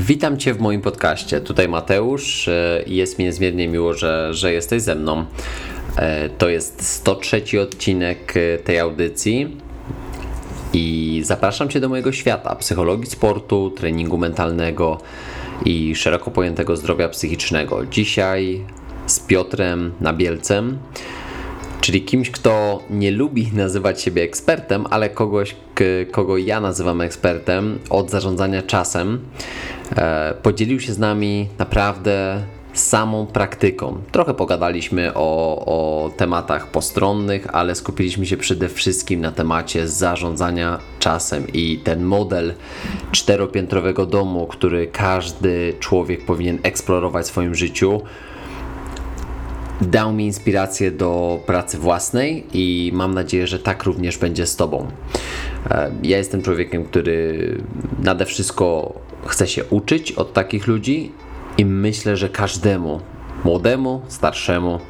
Witam Cię w moim podcaście. Tutaj Mateusz e, jest mi niezmiernie miło, że, że jesteś ze mną. E, to jest 103 odcinek e, tej audycji i zapraszam Cię do mojego świata psychologii sportu, treningu mentalnego i szeroko pojętego zdrowia psychicznego. Dzisiaj z Piotrem Nabielcem czyli kimś, kto nie lubi nazywać siebie ekspertem, ale kogoś, kogo ja nazywam ekspertem od zarządzania czasem, e, podzielił się z nami naprawdę samą praktyką. Trochę pogadaliśmy o, o tematach postronnych, ale skupiliśmy się przede wszystkim na temacie zarządzania czasem i ten model czteropiętrowego domu, który każdy człowiek powinien eksplorować w swoim życiu dał mi inspirację do pracy własnej i mam nadzieję, że tak również będzie z Tobą. E, ja jestem człowiekiem, który nade wszystko chce się uczyć od takich ludzi i myślę, że każdemu, młodemu, starszemu,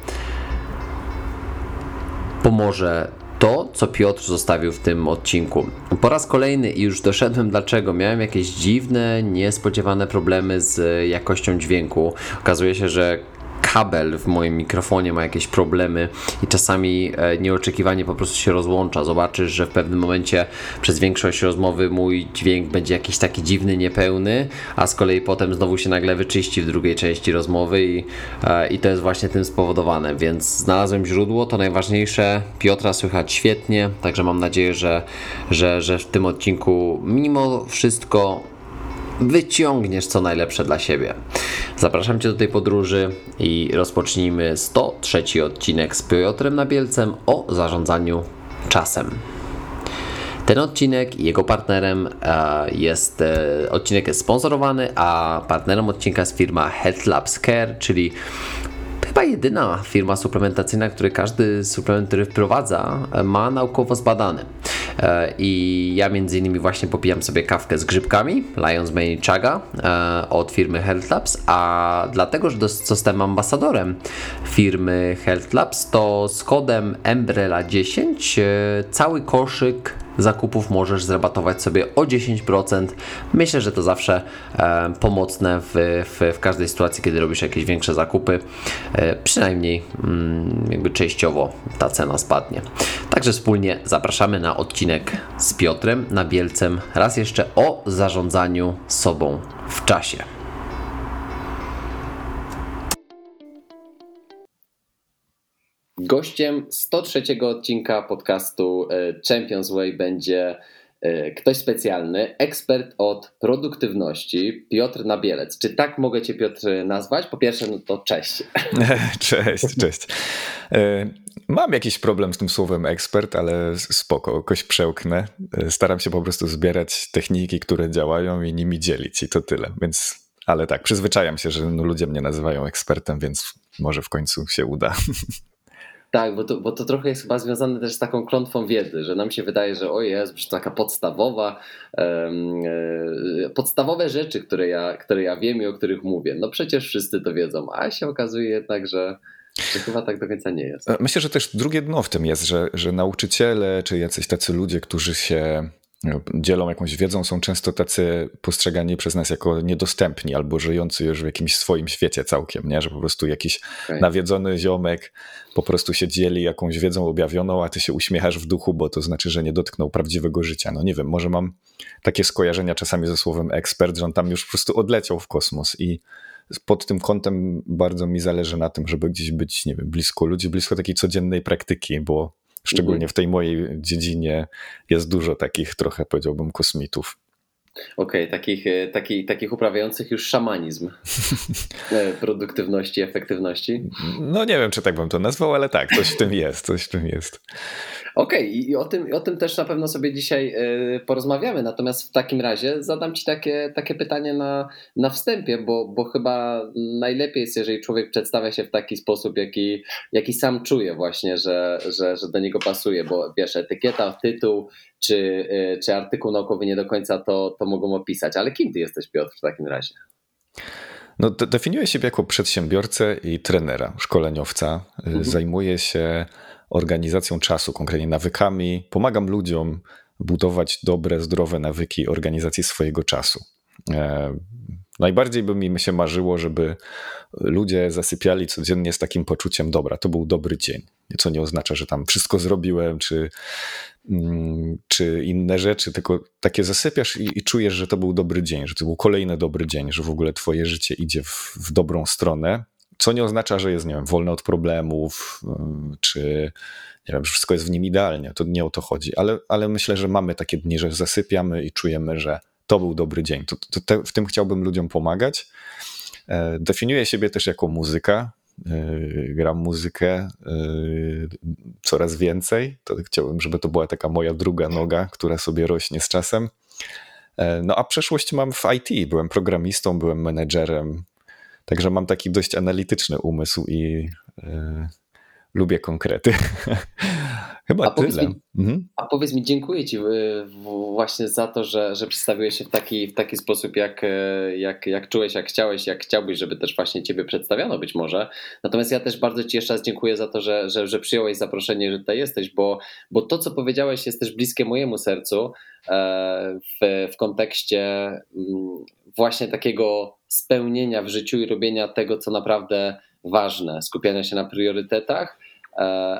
pomoże to, co Piotr zostawił w tym odcinku. Po raz kolejny i już doszedłem dlaczego. Miałem jakieś dziwne, niespodziewane problemy z jakością dźwięku. Okazuje się, że kabel w moim mikrofonie ma jakieś problemy i czasami e, nieoczekiwanie po prostu się rozłącza. Zobaczysz, że w pewnym momencie przez większość rozmowy mój dźwięk będzie jakiś taki dziwny, niepełny, a z kolei potem znowu się nagle wyczyści w drugiej części rozmowy i, e, i to jest właśnie tym spowodowane. Więc znalazłem źródło, to najważniejsze. Piotra słychać świetnie, także mam nadzieję, że, że, że w tym odcinku mimo wszystko wyciągniesz co najlepsze dla siebie. Zapraszam Cię do tej podróży i rozpocznijmy 103 odcinek z Piotrem Nabielcem o zarządzaniu czasem. Ten odcinek i jego partnerem e, jest, e, odcinek jest sponsorowany, a partnerem odcinka jest firma Health Labs Care, czyli chyba jedyna firma suplementacyjna, który każdy suplement, który wprowadza, ma naukowo zbadany. E, I ja między innymi właśnie popijam sobie kawkę z grzybkami Lions Mane Chaga e, od firmy Health Labs, a dlatego, że zostałem ambasadorem firmy Health Labs, to z kodem Embrela10 e, cały koszyk zakupów możesz zrabatować sobie o 10%. Myślę, że to zawsze e, pomocne w, w, w, każdej sytuacji, kiedy robisz jakieś większe zakupy. E, przynajmniej mm, jakby częściowo ta cena spadnie. Także wspólnie zapraszamy na odcinek z Piotrem Nabielcem raz jeszcze o zarządzaniu sobą w czasie. Gościem 103 odcinka podcastu e, Champions Way będzie e, ktoś specjalny, ekspert od produktywności, Piotr Nabielec. Czy tak mogę Cię, Piotr, nazwać? Po pierwsze, no to cześć. Cześć, cześć. E, mam jakiś problem z tym słowem ekspert, ale spoko, jakoś przełknę. Staram się po prostu zbierać techniki, które działają i nimi dzielić i to tyle. Więc, ale tak, przyzwyczajam się, że no ludzie mnie nazywają ekspertem, więc może w końcu się uda. Tak, bo to, bo to trochę jest chyba związane też z taką klątwą wiedzy, że nam się wydaje, że o jest, że taka podstawowa, um, e, podstawowe rzeczy, które ja, które ja wiem i o których mówię. No przecież wszyscy to wiedzą, a się okazuje jednak, że, chyba tak do końca nie jest. Myślę, że też drugie dno w tym jest, że, że nauczyciele czy jacyś tacy ludzie, którzy się dzielą jakąś wiedzą, są często tacy postrzegani przez nas jako niedostępni albo żyjący już w jakimś swoim świecie całkiem, nie? że po prostu jakiś okay. nawiedzony ziomek po prostu się dzieli jakąś wiedzą objawioną, a ty się uśmiechasz w duchu, bo to znaczy, że nie dotknął prawdziwego życia. No nie wiem, może mam takie skojarzenia czasami ze słowem ekspert, że on tam już po prostu odleciał w kosmos i pod tym kątem bardzo mi zależy na tym, żeby gdzieś być, nie wiem, blisko ludzi, blisko takiej codziennej praktyki, bo Szczególnie mhm. w tej mojej dziedzinie jest dużo takich trochę powiedziałbym kosmitów. Okej, okay, takich, e, takich, takich uprawiających już szamanizm e, produktywności, efektywności. No nie wiem, czy tak bym to nazwał, ale tak, coś w tym jest, coś w tym jest. Okej, okay, i o tym, o tym też na pewno sobie dzisiaj e, porozmawiamy. Natomiast w takim razie zadam Ci takie, takie pytanie na, na wstępie, bo, bo chyba najlepiej jest, jeżeli człowiek przedstawia się w taki sposób, jaki, jaki sam czuje, właśnie, że, że, że do niego pasuje. Bo wiesz, etykieta, tytuł czy, e, czy artykuł naukowy nie do końca to, to mogą opisać. Ale kim Ty jesteś, Piotr, w takim razie? No, definiuję siebie jako przedsiębiorcę i trenera, szkoleniowca. Mhm. Zajmuję się organizacją czasu, konkretnie nawykami. Pomagam ludziom budować dobre, zdrowe nawyki organizacji swojego czasu. Najbardziej by mi się marzyło, żeby ludzie zasypiali codziennie z takim poczuciem, dobra, to był dobry dzień. Co nie oznacza, że tam wszystko zrobiłem, czy, mm, czy inne rzeczy, tylko takie zasypiasz i, i, czujesz, że to był dobry dzień, że to był kolejny dobry dzień, że w ogóle twoje życie idzie w, w dobrą stronę. Co nie oznacza, że jest, nie wiem, wolne od problemów, y, czy nie wiem, że wszystko jest w nim idealnie. To nie o to chodzi, ale, ale myślę, że mamy takie dni, że zasypiamy i czujemy, że to był dobry dzień. To, to te, w tym chciałbym ludziom pomagać. E, definiuję siebie też jako muzyka. E, gram muzykę e, coraz więcej. To chciałbym, żeby to była taka moja druga noga, która sobie rośnie z czasem. No a przeszłość mam w IT. Byłem programistą, byłem menedżerem, także mam taki dość analityczny umysł i lubię konkrety. Chyba a tyle. Mi, mhm. A powiedz mi, dziękuję Ci y, właśnie za to, że, że przedstawiłeś się w taki, w taki sposób, jak, e, jak, jak czułeś, jak chciałeś, jak chciałbyś, żeby też właśnie Ciebie przedstawiano być może. Natomiast ja też bardzo Ci jeszcze raz dziękuję za to, że, że, że przyjąłeś zaproszenie, że tutaj jesteś, bo, bo to, co powiedziałeś, jest też bliskie mojemu sercu e, w, w kontekście mm, właśnie takiego spełnienia w życiu i robienia tego, co naprawdę ważne, skupiania się na priorytetach, e,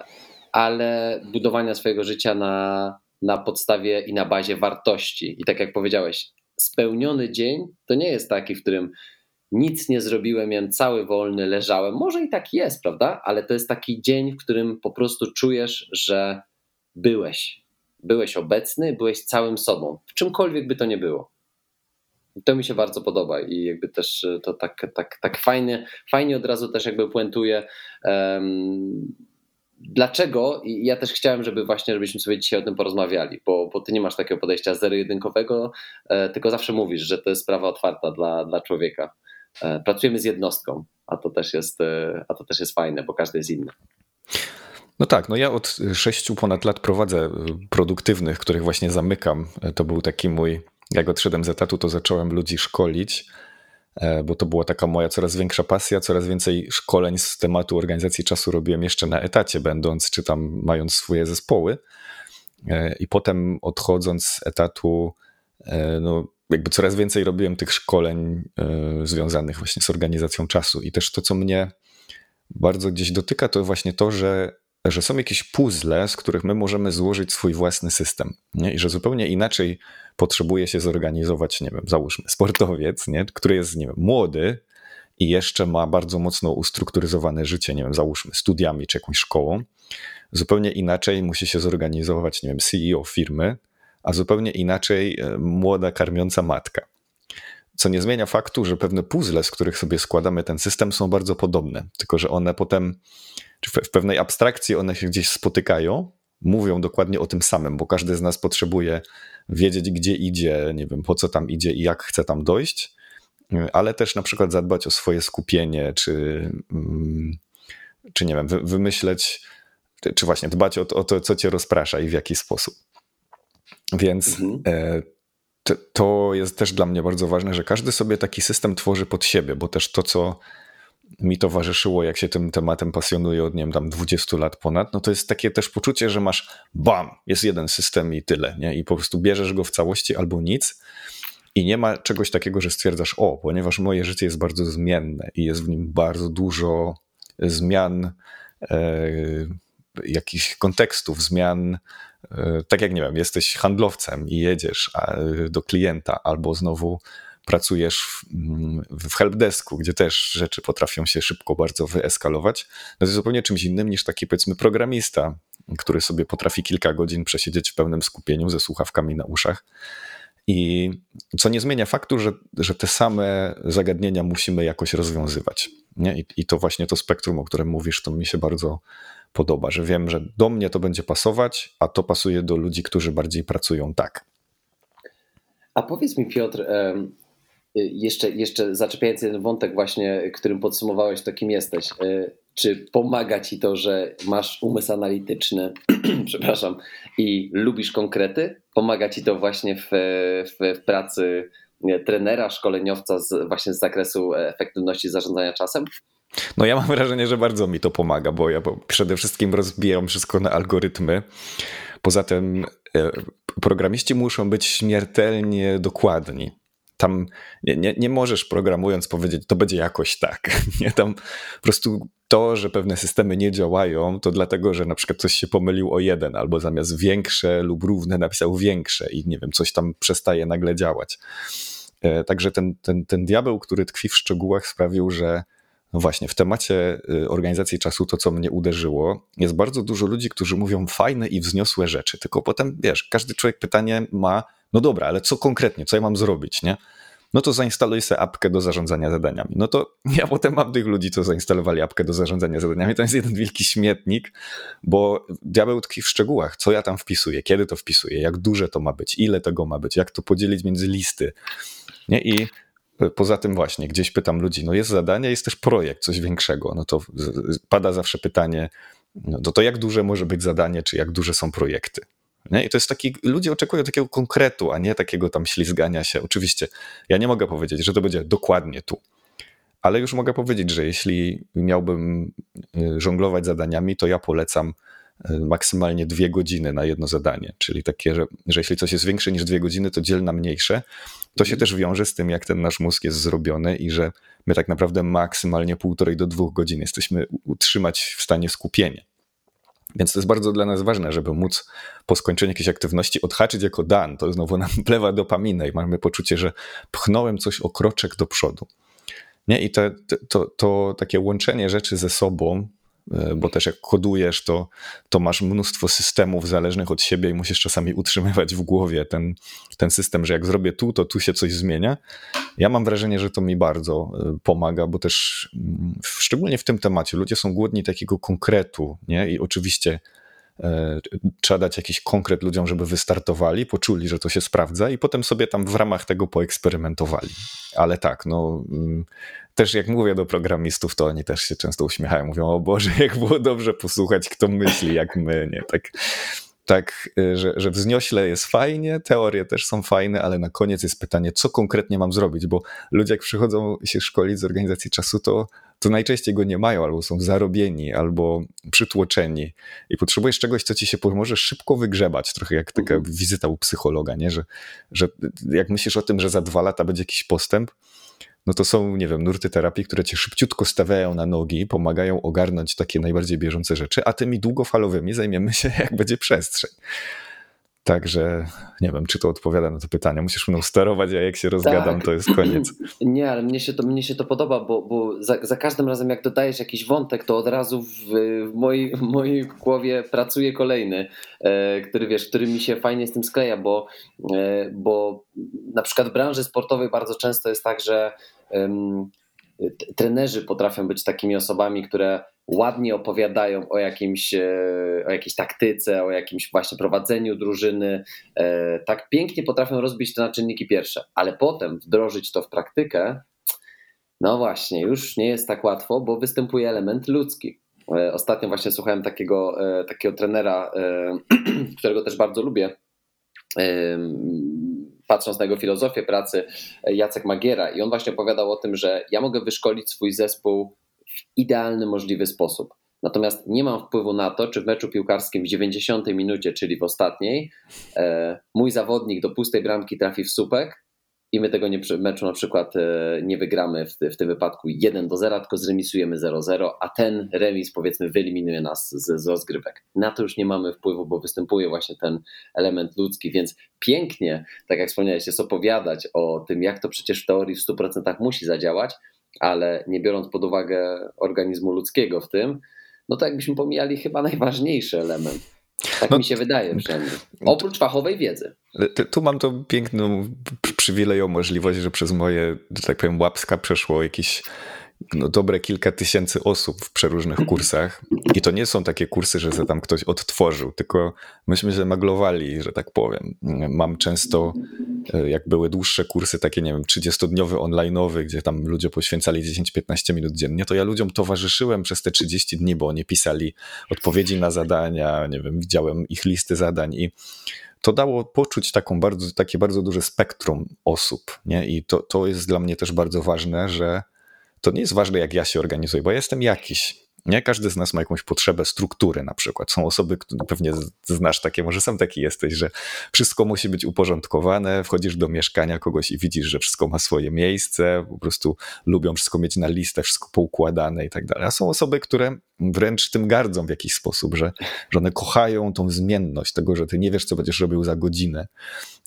ale budowania swojego życia na, na podstawie i na bazie wartości. I tak jak powiedziałeś, spełniony dzień to nie jest taki, w którym nic nie zrobiłem, miałem cały wolny, leżałem. Może i tak jest, prawda? Ale to jest taki dzień, w którym po prostu czujesz, że byłeś. Byłeś obecny, byłeś całym sobą, w czymkolwiek by to nie było. To mi się bardzo podoba i jakby też e, to tak, tak, tak fajnie, fajnie od razu też jakby puentuje. Um, dlaczego? I ja też chciałem, żeby właśnie, żebyśmy sobie dzisiaj o tym porozmawiali, bo, bo ty nie masz takiego podejścia zero-jedynkowego, e, tylko zawsze mówisz, że to jest sprawa otwarta dla, dla człowieka. E, pracujemy z jednostką, a to też jest, e, a to też jest fajne, bo każdy jest inny. No tak, no ja od sześciu ponad lat prowadzę produktywnych, których właśnie zamykam. To był taki mój jak odszedłem z etatu, to zacząłem ludzi szkolić, e, bo to była taka moja coraz większa pasja, coraz więcej szkoleń z tematu organizacji czasu robiłem jeszcze na etacie, będąc czy tam mając swoje zespoły. E, I potem odchodząc z etatu, e, no, jakby coraz więcej robiłem tych szkoleń związanych właśnie z organizacją czasu. I też to, co mnie bardzo gdzieś dotyka, to właśnie to, że że są jakieś puzzle, z których my możemy złożyć swój własny system. Nie? I że zupełnie inaczej potrzebuje się zorganizować, nie wiem, załóżmy, sportowiec, nie? który jest, nie wiem, młody i jeszcze ma bardzo mocno ustrukturyzowane życie, nie wiem, załóżmy, studiami czy jakąś szkołą. Zupełnie inaczej musi się zorganizować, nie wiem, CEO firmy, a zupełnie inaczej e, młoda karmiąca matka. Co nie zmienia faktu, że pewne puzzle, z których sobie składamy ten system, są bardzo podobne, tylko że one potem czy w pewnej abstrakcji one się gdzieś spotykają, mówią dokładnie o tym samym, bo każdy z nas potrzebuje wiedzieć, gdzie idzie, nie wiem, po co tam idzie i jak chce tam dojść, ale też na przykład zadbać o swoje skupienie, czy, mm, czy nie wiem, wymyśleć, czy właśnie dbać o to, o to, co cię rozprasza i w jaki sposób. Więc mhm. E, to jest też dla mnie bardzo ważne, że każdy sobie taki system tworzy pod siebie, bo też to, co mi towarzyszyło, jak się tym tematem pasjonuję od, nie wiem, tam 20 lat ponad, no to jest takie też poczucie, że masz bam, jest jeden system i tyle, nie? I po prostu bierzesz go w całości albo nic i nie ma czegoś takiego, że stwierdzasz, o, ponieważ moje życie jest bardzo zmienne i jest w nim bardzo dużo zmian, e, jakichś kontekstów, zmian, e, tak jak, nie wiem, jesteś handlowcem i jedziesz do klienta albo znowu pracujesz w, mm, w helpdesku, gdzie też rzeczy potrafią się szybko bardzo wyeskalować, no to jest zupełnie czymś innym niż taki powiedzmy programista, który sobie potrafi kilka godzin przesiedzieć w pełnym skupieniu ze słuchawkami na uszach. I co nie zmienia faktu, że, że te same zagadnienia musimy jakoś rozwiązywać. Nie? I, I to właśnie to spektrum, o którym mówisz, to mi się bardzo podoba, że wiem, że do mnie to będzie pasować, a to pasuje do ludzi, którzy bardziej pracują tak. A powiedz mi, Piotr, jeszcze, jeszcze zaczepiając jeden wątek właśnie, którym podsumowałeś to, kim jesteś. Y, czy pomaga ci to, że masz umysł analityczny, przepraszam, i lubisz konkrety? Pomaga ci to właśnie w, w, w pracy trenera, szkoleniowca z, właśnie z zakresu efektywności zarządzania czasem? No ja mam wrażenie, że bardzo mi to pomaga, bo ja przede wszystkim rozbijam wszystko na algorytmy. Poza tym e, programiści muszą być śmiertelnie dokładni tam nie, nie, nie możesz programując powiedzieć, to będzie jakoś tak. Nie, tam po prostu to, że pewne systemy nie działają, to dlatego, że na przykład ktoś się pomylił o jeden, albo zamiast większe lub równe napisał większe i nie wiem, coś tam przestaje nagle działać. E, także ten, ten, ten diabeł, który tkwi w szczegółach, sprawił, że no właśnie, w temacie y, organizacji czasu to, co mnie uderzyło, jest bardzo dużo ludzi, którzy mówią fajne i wzniosłe rzeczy, tylko potem, wiesz, każdy człowiek pytanie ma, no dobra, ale co konkretnie, co ja mam zrobić, nie? No to zainstaluj sobie apkę do zarządzania zadaniami. No to ja potem mam tych ludzi, co zainstalowali apkę do zarządzania zadaniami. To jest jeden wielki śmietnik, bo diabeł tkwi w szczegółach. Co ja tam wpisuję, kiedy to wpisuję, jak duże to ma być, ile tego ma być, jak to podzielić między listy. Nie? I Poza tym właśnie, gdzieś pytam ludzi, no jest zadanie, jest też projekt, coś większego, no to pada zawsze pytanie, no to, to jak duże może być zadanie, czy jak duże są projekty? Nie? I to jest taki, ludzie oczekują takiego konkretu, a nie takiego tam ślizgania się. Oczywiście, ja nie mogę powiedzieć, że to będzie dokładnie tu, ale już mogę powiedzieć, że jeśli miałbym y, żonglować zadaniami, to ja polecam y, maksymalnie dwie godziny na jedno zadanie. Czyli takie, że, że jeśli coś jest większe niż dwie godziny, to dziel na mniejsze. To się też wiąże z tym, jak ten nasz mózg jest zrobiony i że my tak naprawdę maksymalnie półtorej do dwóch godzin jesteśmy utrzymać w stanie skupienia. Więc to jest bardzo dla nas ważne, żeby móc po skończeniu jakiejś aktywności odhaczyć jako dan. To znowu nam plewa dopamina i mamy poczucie, że pchnąłem coś o kroczek do przodu. Nie? I to, to, to takie łączenie rzeczy ze sobą bo też jak kodujesz, to, to masz mnóstwo systemów zależnych od siebie i musisz czasami utrzymywać w głowie ten, ten system, że jak zrobię tu, to tu się coś zmienia. Ja mam wrażenie, że to mi bardzo e, pomaga, bo też mm, szczególnie w tym temacie ludzie są głodni takiego konkretu, nie? I oczywiście e, trzeba dać jakiś konkret ludziom, żeby wystartowali, poczuli, że to się sprawdza i potem sobie tam w ramach tego poeksperymentowali. Ale tak, no mm, też jak mówię do programistów, to oni też się często uśmiechają. Mówią, o Boże, jak było dobrze posłuchać, kto myśli jak my, nie? Tak, tak y, że, że wzniośle jest fajnie, teorie też są fajne, ale na koniec jest pytanie, co konkretnie mam zrobić, bo ludzie jak przychodzą się szkolić z organizacji czasu, to, to najczęściej go nie mają, albo są zarobieni, albo przytłoczeni i potrzebujesz czegoś, co ci się pomoże szybko wygrzebać, trochę jak taka mhm. wizyta u psychologa, nie? Że, że jak myślisz o tym, że za dwa lata będzie jakiś postęp, no to są, nie wiem, nurty terapii, które cię szybciutko stawiają na nogi, pomagają ogarnąć takie najbardziej bieżące rzeczy, a tymi długofalowymi zajmiemy się, jak będzie przestrzeń. Także nie wiem, czy to odpowiada na to pytanie. Musisz mną sterować, a jak się rozgadam, tak. to jest koniec. Nie, ale mnie się to, mnie się to podoba, bo, bo za, za każdym razem, jak dodajesz jakiś wątek, to od razu w, w, mojej, w mojej głowie pracuje kolejny, e, który wiesz, który mi się fajnie z tym skleja, bo, e, bo na przykład w branży sportowej bardzo często jest tak, że trenerzy potrafią być takimi osobami, które ładnie opowiadają o, jakimś, e, o jakiejś taktyce, o jakimś właśnie prowadzeniu drużyny. E, tak pięknie potrafią rozbić to na czynniki pierwsze, ale potem wdrożyć to w praktykę, no właśnie, już nie jest tak łatwo, bo występuje element ludzki. E, ostatnio właśnie słuchałem takiego, takiego trenera, którego też bardzo lubię patrząc na jego filozofię pracy, Jacek Magiera, i on właśnie opowiadał o tym, że ja mogę wyszkolić swój zespół w idealny możliwy sposób. Natomiast nie mam wpływu na to, czy w meczu piłkarskim w 90 minucie, czyli w ostatniej, e, mój zawodnik do pustej bramki trafi w słupek, i my tego nie, meczu na przykład e, nie wygramy w, w tym wypadku 1 do 0, tylko zremisujemy 0-0, a ten remis powiedzmy wyeliminuje nas z, z rozgrywek. Na to już nie mamy wpływu, bo występuje właśnie ten element ludzki, więc pięknie, tak jak wspomniałeś, jest opowiadać o tym, jak to przecież w teorii w 100% musi zadziałać, ale nie biorąc pod uwagę organizmu ludzkiego w tym, no to jakbyśmy pomijali chyba najważniejszy element tak no, mi się wydaje przynajmniej. Oprócz fachowej wiedzy. Tu mam tą piękną przywilejową możliwość, że przez moje, że tak powiem, łapska przeszło jakieś no, dobre kilka tysięcy osób w przeróżnych kursach. I to nie są takie kursy, że tam ktoś odtworzył, tylko myśmy się maglowali, że tak powiem. Mam często, e, jak były dłuższe kursy, takie, nie wiem, 30-dniowy online'owy, gdzie tam ludzie poświęcali 10-15 minut dziennie, to ja ludziom towarzyszyłem przez te 30 dni, bo oni pisali odpowiedzi na zadania, nie wiem, widziałem ich listy zadań i to dało poczuć taką bardzo, takie bardzo duże spektrum osób. Nie? I to, to jest dla mnie też bardzo ważne, że to nie jest ważne, jak ja się organizuję, bo ja jestem jakiś. Nie każdy z nas ma jakąś potrzebę struktury na przykład. Są osoby, które pewnie znasz takie, może sam taki jesteś, że wszystko musi być uporządkowane, wchodzisz do mieszkania kogoś i widzisz, że wszystko ma swoje miejsce, po prostu lubią wszystko mieć na listę, wszystko poukładane i tak dalej. A są osoby, które wręcz tym gardzą w jakiś sposób, że, że one kochają tą zmienność tego, że ty nie wiesz, co będziesz robił za godzinę.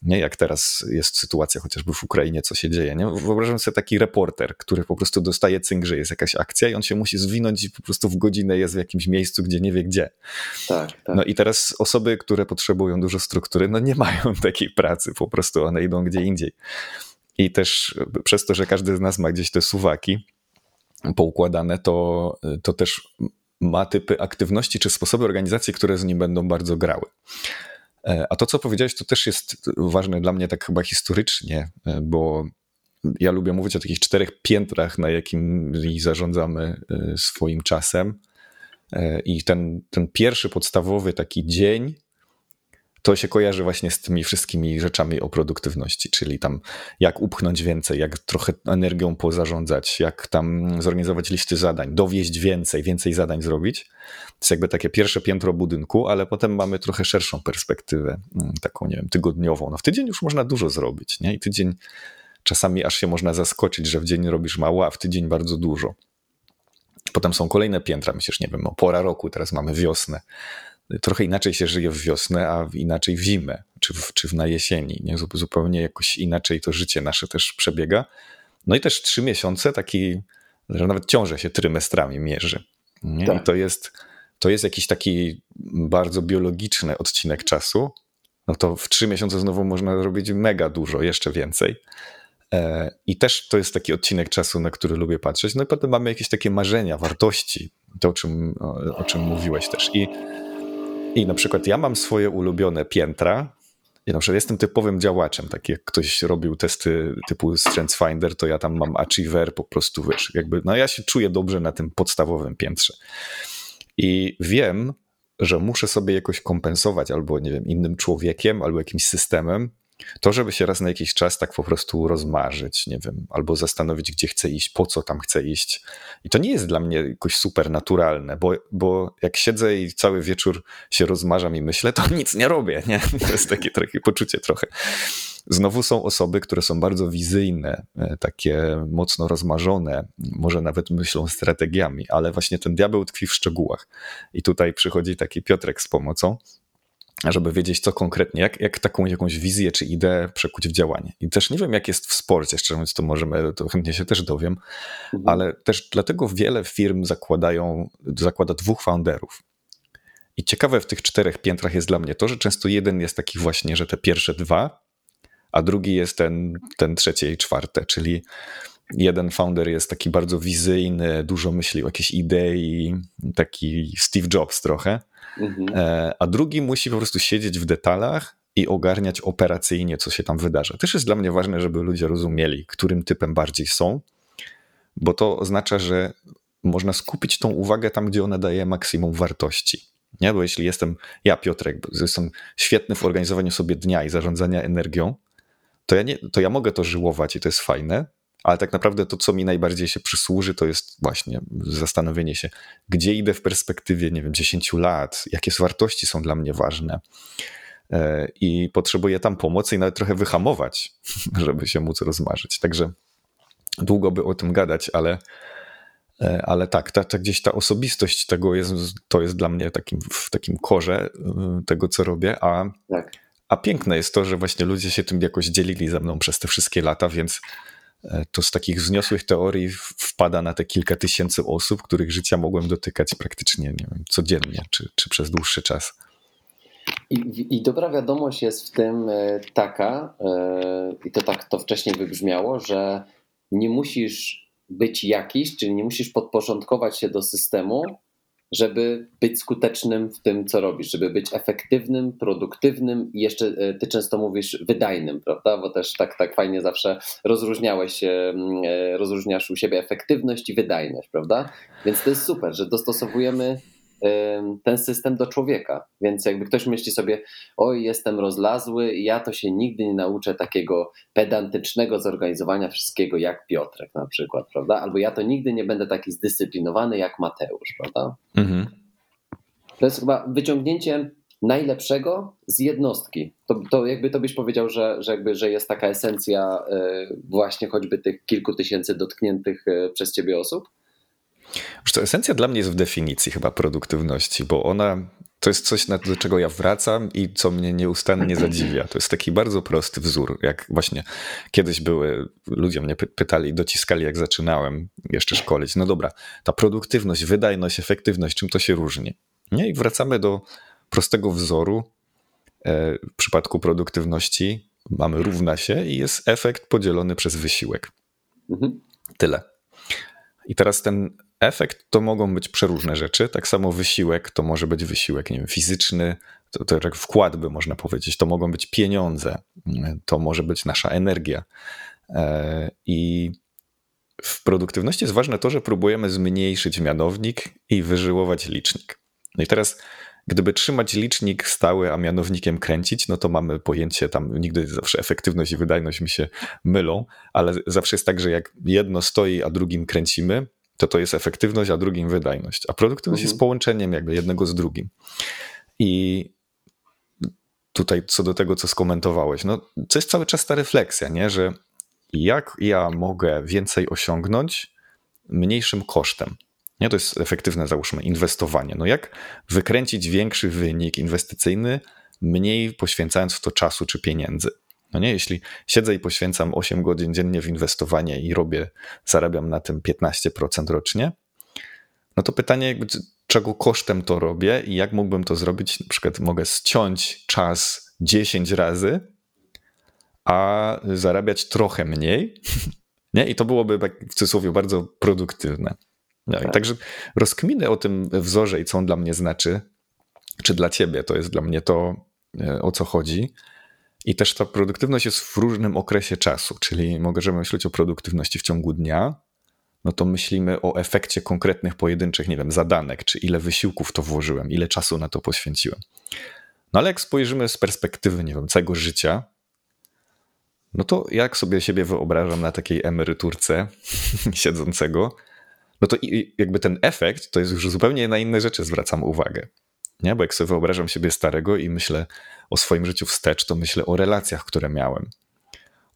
Nie jak teraz jest sytuacja chociażby w Ukrainie, co się dzieje. Nie? Wyobrażam sobie taki reporter, który po prostu dostaje cynk, że jest jakaś akcja i on się musi zwinąć i po prostu w godzinę jest w jakimś miejscu, gdzie nie wie gdzie. Tak, tak. No i teraz osoby, które potrzebują dużo struktury, no nie mają takiej pracy, po prostu one idą gdzie indziej. I też przez to, że każdy z nas ma gdzieś te suwaki poukładane, to, to też ma typy aktywności czy sposoby organizacji, które z nim będą bardzo grały. E, a to, co powiedziałeś, to też jest ważne dla mnie tak chyba historycznie, e, bo ja lubię mówić o takich czterech piętrach, na jakim zarządzamy e, swoim czasem. I ten, ten pierwszy podstawowy taki dzień to się kojarzy właśnie z tymi wszystkimi rzeczami o produktywności, czyli tam jak upchnąć więcej, jak trochę energią pozarządzać, jak tam zorganizować listy zadań, dowieść więcej, więcej zadań zrobić. To jest jakby takie pierwsze piętro budynku, ale potem mamy trochę szerszą perspektywę, mm, taką, nie wiem, tygodniową. No w tydzień już można dużo zrobić, nie? I tydzień czasami aż się można zaskoczyć, że w dzień robisz mało, a w tydzień bardzo dużo. Potem są kolejne piętra, myślisz, nie wiem, o pora roku, teraz mamy wiosnę trochę inaczej się żyje w wiosnę, a inaczej w zimę, czy w, czy w na jesieni. Nie? Zupełnie jakoś inaczej to życie nasze też przebiega. No i też trzy miesiące taki, że nawet ciąże się trymestrami mierzy. Nie? Tak. I to jest, to jest jakiś taki bardzo biologiczny odcinek czasu. No to w trzy miesiące znowu można zrobić mega dużo, jeszcze więcej. E, I też to jest taki odcinek czasu, na który lubię patrzeć. No i potem mamy jakieś takie marzenia, wartości, to o czym, o, o czym mówiłeś też. I i na przykład ja mam swoje ulubione piętra. Ja na przykład jestem typowym działaczem, tak jak ktoś robił testy typu StrengthsFinder, to ja tam mam achiever, po prostu wiesz, jakby, no ja się czuję dobrze na tym podstawowym piętrze. I wiem, że muszę sobie jakoś kompensować albo, nie wiem, innym człowiekiem, albo jakimś systemem, to, żeby się raz na jakiś czas tak po prostu rozmarzyć, nie wiem, albo zastanowić, gdzie chcę iść, po co tam chcę iść. I to nie jest dla mnie jakoś super naturalne, bo, bo jak siedzę i cały wieczór się rozmarzam i myślę, to nic nie robię, nie? To jest takie, takie poczucie trochę. Znowu są osoby, które są bardzo wizyjne, e, takie mocno rozmarzone, może nawet myślą strategiami, ale właśnie ten diabeł tkwi w szczegółach. I tutaj przychodzi taki Piotrek z pomocą, żeby wiedzieć, co konkretnie, jak, jak taką jakąś wizję czy ideę przekuć w działanie. I też nie wiem, jak jest w sporcie, szczerze mówiąc, to możemy, to chętnie się też dowiem, mhm. ale też dlatego wiele firm zakładają, zakłada dwóch founderów. I ciekawe w tych czterech piętrach jest dla mnie to, że często jeden jest taki właśnie, że te pierwsze dwa, a drugi jest ten, ten trzecie i czwarte, czyli jeden founder jest taki bardzo wizyjny, dużo myśli o jakiejś idei, taki Steve Jobs trochę, Mhm. E, a drugi musi po prostu siedzieć w detalach i ogarniać operacyjnie, co się tam wydarza. Też jest dla mnie ważne, żeby ludzie rozumieli, którym typem bardziej są, bo to oznacza, że można skupić tą uwagę tam, gdzie ona daje maksimum wartości. Nie? Bo jeśli jestem, ja Piotrek, jestem świetny w organizowaniu sobie dnia i zarządzania energią, to ja, nie, to ja mogę to żyłować i to jest fajne, ale tak naprawdę to, co mi najbardziej się przysłuży, to jest właśnie zastanowienie się, gdzie idę w perspektywie, nie wiem, 10 lat, jakie wartości są dla mnie ważne. E, I potrzebuję tam pomocy i nawet trochę wyhamować, żeby się móc rozmarzyć. Także długo by o tym gadać, ale, e, ale tak, ta, ta gdzieś ta osobistość tego jest, to jest dla mnie takim, w takim korze e, tego, co robię, a, tak. a piękne jest to, że właśnie ludzie się tym jakoś dzielili ze mną przez te wszystkie lata, więc to z takich wzniosłych teorii wpada na te kilka tysięcy osób, których życia mogłem dotykać praktycznie nie wiem, codziennie czy, czy przez dłuższy czas. I, I, dobra wiadomość jest w tym e, taka, e, i to tak to wcześniej wybrzmiało, że nie musisz być jakiś, czyli nie musisz podporządkować się do systemu, żeby być skutecznym w tym, co robisz, żeby być efektywnym, produktywnym i jeszcze e, ty często mówisz wydajnym, prawda? Bo też tak, tak fajnie zawsze rozróżniałeś, mm, e, rozróżniasz u siebie efektywność i wydajność, prawda? Więc to jest super, że dostosowujemy ten system do człowieka. Więc jakby ktoś myśli sobie, oj, jestem rozlazły, ja to się nigdy nie nauczę takiego pedantycznego zorganizowania wszystkiego jak Piotrek na przykład, prawda? Albo ja to nigdy nie będę taki zdyscyplinowany jak Mateusz, prawda? Mhm. To jest chyba wyciągnięcie najlepszego z jednostki. To, to jakby to byś powiedział, że, że, jakby, że jest taka esencja e, właśnie choćby tych kilku tysięcy dotkniętych e, przez ciebie osób? Już to esencja dla mnie jest w definicji chyba produktywności, bo ona to jest coś, do czego ja wracam i co mnie nieustannie zadziwia. To jest taki bardzo prosty wzór. Jak właśnie kiedyś były, ludzie mnie pytali, dociskali, jak zaczynałem jeszcze szkolić. No dobra, ta produktywność, wydajność, efektywność, czym to się różni? Nie? I wracamy do prostego wzoru. E, w przypadku produktywności mamy równa się i jest efekt podzielony przez wysiłek. Mhm. Tyle. I teraz ten efekt to mogą być przeróżne rzeczy. Tak samo wysiłek to może być wysiłek nie wiem, fizyczny, to, to jak wkład by można powiedzieć, to mogą być pieniądze, to może być nasza energia. E, I w produktywności jest ważne to, że próbujemy zmniejszyć mianownik i wyżyłować licznik. No i teraz Gdyby trzymać licznik stały, a mianownikiem kręcić, no to mamy pojęcie tam, nigdy zawsze efektywność i wydajność mi się mylą, ale zawsze jest tak, że jak jedno stoi, a drugim kręcimy, to to jest efektywność, a drugim wydajność. A produktywność mhm. jest połączeniem jakby jednego z drugim. I tutaj co do tego, co skomentowałeś, no to jest cały czas ta refleksja, nie? że jak ja mogę więcej osiągnąć mniejszym kosztem. Nie, to jest efektywne, załóżmy, inwestowanie. No jak wykręcić większy wynik inwestycyjny, mniej poświęcając w to czasu czy pieniędzy? No nie, jeśli siedzę i poświęcam 8 godzin dziennie w inwestowanie i robię, zarabiam na tym 15% rocznie, no to pytanie, jakby, czego kosztem to robię i jak mógłbym to zrobić? Na przykład mogę ściąć czas 10 razy, a zarabiać trochę mniej. Nie? I to byłoby tak w cudzysłowie bardzo produktywne. No tak. Także rozkminy o tym wzorze i co on dla mnie znaczy, czy dla ciebie to jest dla mnie to, e, o co chodzi. I też ta produktywność jest w różnym okresie czasu, czyli możemy myśleć o produktywności w ciągu dnia, no to myślimy o efekcie konkretnych pojedynczych, nie wiem, zadanek, czy ile wysiłków to włożyłem, ile czasu na to poświęciłem. No ale jak spojrzymy z perspektywy, nie wiem, całego życia, no to jak sobie siebie wyobrażam na takiej emeryturce siedzącego, no to jakby ten efekt to jest już zupełnie na inne rzeczy zwracam uwagę. Nie? Bo jak sobie wyobrażam siebie starego i myślę o swoim życiu wstecz, to myślę o relacjach, które miałem.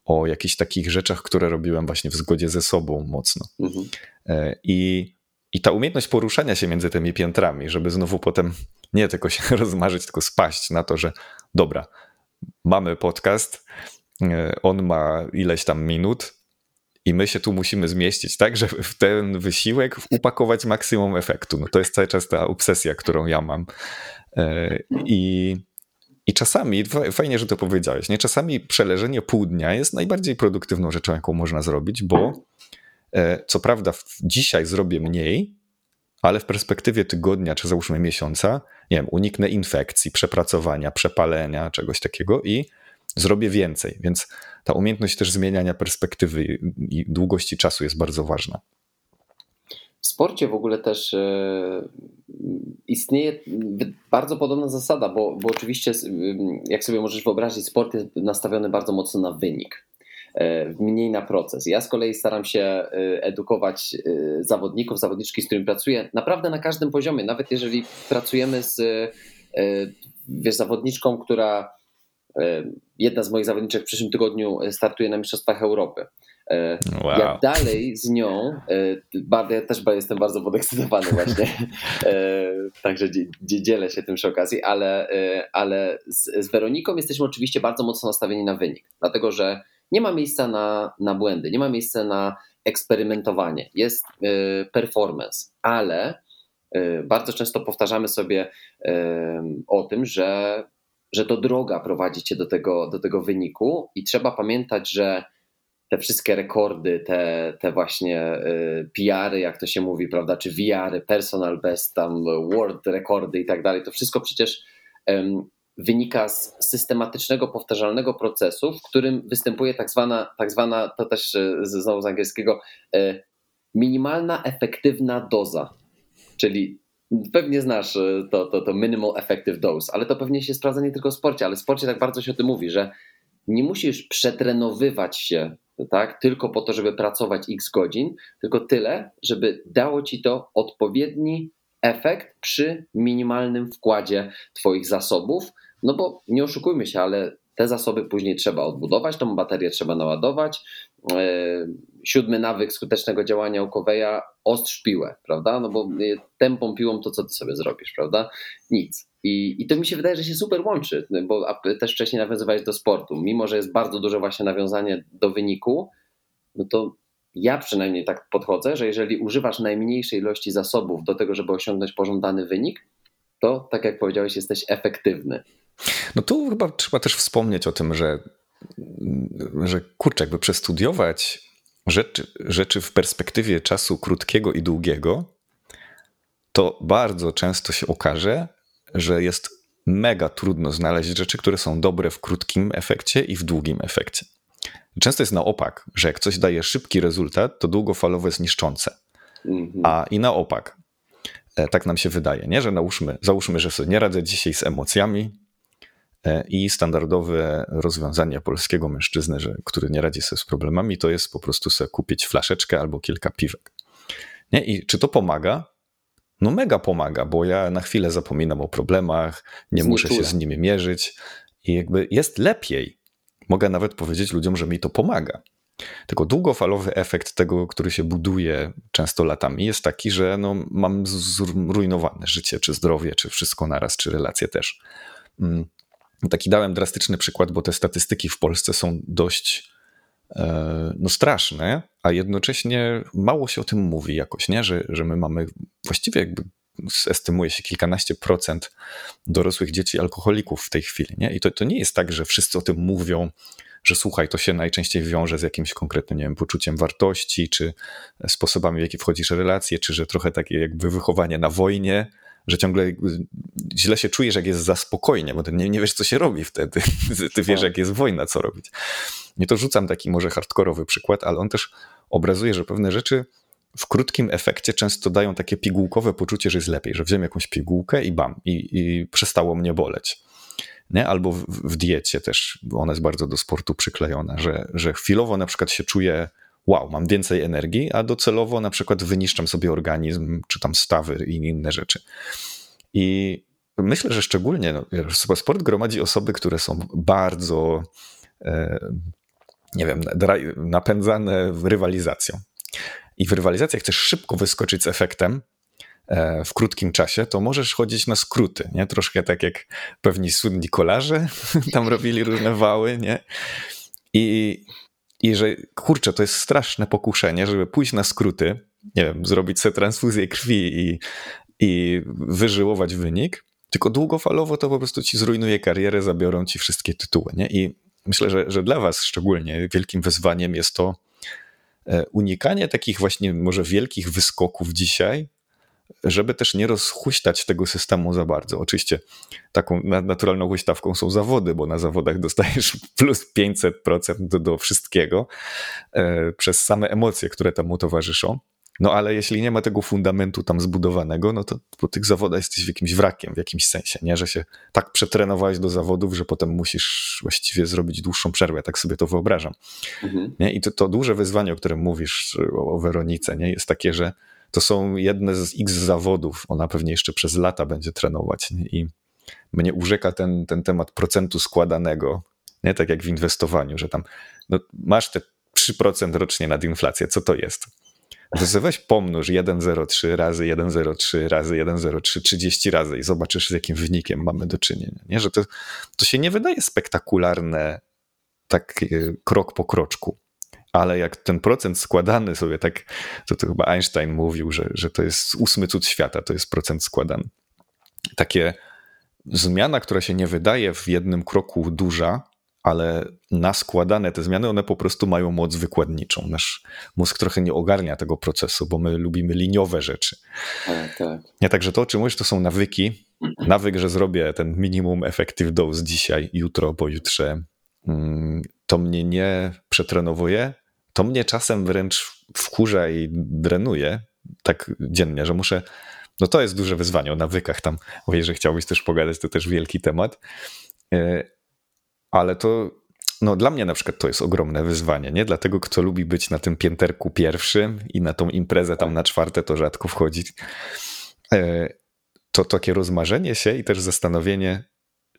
O jakichś takich rzeczach, które robiłem właśnie w zgodzie ze sobą mocno. Mhm. E, I, I ta umiejętność poruszania się między tymi piętrami, żeby znowu potem nie tylko się rozmarzyć, tylko spaść na to, że dobra, mamy podcast, e, on ma ileś tam minut, i my się tu musimy zmieścić, tak, żeby w ten wysiłek upakować maksimum efektu. No to jest cały czas ta obsesja, którą ja mam. E, I, i czasami, fajnie, że to powiedziałeś, nie? czasami przeleżenie pół dnia jest najbardziej produktywną rzeczą, jaką można zrobić, bo e, co prawda dzisiaj zrobię mniej, ale w perspektywie tygodnia, czy załóżmy miesiąca, nie wiem, uniknę infekcji, przepracowania, przepalenia, czegoś takiego i zrobię więcej. Więc ta umiejętność też zmieniania perspektywy i długości czasu jest bardzo ważna. W sporcie w ogóle też e, istnieje bardzo podobna zasada, bo, bo oczywiście, jak sobie możesz wyobrazić, sport jest nastawiony bardzo mocno na wynik e, mniej na proces. Ja z kolei staram się e, edukować zawodników, zawodniczki, z którymi pracuję, naprawdę na każdym poziomie. Nawet jeżeli pracujemy z wiesz, zawodniczką, która jedna z moich zawodniczek w przyszłym tygodniu e, startuje na Mistrzostwach Europy. E, wow. Jak dalej z nią, ja też jestem bardzo podekscytowany właśnie, także dzielę się tym przy okazji, ale, ale z, z Weroniką jesteśmy oczywiście bardzo mocno nastawieni na wynik, dlatego że nie ma miejsca na, na błędy, nie ma miejsca na eksperymentowanie, jest performance, ale bardzo często powtarzamy sobie o tym, że że to droga prowadzi cię do tego, do tego wyniku i trzeba pamiętać, że te wszystkie rekordy, te, te właśnie y, PR-y, jak to się mówi, prawda, czy VR-y, personal best, tam world rekordy i tak dalej, to wszystko przecież wynika z systematycznego, powtarzalnego procesu, w którym występuje tak zwana, tak zwana to też y, znowu z angielskiego, y, minimalna efektywna doza. Czyli Pewnie znasz e, to, to, to minimal effective dose, ale to pewnie się sprawdza nie tylko w sporcie, ale w sporcie tak bardzo się o tym mówi, że nie musisz przetrenowywać się tak, tylko po to, żeby pracować x godzin, tylko tyle, żeby dało ci to odpowiedni efekt przy minimalnym wkładzie Twoich zasobów. No bo nie oszukujmy się, ale te zasoby później trzeba odbudować, tą baterię trzeba naładować. Siódmy nawyk skutecznego działania u Koweja, ostrz piłę, prawda? No bo e, tępą piłą to co ty sobie zrobisz, prawda? Nic. I, I to mi się wydaje, że się super łączy, bo też wcześniej nawiązywałeś do sportu. Mimo, że jest bardzo duże właśnie nawiązanie do wyniku, no to ja przynajmniej tak podchodzę, że jeżeli używasz najmniejszej ilości zasobów do tego, żeby osiągnąć pożądany wynik, to tak jak powiedziałeś, jesteś efektywny. No tu chyba trzeba też wspomnieć o tym, że, że kurczę, jakby przestudiować rzeczy, rzeczy w perspektywie czasu krótkiego i długiego, to bardzo często się okaże, że jest mega trudno znaleźć rzeczy, które są dobre w krótkim efekcie i w długim efekcie. Często jest na opak, że jak coś daje szybki rezultat, to długofalowo jest niszczące. Mhm. A i na opak. E, tak nam się wydaje, nie? że nałóżmy, załóżmy, że sobie nie radzę dzisiaj z emocjami i standardowe rozwiązanie polskiego mężczyzny, że, który nie radzi sobie z problemami, to jest po prostu sobie kupić flaszeczkę albo kilka piwek. Nie? I czy to pomaga? No mega pomaga, bo ja na chwilę zapominam o problemach, nie muszę się z nimi mierzyć i jakby jest lepiej. Mogę nawet powiedzieć ludziom, że mi to pomaga. Tylko długofalowy efekt tego, który się buduje często latami, jest taki, że no, mam zrujnowane życie, czy zdrowie, czy wszystko naraz, czy relacje też. Mm, taki dałem drastyczny przykład, bo te statystyki w Polsce są dość e, no, straszne, a jednocześnie mało się o tym mówi jakoś, nie? Że, że my mamy właściwie jakby estymuje się kilkanaście procent dorosłych dzieci alkoholików w tej chwili. Nie? I to, to nie jest tak, że wszyscy o tym mówią, że słuchaj, to się najczęściej wiąże z jakimś konkretnym, nie wiem, poczuciem wartości, czy sposobami, w jakie wchodzisz w relacje, czy że trochę takie jakby wychowanie na wojnie, że ciągle źle się czujesz, jak jest za spokojnie, bo ty nie, nie wiesz, co się robi wtedy. Ty wiesz, jak jest wojna, co robić. Nie to rzucam taki może hardkorowy przykład, ale on też obrazuje, że pewne rzeczy w krótkim efekcie często dają takie pigułkowe poczucie, że jest lepiej, że wziąłem jakąś pigułkę i bam, i, i przestało mnie boleć. Nie? Albo w, w, diecie też, ona jest bardzo do sportu przyklejona, że, że chwilowo na przykład się czuję, wow, mam więcej energii, a docelowo na przykład wyniszczam sobie organizm, czy tam stawy i inne rzeczy. I myślę, że szczególnie no, sport gromadzi osoby, które są bardzo, e, nie wiem, napędzane rywalizacją i w rywalizacjach chcesz szybko wyskoczyć z efektem e, w krótkim czasie, to możesz chodzić na skróty, nie? Troszkę tak jak pewni słynni kolarze tam robili różne wały, nie? I, I że kurczę, to jest straszne pokuszenie, żeby pójść na skróty, nie wiem, zrobić sobie transfuzję krwi i, i wyżyłować wynik, tylko długofalowo to po prostu ci zrujnuje karierę, zabiorą ci wszystkie tytuły, nie? I myślę, że, że dla was szczególnie wielkim wyzwaniem jest to, E, unikanie takich właśnie może wielkich wyskoków dzisiaj, żeby też nie rozhuśtać tego systemu za bardzo. Oczywiście taką naturalną huśtawką są zawody, bo na zawodach dostajesz plus 500% do, do wszystkiego e, przez same emocje, które temu towarzyszą. No ale jeśli nie ma tego fundamentu tam zbudowanego, no to po tych zawodach jesteś w jakimś wrakiem, w jakimś sensie, nie? Że się tak przetrenowałeś do zawodów, że potem musisz właściwie zrobić dłuższą przerwę, tak sobie to wyobrażam. Mhm. Nie? I to, to duże wyzwanie, o którym mówisz, o, o Weronice, nie? jest takie, że to są jedne z x zawodów, ona pewnie jeszcze przez lata będzie trenować nie? i mnie urzeka ten, ten temat procentu składanego, nie? tak jak w inwestowaniu, że tam no, masz te 3% rocznie nad inflację, co to jest? To weź pomnóż 1,03 razy 1,03 razy 1,03 30 razy i zobaczysz z jakim wynikiem mamy do czynienia. Nie? Że to, to się nie wydaje spektakularne tak e, krok po kroczku. Ale jak ten procent składany sobie tak, to, to chyba Einstein mówił, że, że to jest ósmy cud świata, to jest procent składany. Takie zmiana, która się nie wydaje w jednym kroku duża, ale naskładane te zmiany, one po prostu mają moc wykładniczą. Nasz mózg trochę nie ogarnia tego procesu, bo my lubimy liniowe rzeczy. Tak, tak. Nie, także to, o czym mówisz, to są nawyki. Nawyk, że zrobię ten minimum effective dose dzisiaj, jutro, pojutrze, mm, to mnie nie przetrenowuje, to mnie czasem wręcz wkurza i drenuje tak dziennie, że muszę no to jest duże wyzwanie o nawykach tam, bo jeżeli chciałbyś też pogadać, to też wielki temat. E, ale to no dla mnie na przykład to jest ogromne wyzwanie, nie? Dlatego kto lubi być na tym pięterku pierwszym i na tą imprezę tam na czwarte to rzadko wchodzić. E, to takie rozmarzenie się i też zastanowienie,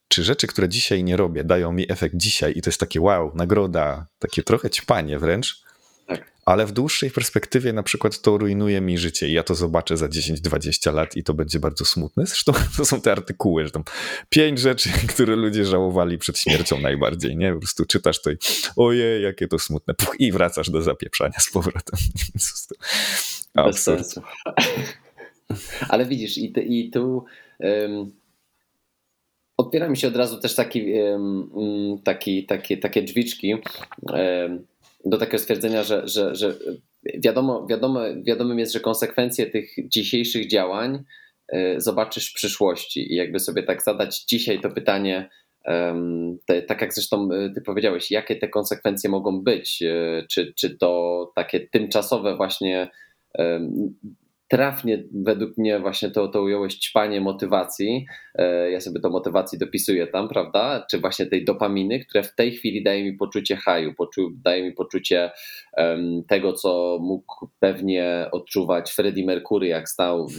czy rzeczy, które dzisiaj nie robię, dają mi efekt dzisiaj i to jest takie wow, nagroda, takie trochę ćpanie wręcz, tak. ale w dłuższej perspektywie na przykład to rujnuje mi życie i ja to zobaczę za 10-20 lat i to będzie bardzo smutne. Zresztą to są te artykuły, że tam pięć rzeczy, które ludzie żałowali przed śmiercią najbardziej, nie? Po prostu czytasz to i ojej, jakie to smutne Puch, i wracasz do zapieprzania z powrotem. Bez sensu. Ale widzisz, i, i tu um, otwiera mi się od razu też taki, um, taki, taki, takie drzwiczki do takiego stwierdzenia, że, że, że wiadomo, wiadomo, wiadomym jest, że konsekwencje tych dzisiejszych działań e, zobaczysz w przyszłości. I jakby sobie tak zadać dzisiaj to pytanie, tak jak zresztą e, ty powiedziałeś, jakie te konsekwencje mogą być, e, czy, czy to takie tymczasowe właśnie trafnie według mnie właśnie to, to ująłeś ćpanie motywacji. E, ja sobie to motywacji dopisuję tam, prawda? Czy właśnie tej dopaminy, które w tej chwili daje mi poczucie haju, poczu, daje mi poczucie um, tego, co mógł pewnie odczuwać Freddie Mercury, jak stał w,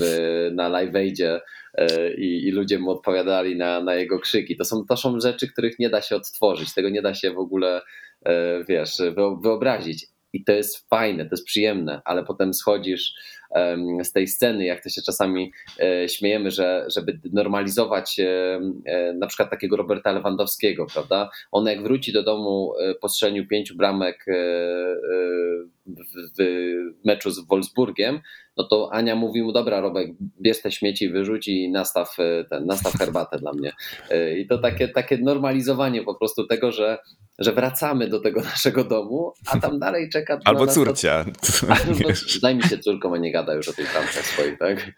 na Live Aidzie e, i, i, ludzie mu odpowiadali na, na jego krzyki. To są, to są rzeczy, których nie da się odtworzyć, tego nie da się w ogóle, e, wiesz, wyobrazić. I to jest fajne, to jest przyjemne, ale potem schodzisz z tej sceny, jak to się czasami e, śmiejemy, że żeby normalizować e, e, na przykład takiego Roberta Lewandowskiego, prawda? On jak wróci do domu po strzeleniu pięciu bramek w meczu z Wolfsburgiem, no to Ania mówi mu, dobra Robek, bierz te śmieci, wyrzuć i nastaw, ten, nastaw herbatę dla mnie. I to takie, takie normalizowanie po prostu tego, że że wracamy do tego naszego domu, a tam dalej czeka. Albo córcia. To... Albo, daj mi się córką, a nie gada już o tej bramkach swoich, tak?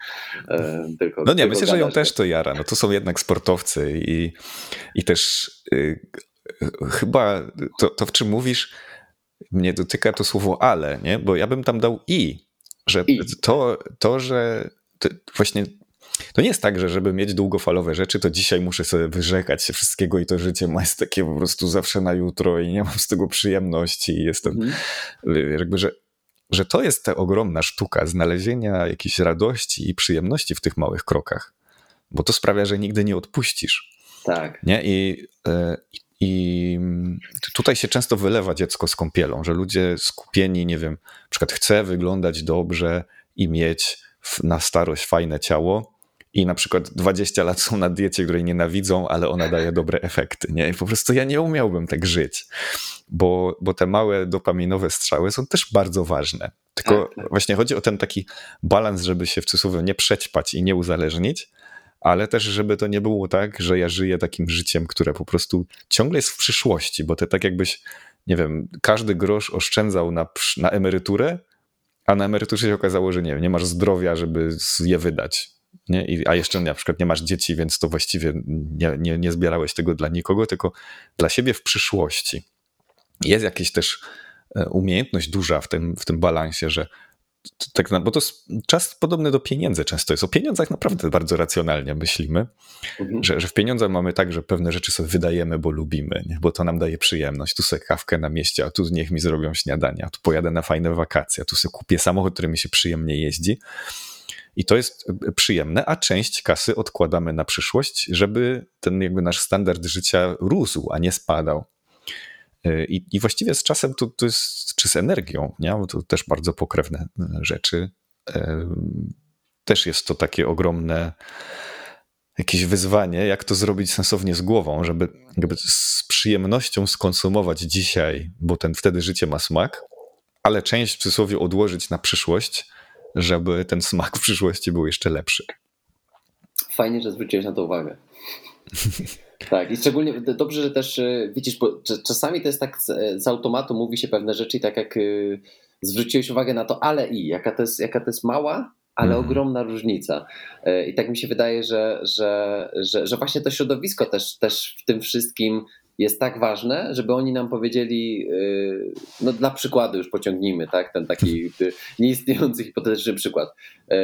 E, tylko, no nie, myślę, że ją też to jara. No to są jednak sportowcy i, i też y, chyba to, to, w czym mówisz, mnie dotyka to słowo ale, nie? Bo ja bym tam dał i, że I. To, to, że to właśnie to nie jest tak, że żeby mieć długofalowe rzeczy, to dzisiaj muszę sobie wyrzekać się wszystkiego i to życie ma jest takie po prostu zawsze na jutro i nie mam z tego przyjemności i jestem mm. jakby, że, że to jest ta ogromna sztuka znalezienia jakiejś radości i przyjemności w tych małych krokach, bo to sprawia, że nigdy nie odpuścisz. Tak. Nie? I, e, i tutaj się często wylewa dziecko z kąpielą, że ludzie skupieni, nie wiem, na przykład chcę wyglądać dobrze i mieć na starość fajne ciało, i na przykład 20 lat są na diecie, której nienawidzą, ale ona daje dobre efekty. Nie? I po prostu ja nie umiałbym tak żyć, bo, bo te małe dopaminowe strzały są też bardzo ważne. Tylko tak, tak. właśnie chodzi o ten taki balans, żeby się w cudzysłowie nie przećpać i nie uzależnić, ale też, żeby to nie było tak, że ja żyję takim życiem, które po prostu ciągle jest w przyszłości, bo to tak jakbyś, nie wiem, każdy grosz oszczędzał na, na emeryturę, a na emeryturze się okazało, że nie, nie masz zdrowia, żeby je wydać nie? I, a jeszcze na przykład nie masz dzieci, więc to właściwie nie, nie, nie zbierałeś tego dla nikogo, tylko dla siebie w przyszłości. Jest jakaś też e, umiejętność duża w tym, w tym balansie, że tak, bo to jest czas podobny do pieniędzy często jest. O pieniądzach naprawdę bardzo racjonalnie myślimy, mhm. że, że w pieniądzach mamy tak, że pewne rzeczy sobie wydajemy, bo lubimy, nie? bo to nam daje przyjemność. Tu sobie kawkę na mieście, a tu niech mi zrobią śniadania, tu pojadę na fajne wakacje, a tu sobie kupię samochód, który mi się przyjemnie jeździ. I to jest e, przyjemne, a część kasy odkładamy na przyszłość, żeby ten jakby nasz standard życia rósł, a nie spadał. E, I, i właściwie z czasem to, to jest, czy z energią, nie? Bo to też bardzo pokrewne e, rzeczy. Też jest to takie ogromne jakieś wyzwanie, jak to zrobić sensownie z głową, żeby z przyjemnością skonsumować dzisiaj, bo ten wtedy życie ma smak, ale część w cudzysłowie odłożyć na przyszłość, żeby ten smak w przyszłości był jeszcze lepszy. Fajnie, że zwróciłeś na to uwagę. Tak, i szczególnie dobrze, że też e, widzisz, bo czasami to jest tak z, automatu, mówi się pewne rzeczy i tak jak e, zwróciłeś uwagę na to, ale i, jaka to jest, jaka to jest mała, ale mm. ogromna różnica. E, I tak mi się wydaje, że, że, że, że właśnie to środowisko też, też w tym wszystkim jest tak ważne, żeby oni nam powiedzieli, y, no dla przykładu już pociągnijmy, tak, ten taki y, nieistniejący hipotetyczny przykład. Y,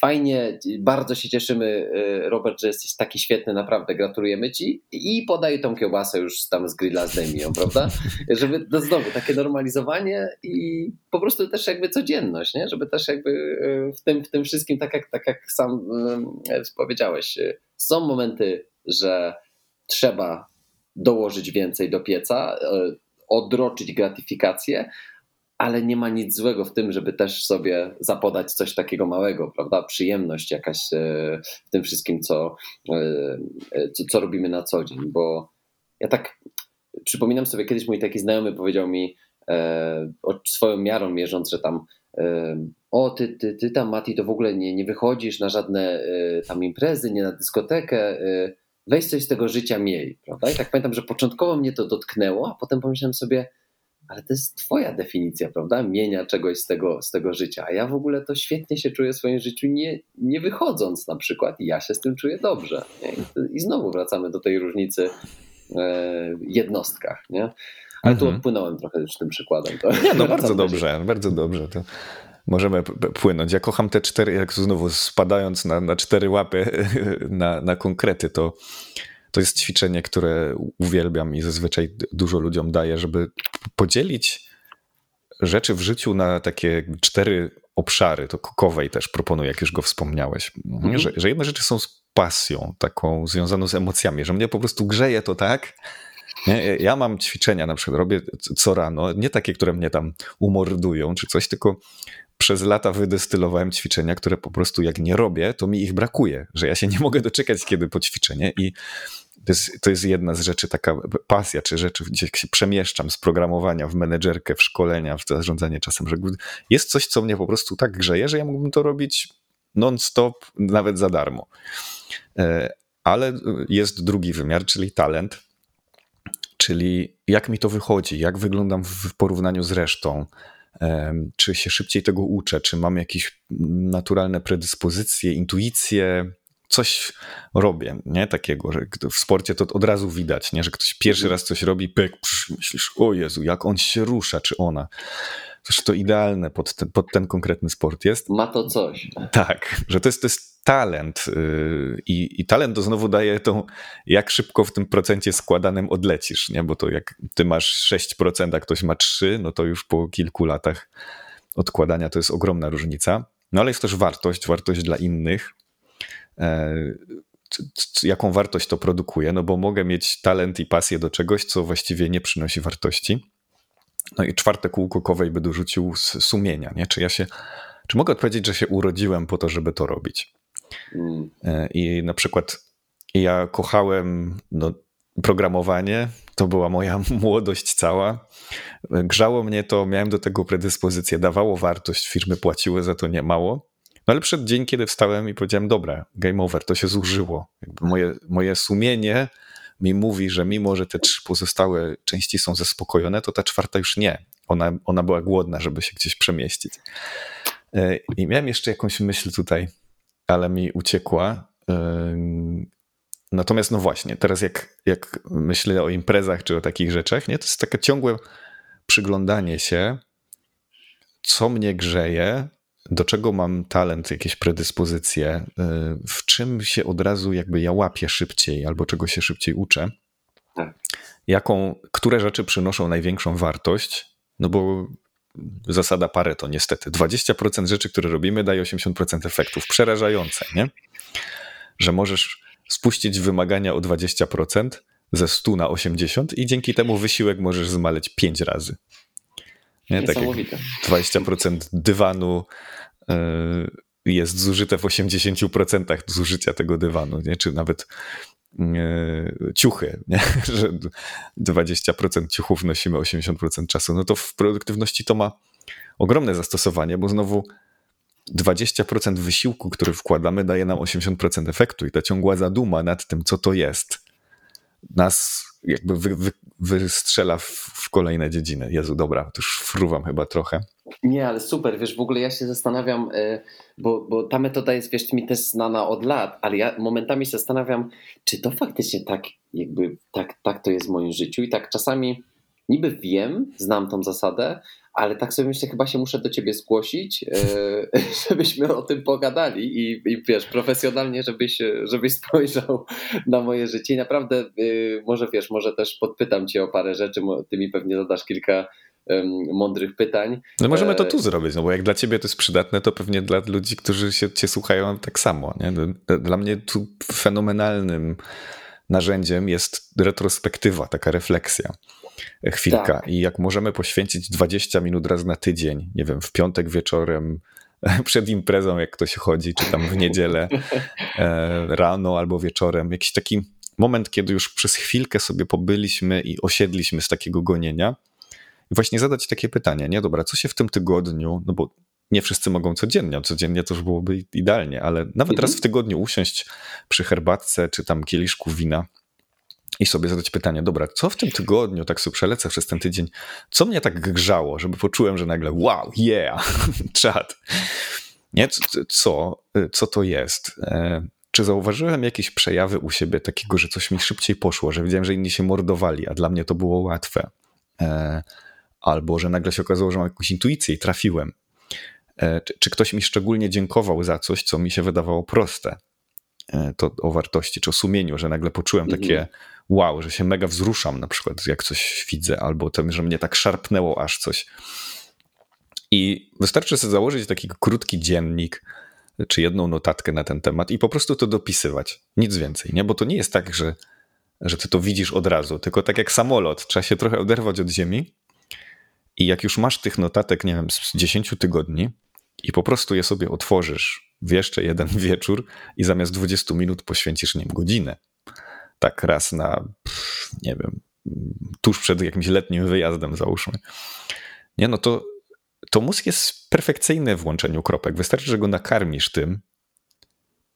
fajnie, bardzo się cieszymy, Robert, że jesteś taki świetny, naprawdę gratulujemy ci i podaj tą kiełbasę już tam z grilla zdejmij prawda? Żeby, no znowu, takie normalizowanie i po prostu też jakby codzienność, nie? Żeby też jakby w tym, w tym wszystkim, tak jak, tak jak sam powiedziałeś, są momenty, że trzeba dołożyć więcej do pieca, e, odroczyć gratyfikację, ale nie ma nic złego w tym, żeby też sobie zapodać coś takiego małego, prawda? Przyjemność jakaś e, w tym wszystkim, co, e, co, co robimy na co dzień, bo ja tak przypominam sobie, kiedyś mój taki znajomy powiedział mi swoją miarą mierząc, że tam o, ty, ty, ty tam, Mati, to w ogóle nie, nie wychodzisz na żadne tam imprezy, nie na dyskotekę, weź coś z tego życia miej, prawda? I tak pamiętam, że początkowo mnie to dotknęło, a potem pomyślałem sobie, ale to jest twoja definicja, prawda? Mienia czegoś z tego, z tego życia. A ja w ogóle to świetnie się czuję w swoim życiu, nie, nie wychodząc na przykład i ja się z tym czuję dobrze. I, znowu wracamy do tej różnicy e, jednostkach, nie? Ale tu mhm. odpłynąłem trochę już tym przykładem. To nie, no bardzo dobrze, bardzo dobrze. To możemy płynąć. Ja kocham te cztery, jak znowu spadając na, na cztery łapy, na, na konkrety, to, to jest ćwiczenie, które uwielbiam i zazwyczaj dużo ludziom daję, żeby podzielić rzeczy w życiu na takie cztery obszary. To kokowej też proponuję, jak już go wspomniałeś. Mhm. Że, że jedne rzeczy są z pasją, taką związaną z emocjami, że mnie po prostu grzeje to tak? Ja mam ćwiczenia, na przykład robię co rano, nie takie, które mnie tam umordują czy coś, tylko przez lata wydestylowałem ćwiczenia, które po prostu jak nie robię, to mi ich brakuje, że ja się nie mogę doczekać, kiedy po ćwiczenie i to jest, to jest jedna z rzeczy, taka pasja, czy rzeczy, gdzie się przemieszczam z programowania w menedżerkę, w szkolenia, w zarządzanie czasem, że jest coś, co mnie po prostu tak grzeje, że ja mógłbym to robić non-stop, nawet za darmo. E, ale jest drugi wymiar, czyli talent, czyli jak mi to wychodzi, jak wyglądam w porównaniu z resztą, czy się szybciej tego uczę, czy mam jakieś naturalne predyspozycje, intuicje, coś robię, nie? Takiego, że w sporcie to od razu widać, nie? Że ktoś pierwszy raz coś robi, pyk, psz, myślisz, o Jezu, jak on się rusza, czy ona. Zresztą to idealne pod ten, pod ten konkretny sport jest. Ma to coś. Tak, że to jest, to jest talent y, i, i talent to znowu daje tą, jak szybko w tym procencie składanym odlecisz, nie? bo to jak ty masz 6%, a ktoś ma 3%, no to już po kilku latach odkładania to jest ogromna różnica. No ale jest też wartość, wartość dla innych. E, jaką wartość to produkuje? No bo mogę mieć talent i pasję do czegoś, co właściwie nie przynosi wartości. No i czwarte kółko kowej by dorzucił z sumienia, nie? Czy ja się, czy mogę odpowiedzieć, że się urodziłem po to, żeby to robić? Mm. E, I na przykład ja kochałem no, programowanie, to była moja młodość cała. Grzało mnie to, miałem do tego predyspozycję, dawało wartość, firmy płaciły za to nie mało. No ale przed dzień, kiedy wstałem i powiedziałem, dobra, game over, to się zużyło. moje, moje sumienie mi mówi, że mimo, że te trzy pozostałe części są zaspokojone, to ta czwarta już nie. Ona, ona była głodna, żeby się gdzieś przemieścić. E, I miałem jeszcze jakąś myśl tutaj, ale mi uciekła. Natomiast no właśnie, teraz jak, jak myślę o imprezach czy o takich rzeczach, nie, to jest takie ciągłe przyglądanie się, co mnie grzeje, do czego mam talent, jakieś predyspozycje, y, w czym się od razu jakby ja łapię szybciej albo czego się szybciej uczę, tak. jaką, które rzeczy przynoszą największą wartość, no bo zasada Pareto niestety. 20% rzeczy, które robimy, daje 80% efektów. Przerażające, nie? Że możesz spuścić wymagania o 20% ze 100 na 80 i dzięki temu wysiłek możesz zmaleć 5 razy. Nie? Tak 20% dywanu y, jest zużyte w 80% zużycia tego dywanu, nie? czy nawet y, ciuchy, nie? że 20% ciuchów nosimy 80% czasu, no to w produktywności to ma ogromne zastosowanie, bo znowu 20% wysiłku, który wkładamy, daje nam 80% efektu i ta ciągła zaduma nad tym, co to jest, nas jakby wy, wy, wystrzela w, w, kolejne dziedziny. Jezu, dobra, to już fruwam chyba trochę. Nie, ale super, wiesz, w ogóle ja się zastanawiam, y, bo, bo ta metoda jest, wiesz, mi też znana od lat, ale ja momentami się zastanawiam, czy to faktycznie tak jakby, tak, tak to jest w moim życiu i tak czasami niby wiem, znam tą zasadę, ale tak sobie myślę, chyba się muszę do ciebie zgłosić, e, żebyśmy o tym pogadali i, i wiesz, profesjonalnie, żebyś, żebyś spojrzał na moje życie. I naprawdę, e, może wiesz, może też podpytam cię o parę rzeczy, ty mi pewnie zadasz kilka mądrych pytań. No możemy to e, tu zrobić, no bo jak dla ciebie to jest przydatne, to pewnie dla ludzi, którzy się cię słuchają tak samo. Nie? Dla mnie tu fenomenalnym narzędziem jest retrospektywa, taka refleksja chwilka. Tak. I jak możemy poświęcić 20 minut raz na tydzień, nie wiem, w piątek wieczorem, przed imprezą, jak ktoś chodzi, czy tam w niedzielę e, rano albo wieczorem, jakiś taki moment, kiedy już przez chwilkę sobie pobyliśmy i osiedliśmy z takiego gonienia. I właśnie zadać takie pytanie, nie dobra, co się w tym tygodniu, no bo nie wszyscy mogą codziennie, codziennie to już byłoby idealnie, ale nawet mhm. raz w tygodniu usiąść przy herbatce czy tam kieliszku wina i sobie zadać pytanie, dobra, co w tym tygodniu, tak sobie przelecę przez ten tydzień, co mnie tak grzało, żeby poczułem, że nagle wow, yeah, czad. Nie, co, co to jest? E, czy zauważyłem jakieś przejawy u siebie takiego, że coś mi szybciej poszło, że widziałem, że inni się mordowali, a dla mnie to było łatwe? E, albo, że nagle się okazało, że mam jakąś intuicję i trafiłem. E, czy, czy ktoś mi szczególnie dziękował za coś, co mi się wydawało proste? To o wartości, czy o sumieniu, że nagle poczułem takie mhm wow, że się mega wzruszam na przykład, jak coś widzę, albo to, że mnie tak szarpnęło aż coś. I wystarczy sobie założyć taki krótki dziennik, czy jedną notatkę na ten temat i po prostu to dopisywać. Nic więcej, nie? Bo to nie jest tak, że, że ty to widzisz od razu, tylko tak jak samolot, trzeba się trochę oderwać od ziemi i jak już masz tych notatek, nie wiem, z 10 tygodni i po prostu je sobie otworzysz w jeszcze jeden wieczór i zamiast 20 minut poświęcisz nim godzinę, tak raz na, nie wiem, tuż przed jakimś letnim wyjazdem, załóżmy. Nie, no to, to mózg jest perfekcyjny w łączeniu kropek. Wystarczy, że go nakarmisz tym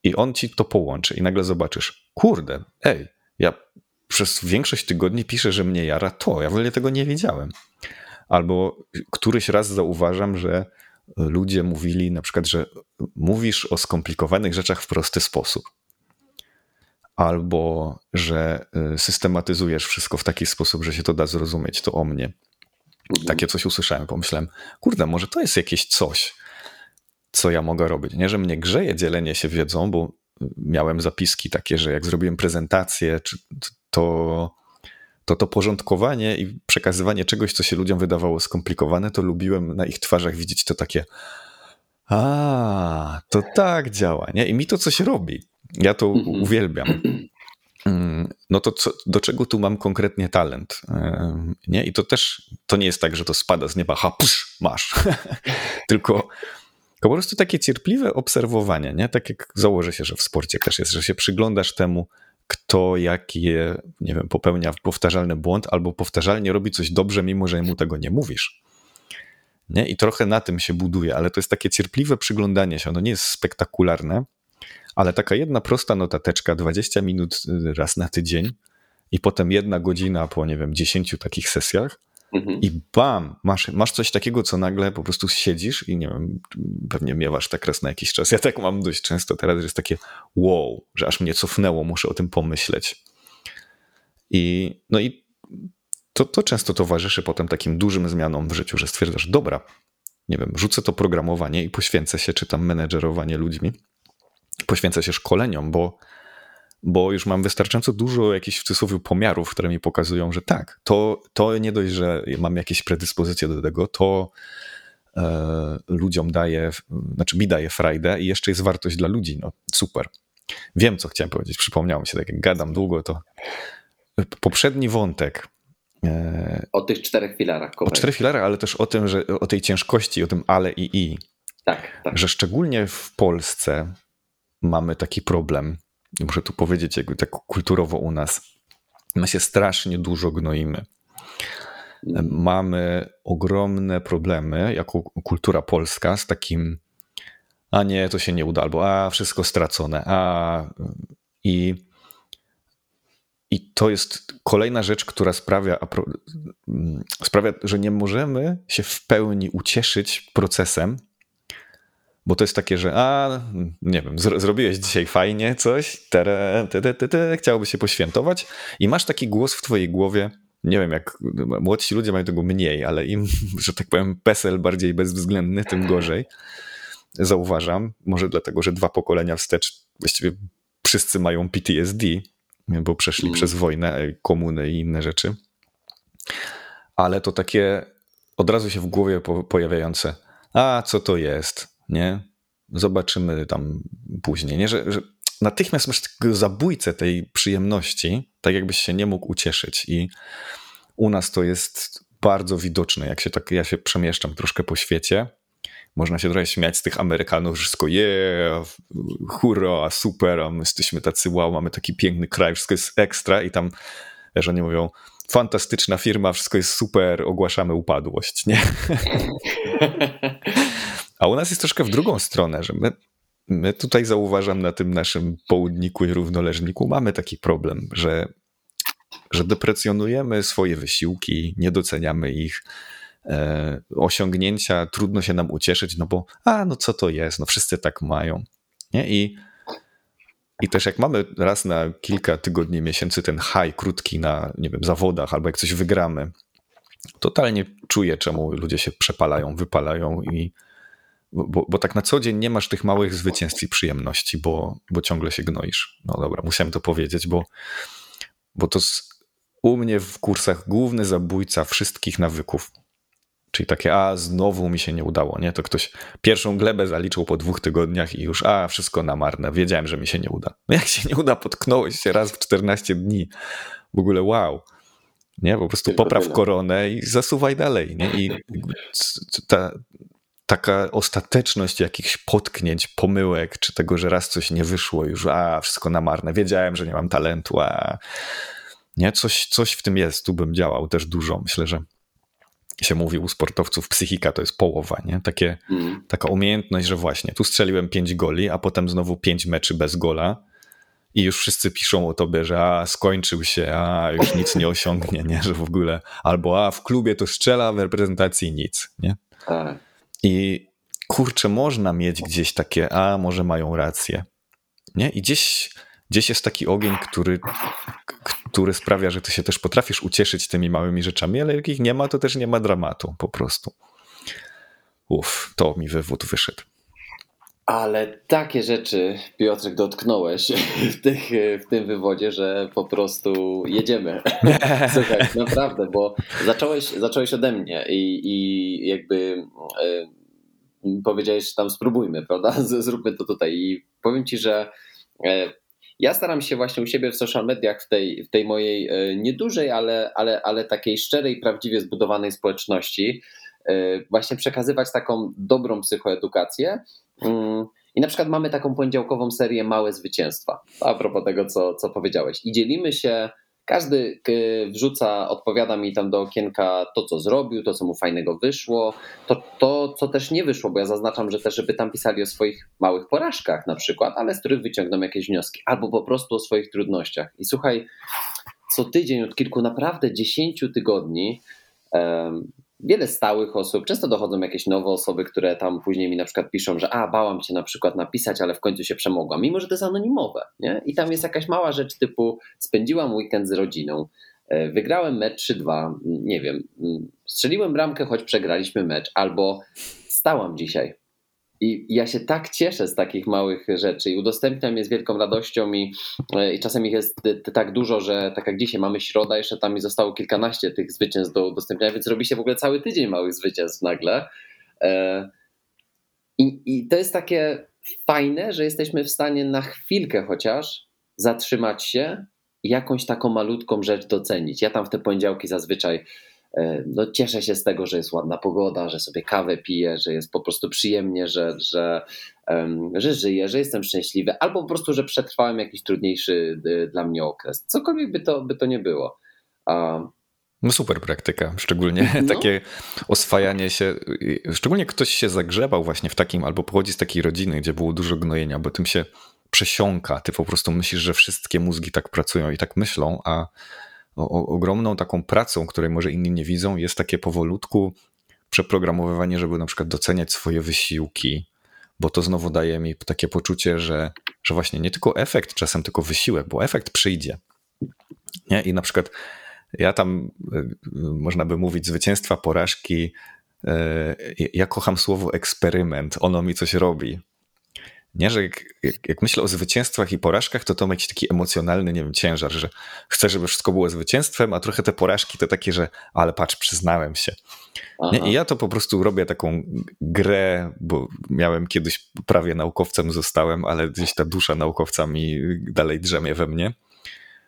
i on ci to połączy i nagle zobaczysz, kurde, ej, ja przez większość tygodni piszę, że mnie jara to, ja w ogóle tego nie wiedziałem. Albo któryś raz zauważam, że ludzie mówili na przykład, że mówisz o skomplikowanych rzeczach w prosty sposób albo że y, systematyzujesz wszystko w taki sposób, że się to da zrozumieć, to o mnie. Mhm. Takie coś usłyszałem, pomyślałem, kurde, może to jest jakieś coś, co ja mogę robić. Nie, że mnie grzeje dzielenie się wiedzą, bo miałem zapiski takie, że jak zrobiłem prezentację, to to to porządkowanie i przekazywanie czegoś, co się ludziom wydawało skomplikowane, to lubiłem na ich twarzach widzieć to takie a, to tak działa, nie? I mi to coś robi. Ja to mhm. uwielbiam. Mm, no to co, do czego tu mam konkretnie talent? Nie? I to też to nie jest tak, że to spada z nieba, ha, psz, masz. Tylko po prostu takie cierpliwe obserwowanie, nie? Tak jak założę się, że w sporcie też jest, że się przyglądasz temu, kto jakie, nie wiem, popełnia powtarzalny błąd albo powtarzalnie robi coś dobrze, mimo że mu tego nie mówisz. Nie? I trochę na tym się buduje, ale to jest takie cierpliwe przyglądanie się. Ono nie jest spektakularne, ale taka jedna prosta notateczka, 20 minut y, raz na tydzień i potem jedna godzina po, nie wiem, 10 takich sesjach mhm. i bam, masz, masz coś takiego, co nagle po prostu siedzisz i nie wiem, pewnie miewasz tak raz na jakiś czas. Ja tak mam dość często teraz, że jest takie wow, że aż mnie cofnęło, muszę o tym pomyśleć. I no i to, to często towarzyszy potem takim dużym zmianom w życiu, że stwierdzasz, dobra, nie wiem, rzucę to programowanie i poświęcę się, czy tam menedżerowanie ludźmi poświęcę się szkoleniom, bo, bo już mam wystarczająco dużo jakichś w cudzysłowie pomiarów, które mi pokazują, że tak, to, to nie dość, że mam jakieś predyspozycje do tego, to e, ludziom daje, znaczy mi daje frajdę i jeszcze jest wartość dla ludzi, no super. Wiem, co chciałem powiedzieć, przypomniało mi się, tak jak gadam długo, to poprzedni wątek, e, o tych czterech filarach. O czterech filarach, ale też o tym, że o tej ciężkości, o tym ale i i. Tak, tak. Że szczególnie w Polsce mamy taki problem. Muszę tu powiedzieć, jakby tak kulturowo u nas. My się strasznie dużo gnoimy. Mamy ogromne problemy jako kultura polska z takim a nie, to się nie uda, albo a wszystko stracone, a i I to jest kolejna rzecz, która sprawia, sprawia, że nie możemy się w pełni ucieszyć procesem, bo to jest takie, że a, nie wiem, zrobiłeś dzisiaj fajnie coś, tere, te, te, te, chciałbyś się poświętować i masz taki głos w twojej głowie, nie wiem, jak młodsi ludzie mają tego mniej, ale im, że tak powiem, PESEL bardziej bezwzględny, tym gorzej. Zauważam, może dlatego, że dwa pokolenia wstecz właściwie wszyscy mają PTSD, bo przeszli mm. przez wojnę, komuny i inne rzeczy. Ale to takie od razu się w głowie pojawiające, a co to jest, nie? Zobaczymy tam później, nie? Że, że natychmiast masz takiego zabójcę tej przyjemności, tak jakbyś się nie mógł ucieszyć i u nas to jest bardzo widoczne, jak się tak, ja się przemieszczam troszkę po świecie, można się trochę śmiać z tych Amerykanów, że wszystko yeah, hurra, super, a my jesteśmy tacy wow, mamy taki piękny kraj, wszystko jest ekstra i tam, że oni mówią, fantastyczna firma, wszystko jest super, ogłaszamy upadłość, nie? A u nas jest troszkę w drugą stronę, że my, my tutaj zauważam na tym naszym południku i równoleżniku mamy taki problem, że, że deprecjonujemy swoje wysiłki, nie doceniamy ich, e, osiągnięcia, trudno się nam ucieszyć, no bo a, no co to jest, no wszyscy tak mają. Nie? I, I też jak mamy raz na kilka tygodni, miesięcy ten high krótki na, nie wiem, zawodach, albo jak coś wygramy, totalnie czuję, czemu ludzie się przepalają, wypalają i bo, bo tak na co dzień nie masz tych małych zwycięstw i przyjemności, bo, bo ciągle się gnoisz. No dobra, musiałem to powiedzieć, bo, bo to u mnie w kursach główny zabójca wszystkich nawyków. Czyli takie, a znowu mi się nie udało, nie? To ktoś pierwszą glebę zaliczył po dwóch tygodniach i już, a wszystko na marne, wiedziałem, że mi się nie uda. No jak się nie uda, potknąłeś się raz w 14 dni. W ogóle wow. Nie, po prostu popraw koronę i zasuwaj dalej, nie? I ta, taka ostateczność jakichś potknięć, pomyłek, czy tego, że raz coś nie wyszło, już a, wszystko na marne, wiedziałem, że nie mam talentu, a nie, coś, coś w tym jest, tu bym działał też dużo, myślę, że się mówi u sportowców, psychika to jest połowa, nie? Takie, mm. Taka umiejętność, że właśnie tu strzeliłem pięć goli, a potem znowu pięć meczy bez gola i już wszyscy piszą o tobie, że a, skończył się, a, już nic nie osiągnie, nie? Że w ogóle, albo a, w klubie to strzela, w reprezentacji nic, nie? Tak. I kurczę, można mieć gdzieś takie, a może mają rację. Nie? I gdzieś, gdzieś jest taki ogień, który, który sprawia, że ty się też potrafisz ucieszyć tymi małymi rzeczami, ale jak ich nie ma, to też nie ma dramatu po prostu. Uff, to mi wywód wyszedł. Ale takie rzeczy, Piotrek, dotknąłeś w, tych, w tym wywodzie, że po prostu jedziemy. Słuchaj, naprawdę, bo zacząłeś, zacząłeś ode mnie i, i jakby e, powiedziałeś, tam spróbujmy, prawda? Zróbmy to tutaj. I powiem ci, że e, ja staram się właśnie u siebie w social mediach, w tej, w tej mojej e, niedużej, ale, ale, ale takiej szczerej, prawdziwie zbudowanej społeczności, właśnie przekazywać taką dobrą psychoedukację. Mm, I na przykład mamy taką poniedziałkową serię Małe Zwycięstwa, a propos tego, co, co powiedziałeś. I dzielimy się każdy wrzuca, odpowiada mi tam do okienka to, co zrobił, to, co mu fajnego wyszło, to, to, co też nie wyszło, bo ja zaznaczam, że też, żeby tam pisali o swoich małych porażkach na przykład, ale z których wyciągną jakieś wnioski, albo po prostu o swoich trudnościach. I słuchaj, co tydzień od kilku, naprawdę dziesięciu tygodni, wiele stałych osób, często dochodzą jakieś nowe osoby, które tam później mi na przykład piszą, że a, bałam cię na przykład napisać, ale w końcu się przemogłam, mimo że to jest anonimowe, nie? I tam jest jakaś mała rzecz typu spędziłam weekend z rodziną, e, wygrałem mecz 3-2, nie wiem, strzeliłem bramkę, choć przegraliśmy mecz, albo stałam dzisiaj, i ja się tak cieszę z takich małych rzeczy i udostępniam je z wielką radością i, e, i czasem ich jest tak dużo, że tak jak dzisiaj mamy środa, jeszcze tam mi zostało kilkanaście tych zwycięstw do udostępniania, więc robi się w ogóle cały tydzień małych zwycięstw nagle. E, I, I to jest takie fajne, że jesteśmy w stanie na chwilkę chociaż zatrzymać się i jakąś taką malutką rzecz docenić. Ja tam w te poniedziałki zazwyczaj E, no cieszę się z tego, że jest ładna pogoda, że sobie kawę piję, że jest po prostu przyjemnie, że, że, że żyję, że jestem szczęśliwy, albo po prostu, że przetrwałem jakiś trudniejszy y, dla mnie okres. Cokolwiek by to, by to nie było. No super praktyka, szczególnie no. takie oswajanie się, szczególnie ktoś się zagrzebał właśnie w takim, albo pochodzi z takiej rodziny, gdzie było dużo gnojenia, bo tym się przesiąka. Ty po prostu myślisz, że wszystkie mózgi tak pracują i tak myślą, a o, ogromną taką pracą, której może inni nie widzą, jest takie powolutku przeprogramowywanie, żeby na przykład doceniać swoje wysiłki, bo to znowu daje mi takie poczucie, że, że właśnie nie tylko efekt, czasem tylko wysiłek, bo efekt przyjdzie. Nie? I na przykład ja tam, y, można by mówić, zwycięstwa, porażki. Y, ja kocham słowo eksperyment, ono mi coś robi. Nie, że jak, jak, jak, myślę o zwycięstwach i porażkach, to to ma jakiś taki emocjonalny, nie wiem, ciężar, że chcę, żeby wszystko było zwycięstwem, a trochę te porażki to takie, że ale patrz, przyznałem się. Nie? I ja to po prostu robię taką grę, bo miałem kiedyś prawie naukowcem zostałem, ale gdzieś ta dusza naukowca mi dalej drzemie we mnie,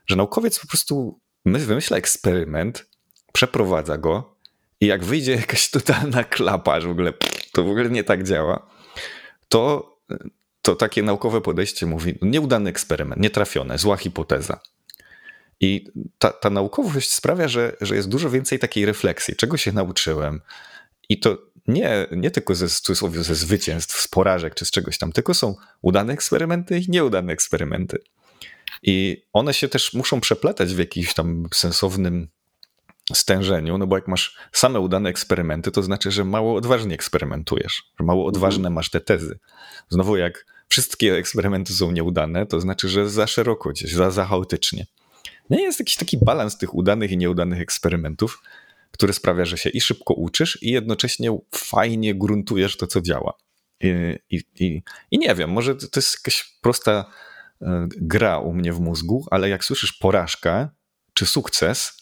że naukowiec po prostu wymyśla eksperyment, przeprowadza go i jak wyjdzie jakaś totalna klapa, że w ogóle to w ogóle nie tak działa, to to takie naukowe podejście mówi, nieudany eksperyment, nietrafione, zła hipoteza. I ta, ta naukowość sprawia, że, że jest dużo więcej takiej refleksji, czego się nauczyłem. I to nie, nie tylko ze, ze zwycięstw, z porażek czy z czegoś tam, tylko są udane eksperymenty i nieudane eksperymenty. I one się też muszą przeplatać w jakimś tam sensownym stężeniu, no bo jak masz same udane eksperymenty, to znaczy, że mało odważnie eksperymentujesz, że mało mhm. odważne masz te tezy. Znowu jak wszystkie eksperymenty są nieudane, to znaczy, że za szeroko gdzieś, za, za chaotycznie. Nie jest jakiś taki balans tych udanych i nieudanych eksperymentów, który sprawia, że się i szybko uczysz, i jednocześnie fajnie gruntujesz to, co działa. I, i, i, i nie wiem, może to jest jakaś prosta e, gra u mnie w mózgu, ale jak słyszysz porażkę czy sukces,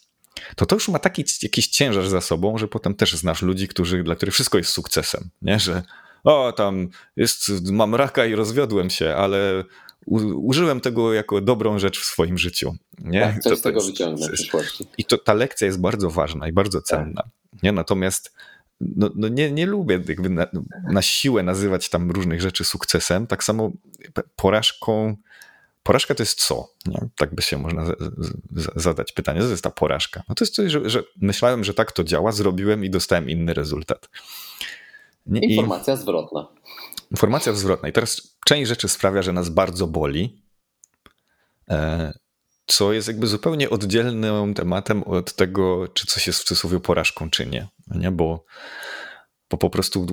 to to już ma taki jakiś ciężar za sobą, że potem też znasz ludzi, którzy, dla których wszystko jest sukcesem, nie? że o, tam jest, mam raka i rozwiodłem się, ale u, użyłem tego jako dobrą rzecz w swoim życiu. Nie? Tak, coś to, z tego wyciągnę w przyszłości. I to, ta lekcja jest bardzo ważna i bardzo tak. cenna. Tak. Nie? Natomiast no, no nie, nie lubię jakby na, na siłę nazywać tam różnych rzeczy sukcesem. Tak samo porażką Porażka to jest co? Nie? Tak by się można zadać pytanie, co jest ta porażka? No to jest coś, że, że myślałem, że tak to działa, zrobiłem i dostałem inny rezultat. Informacja zwrotna. Informacja zwrotna. I teraz część rzeczy sprawia, że nas bardzo boli, e, co jest jakby zupełnie oddzielnym tematem od tego, czy coś jest w cudzysłowie porażką, czy nie. nie? Bo, bo po prostu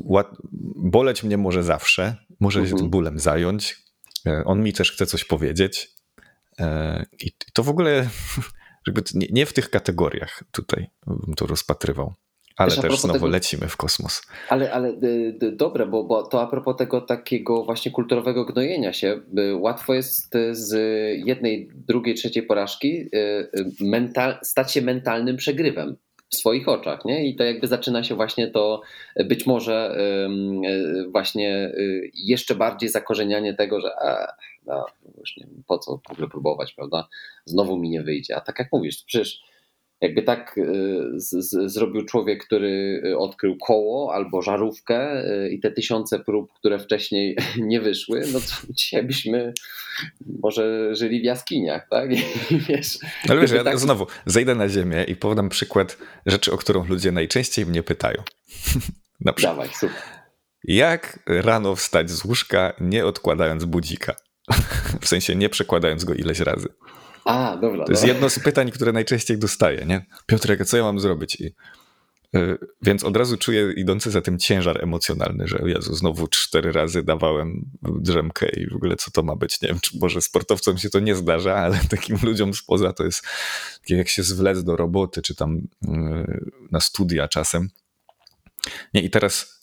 boleć mnie może zawsze, może się tym mhm. bólem zająć, E, on mi też chce coś powiedzieć. E, I to w ogóle nie w tych kategoriach tutaj bym to rozpatrywał. Ale też znowu tego, lecimy w kosmos. Ale, ale dobre, bo, bo to a propos tego takiego właśnie kulturowego gnojenia się, łatwo jest z jednej, drugiej, trzeciej porażki mental, stać się mentalnym przegrywem w swoich oczach, nie? I to jakby zaczyna się właśnie to być może właśnie y, jeszcze bardziej zakorzenianie tego, że a, no, już nie wiem, po co w ogóle próbować, prawda? Znowu mi nie wyjdzie. A tak jak mówisz, przecież jakby tak y, z, z, zrobił człowiek, który y, odkrył koło albo żarówkę y, i te tysiące prób, które wcześniej nie wyszły, no to dzisiaj byśmy może żyli w jaskiniach, tak? I wiesz, Ale wiesz, ja tak... znowu zejdę na ziemię i podam przykład rzeczy, o którą ludzie najczęściej mnie pytają. na przykład. Dawaj, super. Jak rano wstać z łóżka, nie odkładając budzika? w sensie nie przekładając go ileś razy. A, dobra. To jest jedno z pytań, które najczęściej dostaję, nie? Piotrek, co ja mam zrobić? I, yy, więc od razu czuję idący za tym ciężar emocjonalny, że Jezu, znowu cztery razy dawałem drzemkę i w ogóle co to ma być? Nie wiem, czy może sportowcom się to nie zdarza, ale takim ludziom spoza to jest jak się zwlec do roboty, czy tam yy, na studia czasem. Nie, i teraz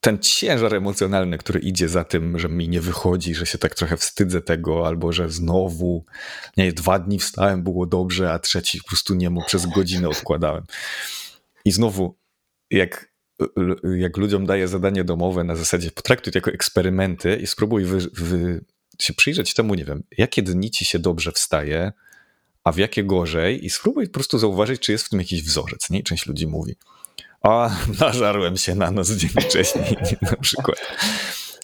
ten ciężar emocjonalny, który idzie za tym, że mi nie wychodzi, że się tak trochę wstydzę tego, albo że znowu, nie, dwa dni wstałem, było dobrze, a trzeci po prostu nie mógł, przez godzinę odkładałem. I znowu, jak, jak ludziom daję zadanie domowe na zasadzie potraktuj to jako eksperymenty i spróbuj wy, wy, się przyjrzeć temu, nie wiem, jakie dni ci się dobrze wstaje, a w jakie gorzej i spróbuj po prostu zauważyć, czy jest w tym jakiś wzorzec, nie? Część ludzi mówi a nażarłem się na noc dzień wcześniej na przykład.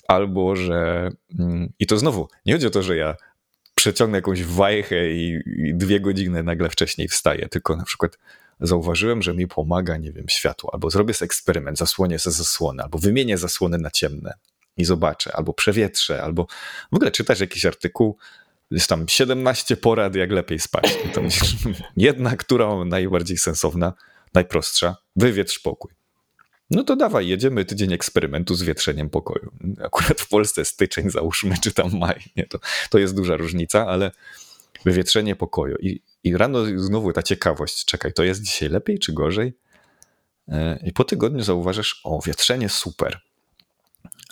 Albo, że mm, i to znowu, nie chodzi o to, że ja przeciągnę jakąś wajchę i, dwie godziny nagle wcześniej wstaję, tylko na przykład zauważyłem, że mi pomaga, nie wiem, światło, albo zrobię sobie eksperyment, zasłonię sobie zasłonę, albo wymienię zasłony na ciemne. i zobaczę, albo przewietrzę, albo w ogóle czytasz jakiś artykuł, jest tam 17 porad, jak lepiej spać. To myślisz, jedna, która najbardziej sensowna, najprostsza, wywietrz pokój. No to dawaj, jedziemy tydzień eksperymentu z wietrzeniem pokoju. Akurat w Polsce styczeń załóżmy, czy tam maj, nie, to, to jest duża różnica, ale wywietrzenie pokoju. I, I rano znowu ta ciekawość, czekaj, to jest dzisiaj lepiej czy gorzej? E, I po tygodniu zauważysz, o, wietrzenie super.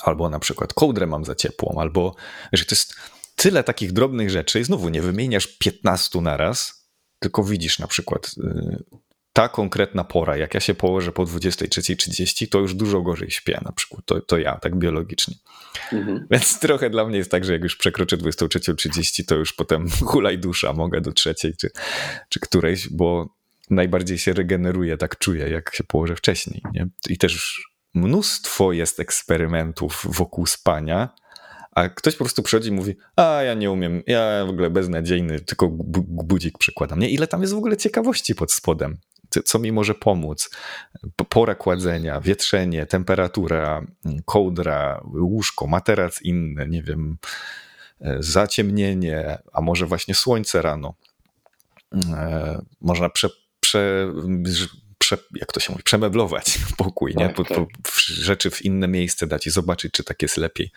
Albo na przykład kołdrę mam za ciepłą, albo że to jest tyle takich drobnych rzeczy i znowu nie wymieniasz 15 na raz, tylko widzisz na przykład y, ta konkretna pora, jak ja się położę po 23.30, to już dużo gorzej śpię na przykład, to, to ja, tak biologicznie. Mhm. Więc trochę dla mnie jest tak, że jak już przekroczę 23.30, to już potem hulaj dusza, mogę do trzeciej czy, czy którejś, bo najbardziej się regeneruje, tak czuję, jak się położę wcześniej. Nie? I też mnóstwo jest eksperymentów wokół spania, a ktoś po prostu przychodzi i mówi, a ja nie umiem, ja w ogóle beznadziejny, tylko budzik przykładam. Nie? Ile tam jest w ogóle ciekawości pod spodem? Co mi może pomóc? Pora kładzenia, wietrzenie, temperatura, kołdra, łóżko, materac inny, nie wiem, e, zaciemnienie, a może właśnie słońce rano. E, można prze, prze, prze, jak to się mówi, przemeblować pokój, tak, nie? Po, tak. po, rzeczy w inne miejsce dać i zobaczyć, czy tak jest lepiej.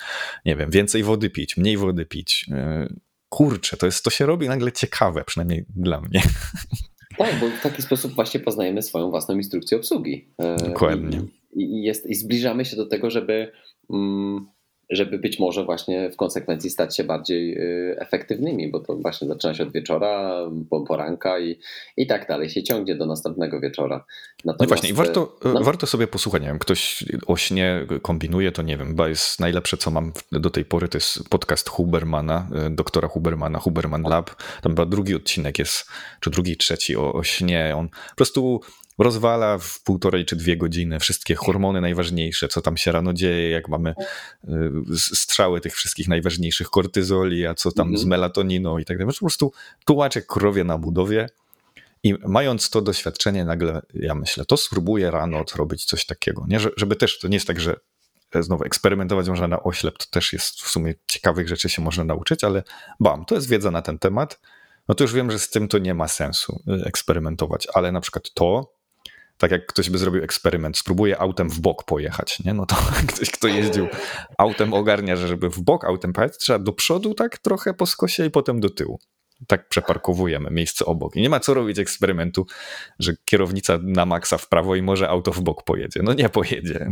Nie wiem, więcej wody pić, mniej wody pić. E, kurczę, to, jest, to się robi nagle ciekawe, przynajmniej dla mnie. Tak, bo w taki sposób właśnie poznajemy swoją własną instrukcję obsługi. E, Dokładnie. I, i, jest, i zbliżamy się do tego, żeby mm, żeby być może właśnie w konsekwencji stać się bardziej y, efektywnymi, bo to właśnie zaczyna się od wieczora, poranka i, i tak dalej się ciągnie do następnego wieczora. Natomiast, no właśnie, i warto, y, no. warto sobie posłuchać, nie wiem, ktoś o śnie kombinuje, to nie wiem, chyba jest najlepsze, co mam do tej pory, to jest podcast Hubermana, y, doktora Hubermana, Huberman Lab, tam chyba drugi odcinek jest, czy drugi, trzeci o, o śnie, on po prostu rozwala w półtorej czy dwie godziny wszystkie hormony najważniejsze, co tam się rano dzieje, jak mamy y, strzały tych wszystkich najważniejszych kortyzoli, a co tam mm -hmm. z melatoniną i tak dalej. Po prostu tułaczę krowie na budowie i mając to doświadczenie nagle, ja myślę, to spróbuję rano zrobić coś takiego, nie? żeby też, to nie jest tak, że znowu eksperymentować można na oślep, to też jest w sumie ciekawych rzeczy się można nauczyć, ale bam, to jest wiedza na ten temat, no to już wiem, że z tym to nie ma sensu y, eksperymentować, ale na przykład to, tak jak ktoś by zrobił eksperyment, spróbuje autem w bok pojechać, nie? No to ktoś, kto jeździł autem ogarnia, że żeby w bok autem pojechać, trzeba do przodu tak trochę po skosie i potem do tyłu. Tak przeparkowujemy miejsce obok. I nie ma co robić eksperymentu, że kierownica na maksa w prawo i może auto w bok pojedzie. No nie pojedzie.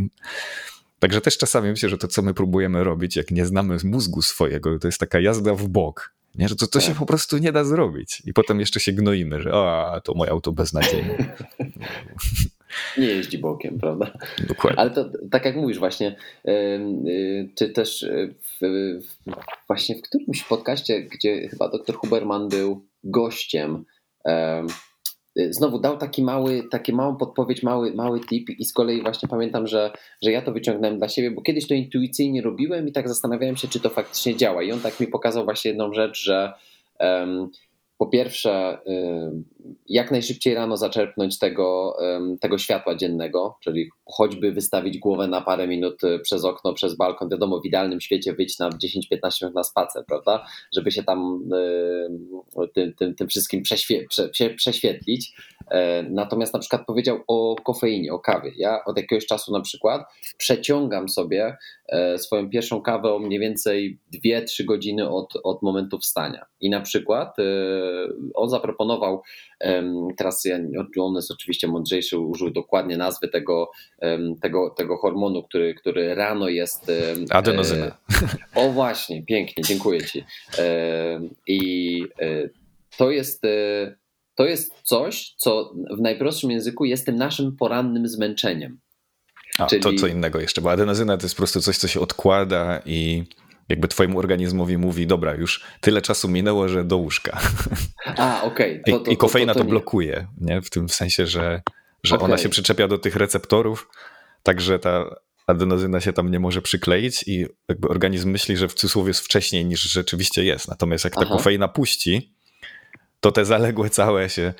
Także też czasami myślę, że to, co my próbujemy robić, jak nie znamy mózgu swojego, to jest taka jazda w bok. Nie, że to, to się tak. po prostu nie da zrobić. I potem jeszcze się gnoimy, że a, to moje auto beznadziejne. Nie jeździ bokiem, prawda? Dokładnie. Ale to tak jak mówisz właśnie, y, czy też w, właśnie w którymś podcaście, gdzie chyba dr Huberman był gościem, Y, znowu dał taki mały, taki małą podpowiedź, mały, mały tip i z kolei właśnie pamiętam, że, że ja to wyciągnąłem dla siebie, bo kiedyś to intuicyjnie robiłem i tak zastanawiałem się, czy to faktycznie działa. I on tak mi pokazał właśnie jedną rzecz, że um, po pierwsze, jak najszybciej rano zaczerpnąć tego, tego światła dziennego, czyli choćby wystawić głowę na parę minut y, przez okno, przez balkon. Wiadomo, w idealnym świecie wyjść na 10-15 minut na spacer, prawda? Żeby się tam tym, tym, tym wszystkim prześwie, prze, prześwietlić. E, natomiast na przykład powiedział o kofeinie, o kawie. Ja od jakiegoś czasu na przykład przeciągam sobie e, swoją pierwszą kawę o mniej więcej 2-3 godziny od, od momentu wstania. I na przykład e, on zaproponował, teraz on jest oczywiście mądrzejszy, użył dokładnie nazwy tego, tego, tego hormonu, który, który rano jest. Adenozyna. O właśnie, pięknie, dziękuję Ci. I to jest to jest coś, co w najprostszym języku jest tym naszym porannym zmęczeniem. A, Czyli... to co innego jeszcze, bo adenozyna to jest po prostu coś, co się odkłada i jakby twojemu organizmowi mówi, dobra, już tyle czasu minęło, że do łóżka. A, okej. Okay. I, I kofeina to, to, to, blokuje, nie? W tym sensie, że, że okay. ona się przyczepia do tych receptorów, także ta adenozyna się tam nie może przykleić i jakby organizm myśli, że w cudzysłowie jest wcześniej niż rzeczywiście jest. Natomiast jak ta Aha. kofeina puści, to te zaległe całe się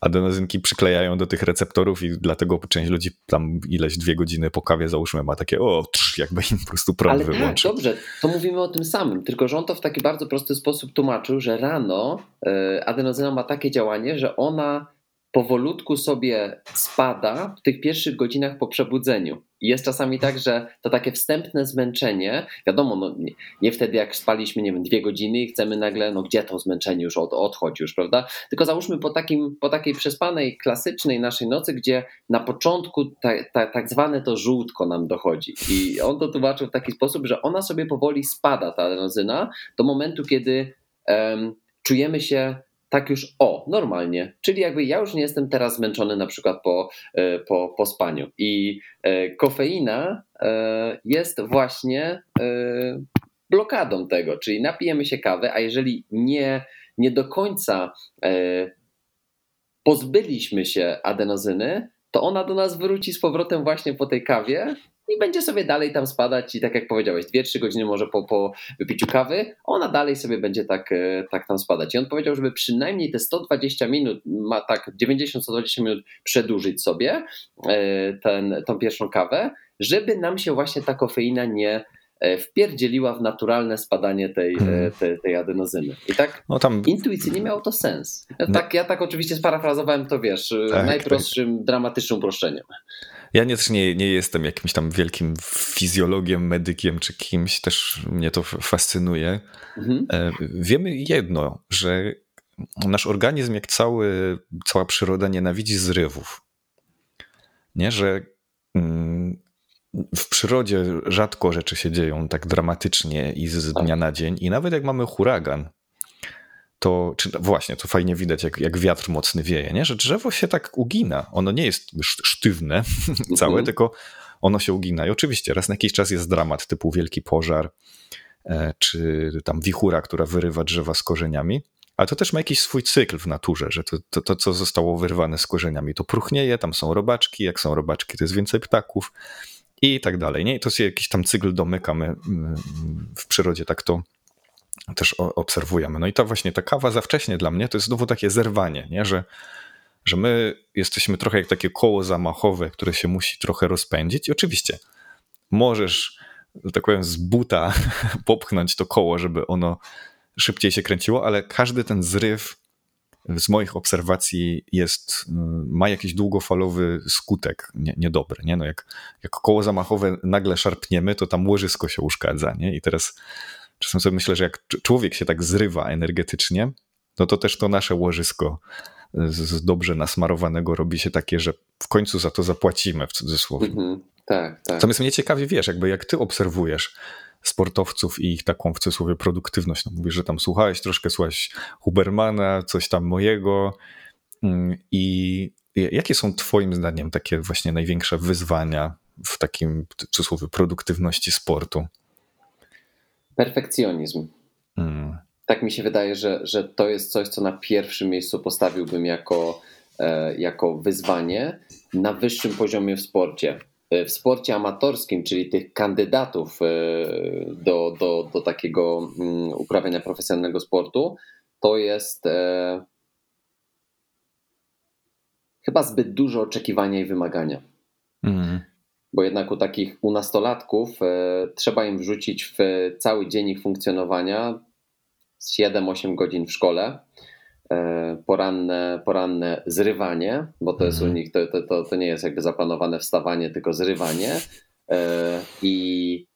adenozynki przyklejają do tych receptorów i dlatego część ludzi tam ileś dwie godziny po kawie załóżmy ma takie o, trz, jakby im po prostu prąd Ale wyłączy. tak, dobrze, to mówimy o tym samym, tylko że on to w taki bardzo prosty sposób tłumaczył, że rano e, adenozyna ma takie działanie, że ona powolutku sobie spada w tych pierwszych godzinach po przebudzeniu. Jest czasami tak, że to takie wstępne zmęczenie, wiadomo, no, nie, nie, wtedy jak spaliśmy, nie wiem, dwie godziny i chcemy nagle, no gdzie to zmęczenie już od, odchodzi już, prawda? Tylko załóżmy po, takim, po takiej przespanej, klasycznej naszej nocy, gdzie na początku ta, ta, tak zwane to żółtko nam dochodzi. I on to tłumaczył w taki sposób, że ona sobie powoli spada, ta adenozyna, do momentu, kiedy um, czujemy się tak już o, normalnie. Czyli jakby ja już nie jestem teraz zmęczony na przykład po, e, po, po spaniu. I e, kofeina e, jest właśnie blokadą tego, czyli napijemy się kawy, a jeżeli nie, nie do końca pozbyliśmy się adenozyny, to ona do nas wróci z powrotem właśnie po tej kawie i będzie sobie dalej tam spadać i tak jak powiedziałeś, 2-3 godziny może po, po wypiciu kawy, ona dalej sobie będzie tak, e, tak tam spadać. I on powiedział, żeby przynajmniej te 120 minut, ma tak 90-120 minut przedłużyć sobie e, ten, tą pierwszą kawę, żeby nam się właśnie ta kofeina nie wpierdzieliła w naturalne spadanie tej, hmm. tej, tej, adenozyny. I tak no tam... intuicyjnie miało to sens. Ja, no. tak, ja tak oczywiście sparafrazowałem to, wiesz, tak, najprostszym, tak. dramatycznym uproszczeniem. Ja nie, też nie, nie jestem jakimś tam wielkim fizjologiem, medykiem czy kimś, też mnie to fascynuje. Mhm. E, wiemy jedno, że nasz organizm, jak cały, cała przyroda, nienawidzi zrywów. Nie, że mm, w przyrodzie rzadko rzeczy się dzieją tak dramatycznie i z dnia na dzień. I nawet jak mamy huragan, to czy, właśnie, to fajnie widać, jak, jak wiatr mocny wieje, nie? że drzewo się tak ugina. Ono nie jest sztywne całe, mhm. tylko ono się ugina. I oczywiście raz na jakiś czas jest dramat typu wielki pożar, e, czy tam wichura, która wyrywa drzewa z korzeniami. Ale to też ma jakiś swój cykl w naturze, że to, to, to, co zostało wyrwane z korzeniami, to próchnieje, tam są robaczki, jak są robaczki, to jest więcej ptaków i tak dalej. Nie? I to się jakiś tam cykl domykamy w przyrodzie, tak to, też obserwujemy. No i ta właśnie ta kawa za wcześnie dla mnie to jest znowu takie zerwanie, nie? Że, że my jesteśmy trochę jak takie koło zamachowe, które się musi trochę rozpędzić i oczywiście możesz, że tak powiem, z buta popchnąć to koło, żeby ono szybciej się kręciło, ale każdy ten zryw z moich obserwacji jest, ma jakiś długofalowy skutek nie, niedobry. Nie? No jak, jak koło zamachowe nagle szarpniemy, to tam łożysko się uszkadza. Nie? I teraz Czasem sobie myślę, że jak człowiek się tak zrywa energetycznie, no to też to nasze łożysko z dobrze nasmarowanego robi się takie, że w końcu za to zapłacimy w cudzysłowie. Mm-hmm, tak, tak. Natomiast mnie ciekawi, wiesz, jakby jak ty obserwujesz sportowców i ich taką w cudzysłowie produktywność, no mówisz, że tam słuchałeś troszkę, słuchałeś Hubermana, coś tam mojego mm, i jakie są twoim zdaniem takie właśnie największe wyzwania w takim w cudzysłowie produktywności sportu? Perfekcjonizm. Hmm. Tak mi się wydaje, że, że to jest coś, co na pierwszym miejscu postawiłbym jako, e, jako wyzwanie na wyższym poziomie w sporcie. E, w sporcie amatorskim, czyli tych kandydatów e, do, do, do takiego mm, uprawiania profesjonalnego sportu, to jest e, chyba zbyt dużo oczekiwania i wymagania. Mm bo jednak u takich u nastolatków e, trzeba im wrzucić w cały dzień ich funkcjonowania 7-8 godzin w szkole, poranne, poranne zrywanie, bo to jest u mhm. nich, to, to, to nie jest jakby zaplanowane wstawanie, tylko zrywanie. E, I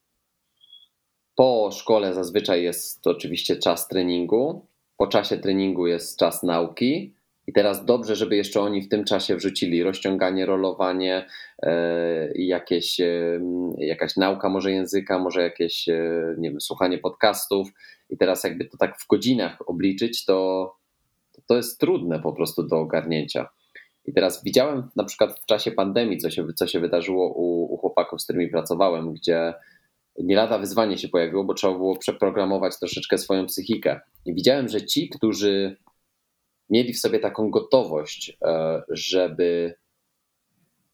po szkole zazwyczaj jest oczywiście czas treningu, po czasie treningu jest czas nauki, i teraz dobrze, żeby jeszcze oni w tym czasie wrzucili rozciąganie, rolowanie, e, jakieś, e, jakaś nauka może języka, może jakieś, e, nie wiem, słuchanie podcastów. I teraz jakby to tak w godzinach obliczyć, to, to jest trudne po prostu do ogarnięcia. I teraz widziałem na przykład w czasie pandemii, co się, co się wydarzyło u, u chłopaków, z którymi pracowałem, gdzie nie lada wyzwanie się pojawiło, bo trzeba było przeprogramować troszeczkę swoją psychikę. I widziałem, że ci, którzy mieli w sobie taką gotowość, e, żeby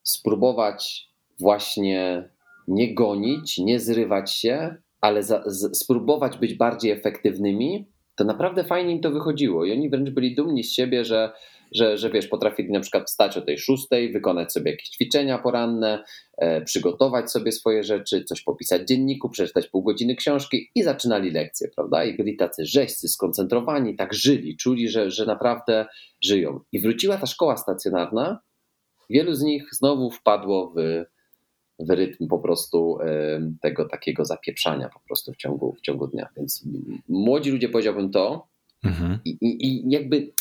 spróbować właśnie nie gonić, nie zrywać się, ale za, z, spróbować być bardziej efektywnymi, to naprawdę fajnie im to wychodziło. I oni wręcz byli dumni z siebie, że, że, że wiesz, potrafili na przykład wstać o tej szóstej, wykonać sobie jakieś ćwiczenia poranne, e, przygotować sobie swoje rzeczy, coś popisać w dzienniku, przeczytać pół godziny książki i zaczynali lekcje, prawda? I byli tacy rzeźcy, skoncentrowani, tak żyli, czuli, że, że naprawdę żyją. I wróciła ta szkoła stacjonarna, wielu z nich znowu wpadło w w rytm po prostu tego takiego zapieprzania po prostu w ciągu, w ciągu dnia. Więc młodzi ludzie powiedziałbym to mhm. i, i, jakby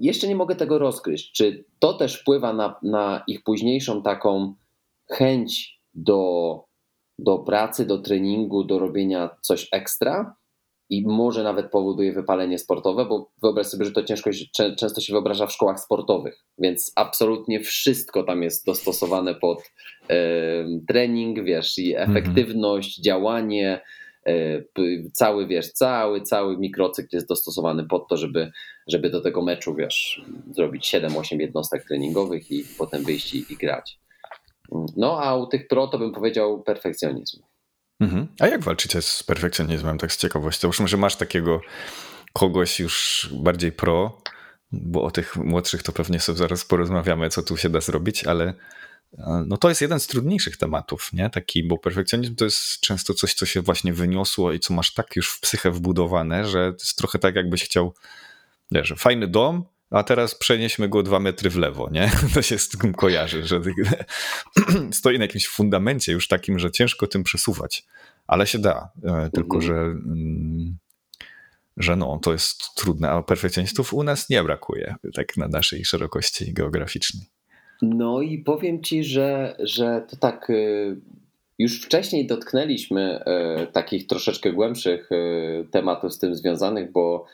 jeszcze nie mogę tego rozkryć, czy to też wpływa na, na ich późniejszą taką chęć do, do pracy, do treningu, do robienia coś ekstra, i może nawet powoduje wypalenie sportowe, bo wyobraź sobie, że to ciężko często się wyobraża w szkołach sportowych, więc absolutnie wszystko tam jest dostosowane pod e, trening, wiesz, i mhm. efektywność, mhm. działanie, e, cały, wiesz, cały, cały mikrocykl jest dostosowany pod to, żeby, żeby do tego meczu, wiesz, zrobić 7-8 jednostek treningowych i potem wyjść i, i grać. No a u tych pro to bym powiedział perfekcjonizm. Mhm. A jak walczycie z perfekcjonizmem, tak z ciekawością? Już może masz takiego kogoś już bardziej pro, bo o tych młodszych to pewnie sobie zaraz porozmawiamy, co tu się da zrobić, ale no to jest jeden z trudniejszych tematów, nie? Taki, bo perfekcjonizm to jest często coś, co się właśnie wyniosło i co masz tak już w psychę wbudowane, że to jest trochę tak, jakbyś chciał, wiesz, fajny dom, a teraz przenieśmy go dwa metry w lewo, nie? To się z tym kojarzy, że stoi na jakimś fundamencie już takim, że ciężko tym przesuwać, ale się da, e, tylko mhm. że, mm, że no, to jest trudne, a perfekcjonistów u nas nie brakuje, tak na naszej szerokości geograficznej. No i powiem ci, że, że to tak y, już wcześniej dotknęliśmy y, takich troszeczkę głębszych y, tematów z tym związanych, bo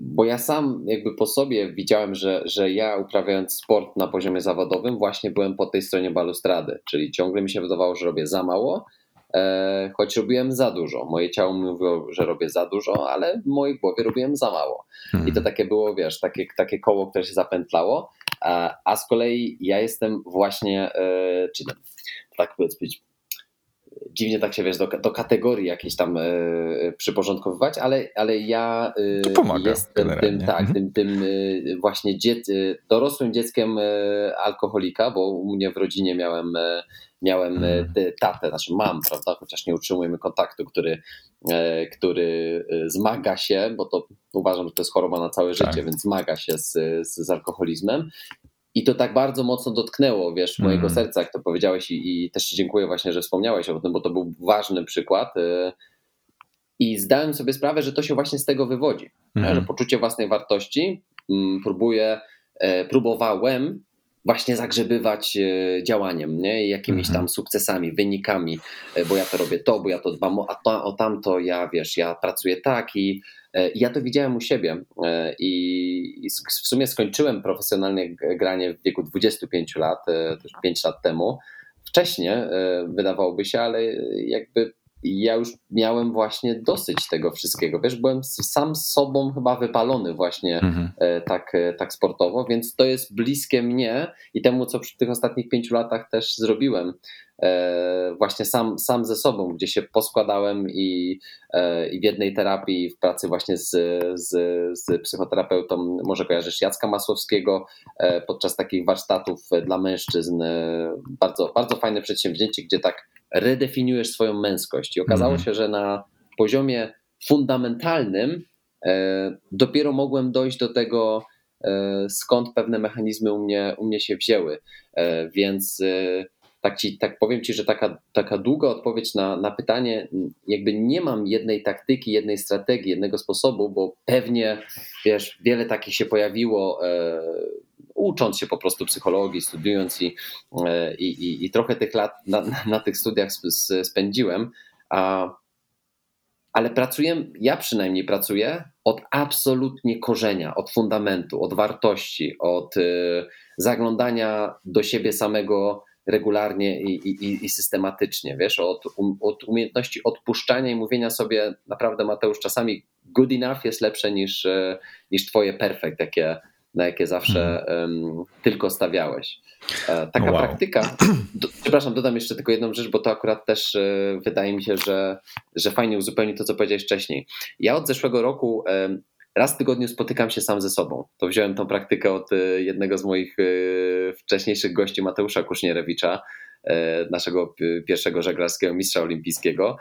bo ja sam jakby po sobie widziałem, że, że ja uprawiając sport na poziomie zawodowym właśnie byłem po tej stronie balustrady, czyli ciągle mi się wydawało, że robię za mało, e, choć robiłem za dużo. Moje ciało mówiło, że robię za dużo, ale w mojej głowie robiłem za mało. I to takie było, wiesz, takie, takie koło, które się zapętlało, a, a z kolei ja jestem właśnie, e, czy tak powiedzmy, dziwnie tak się wiesz, do, do kategorii jakiejś tam y, przyporządkowywać, ale, ale ja y, jestem tym, tak, mhm. tym, tym y, właśnie dziec, dorosłym dzieckiem alkoholika, bo u mnie w rodzinie miałem miałem hmm. tatę, znaczy mam, prawda, chociaż nie utrzymujemy kontaktu, który, który zmaga się, bo to uważam, że to jest choroba na całe tak. życie, więc zmaga się z, z, z alkoholizmem i to tak bardzo mocno dotknęło, wiesz, mojego mm. serca, jak to powiedziałeś i, i, też Ci dziękuję właśnie, że wspomniałeś o tym, bo to był ważny przykład. Y, I zdałem sobie sprawę, że to się właśnie z tego wywodzi, mm. że poczucie własnej wartości mm, próbuję, e, próbowałem właśnie zagrzebywać e, działaniem, nie? jakimiś mhm. tam sukcesami, wynikami, e, bo ja to robię to, bo ja to dbam a to, o tamto, ja wiesz, ja pracuję tak i ja to widziałem u siebie e, i w sumie skończyłem profesjonalnie granie w wieku 25 lat, 5 e, lat temu. Wcześniej wydawałoby się, ale jakby ja już miałem właśnie dosyć tego wszystkiego. Wiesz, byłem sam z sobą chyba wypalony właśnie mhm. tak, tak sportowo, więc to jest bliskie mnie i temu, co przy tych ostatnich pięciu latach też zrobiłem. E, właśnie sam, sam ze sobą, gdzie się poskładałem i, e, i w jednej terapii, w pracy właśnie z, z, z psychoterapeutą, może kojarzysz Jacka Masłowskiego, e, podczas takich warsztatów dla mężczyzn. Bardzo, bardzo fajne przedsięwzięcie, gdzie tak redefiniujesz swoją męskość. I okazało mm. się, że na poziomie fundamentalnym dopiero mogłem dojść do tego, skąd pewne mechanizmy u mnie, u mnie się wzięły. Więc tak, ci, tak powiem Ci, że taka, taka długa odpowiedź na, na pytanie, jakby nie mam jednej taktyki, jednej strategii, jednego sposobu, bo pewnie, wiesz, wiele takich się pojawiło, e, ucząc się po prostu psychologii, studiując i, e, i, i, trochę tych lat na, na, na tych studiach spędziłem, a, ale pracuję, ja przynajmniej pracuję od absolutnie korzenia, od fundamentu, od wartości, od e, zaglądania do siebie samego regularnie i, i, i systematycznie, wiesz, od, um, od umiejętności odpuszczania i mówienia sobie, naprawdę Mateusz, czasami good enough jest lepsze niż, e, niż twoje perfect, jakie, na jakie zawsze um, tylko stawiałeś. E, taka wow. praktyka, do, przepraszam, dodam jeszcze tylko jedną rzecz, bo to akurat też wydaje mi się, że, że fajnie uzupełni to, co powiedziałeś wcześniej. Ja od zeszłego roku raz w tygodniu spotykam się sam ze sobą. To wziąłem tą praktykę od e, jednego z moich e, wcześniejszych gości, Mateusza Kusznierewicza, e, naszego pierwszego żeglarskiego mistrza olimpijskiego.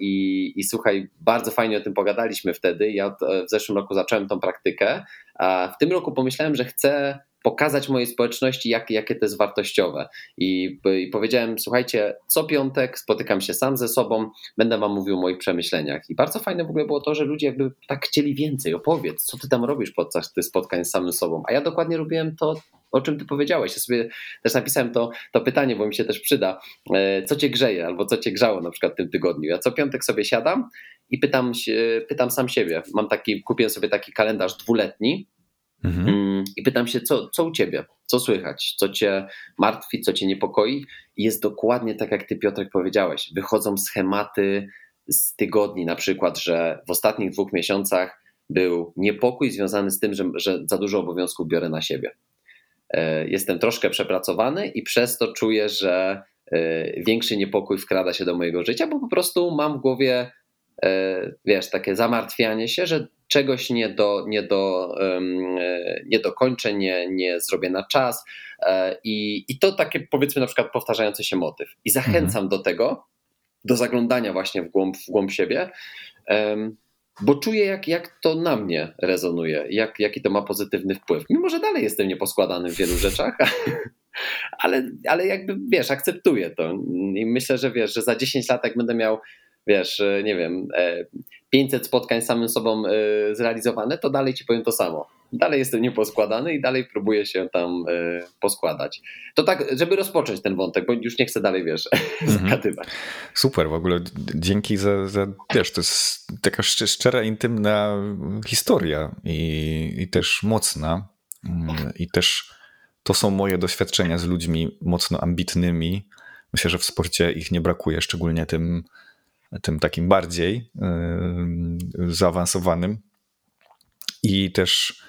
I, I słuchaj, bardzo fajnie o tym pogadaliśmy wtedy. Ja w zeszłym roku zacząłem tą praktykę, a w tym roku pomyślałem, że chcę pokazać mojej społeczności, jak, jakie to jest wartościowe. I, I, powiedziałem, słuchajcie, co piątek spotykam się sam ze sobą, będę wam mówił o moich przemyśleniach. I bardzo fajne w ogóle było to, że ludzie jakby tak chcieli więcej, opowiedz, co ty tam robisz podczas tych spotkań z samym sobą. A ja dokładnie robiłem to, o czym ty powiedziałeś. Ja sobie też napisałem to, to pytanie, bo mi się też przyda. E, co cię grzeje, albo co cię grzało na przykład w tym tygodniu. Ja co piątek sobie siadam i pytam, pytam sam siebie. Mam taki, kupiłem sobie taki kalendarz dwuletni, Mhm. Mm, I pytam się, co, co u ciebie? Co słychać? Co cię martwi, co cię niepokoi? I jest dokładnie tak, jak ty, Piotrek, powiedziałeś. Wychodzą schematy z tygodni, na przykład, że w ostatnich dwóch miesiącach był niepokój związany z tym, że, że za dużo obowiązków biorę na siebie. E, jestem troszkę przepracowany i przez to czuję, że e, większy niepokój wkrada się do mojego życia, bo po prostu mam w głowie, e, wiesz, takie zamartwianie się, że czegoś nie, do, nie, do, nie dokończę, nie, nie zrobię na czas. E, I, I to takie powiedzmy na przykład powtarzający się motyw. I zachęcam mhm. do tego, do zaglądania właśnie w głąb, w głąb siebie, bo czuję, jak, jak to na mnie rezonuje, jak, jaki to ma pozytywny wpływ. Mimo, że dalej jestem nieposkładany w wielu rzeczach, ale, ale jakby wiesz, akceptuję to. I myślę, że wiesz, że za 10 lat, jak będę miał wiesz, e, nie wiem, 500 e, spotkań z samym sobą e, zrealizowane, to dalej ci powiem to samo. Dalej jestem nieposkładany i dalej próbuję się tam poskładać. To tak, żeby rozpocząć ten wątek, bo już nie chcę dalej, wiesz, mhm. zagadywać. Super, w ogóle dzięki za, za, wiesz, to jest taka szczera, intymna historia i, i też mocna mm, i też to są moje doświadczenia z ludźmi mocno ambitnymi. Myślę, że w sporcie ich nie brakuje, szczególnie tym tym takim bardziej yy, zaawansowanym. I też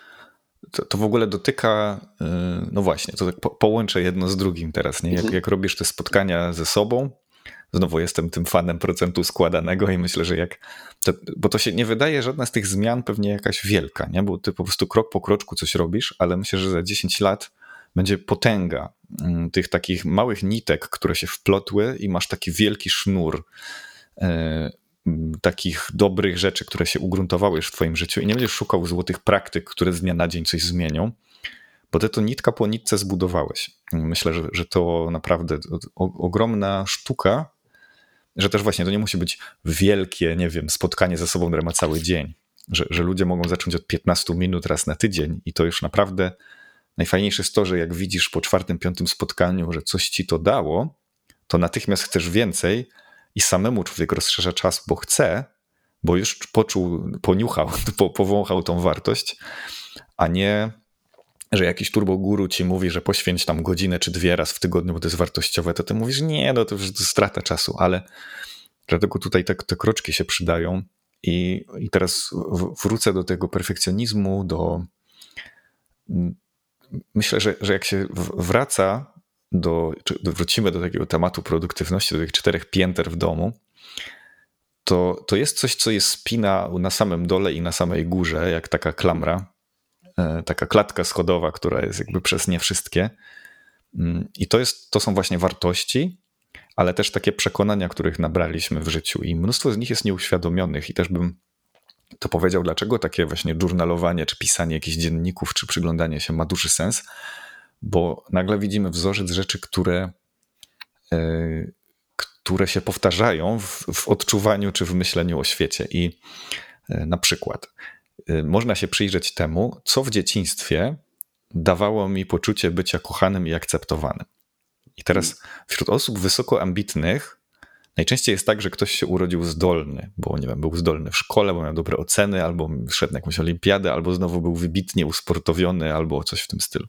to, to w ogóle dotyka, yy, no właśnie, to tak po, połączę jedno z drugim teraz, nie? Jak, mhm. jak robisz te spotkania ze sobą, znowu jestem tym fanem procentu składanego i myślę, że jak, to, bo to się nie wydaje żadna z tych zmian pewnie jakaś wielka, nie? bo ty po prostu krok po kroczku coś robisz, ale myślę, że za 10 lat będzie potęga mm, tych takich małych nitek, które się wplotły i masz taki wielki sznur takich dobrych rzeczy, które się ugruntowały już w twoim życiu i nie będziesz szukał złotych praktyk, które z dnia na dzień coś zmienią, bo ty to nitka po nitce zbudowałeś. Myślę, że, że to naprawdę ogromna sztuka, że też właśnie to nie musi być wielkie, nie wiem, spotkanie ze sobą, które ma cały dzień, że, że ludzie mogą zacząć od 15 minut raz na tydzień i to już naprawdę najfajniejsze jest to, że jak widzisz po czwartym, piątym spotkaniu, że coś ci to dało, to natychmiast chcesz więcej, i samemu człowiek rozszerza czas, bo chce, bo już poczuł, poniuchał, po, powąchał tą wartość, a nie, że jakiś turboguru ci mówi, że poświęć tam godzinę czy dwie raz w tygodniu, bo to jest wartościowe, to ty mówisz, nie, no to już strata czasu, ale dlatego tutaj te, te kroczki się przydają. I, I teraz wrócę do tego perfekcjonizmu, do. Myślę, że, że jak się wraca do, wrócimy do takiego tematu produktywności, do tych czterech pięter w domu, to, to jest coś, co jest spina na samym dole i na samej górze, jak taka klamra, e, taka klatka schodowa, która jest jakby przez nie wszystkie. Mm, I to, jest, to są właśnie wartości, ale też takie przekonania, których nabraliśmy w życiu. I mnóstwo z nich jest nieuświadomionych, i też bym to powiedział, dlaczego takie właśnie journalowanie, czy pisanie jakichś dzienników, czy przyglądanie się ma duży sens bo nagle widzimy wzorzec rzeczy, które, e, które się powtarzają w, w odczuwaniu czy w myśleniu o świecie. I e, na przykład e, można się przyjrzeć temu, co w dzieciństwie dawało mi poczucie bycia kochanym i akceptowanym. I teraz wśród osób wysoko ambitnych najczęściej jest tak, że ktoś się urodził zdolny, bo nie wiem, był zdolny w szkole, bo miał dobre oceny, albo szedł na jakąś olimpiadę, albo znowu był wybitnie usportowiony, albo coś w tym stylu.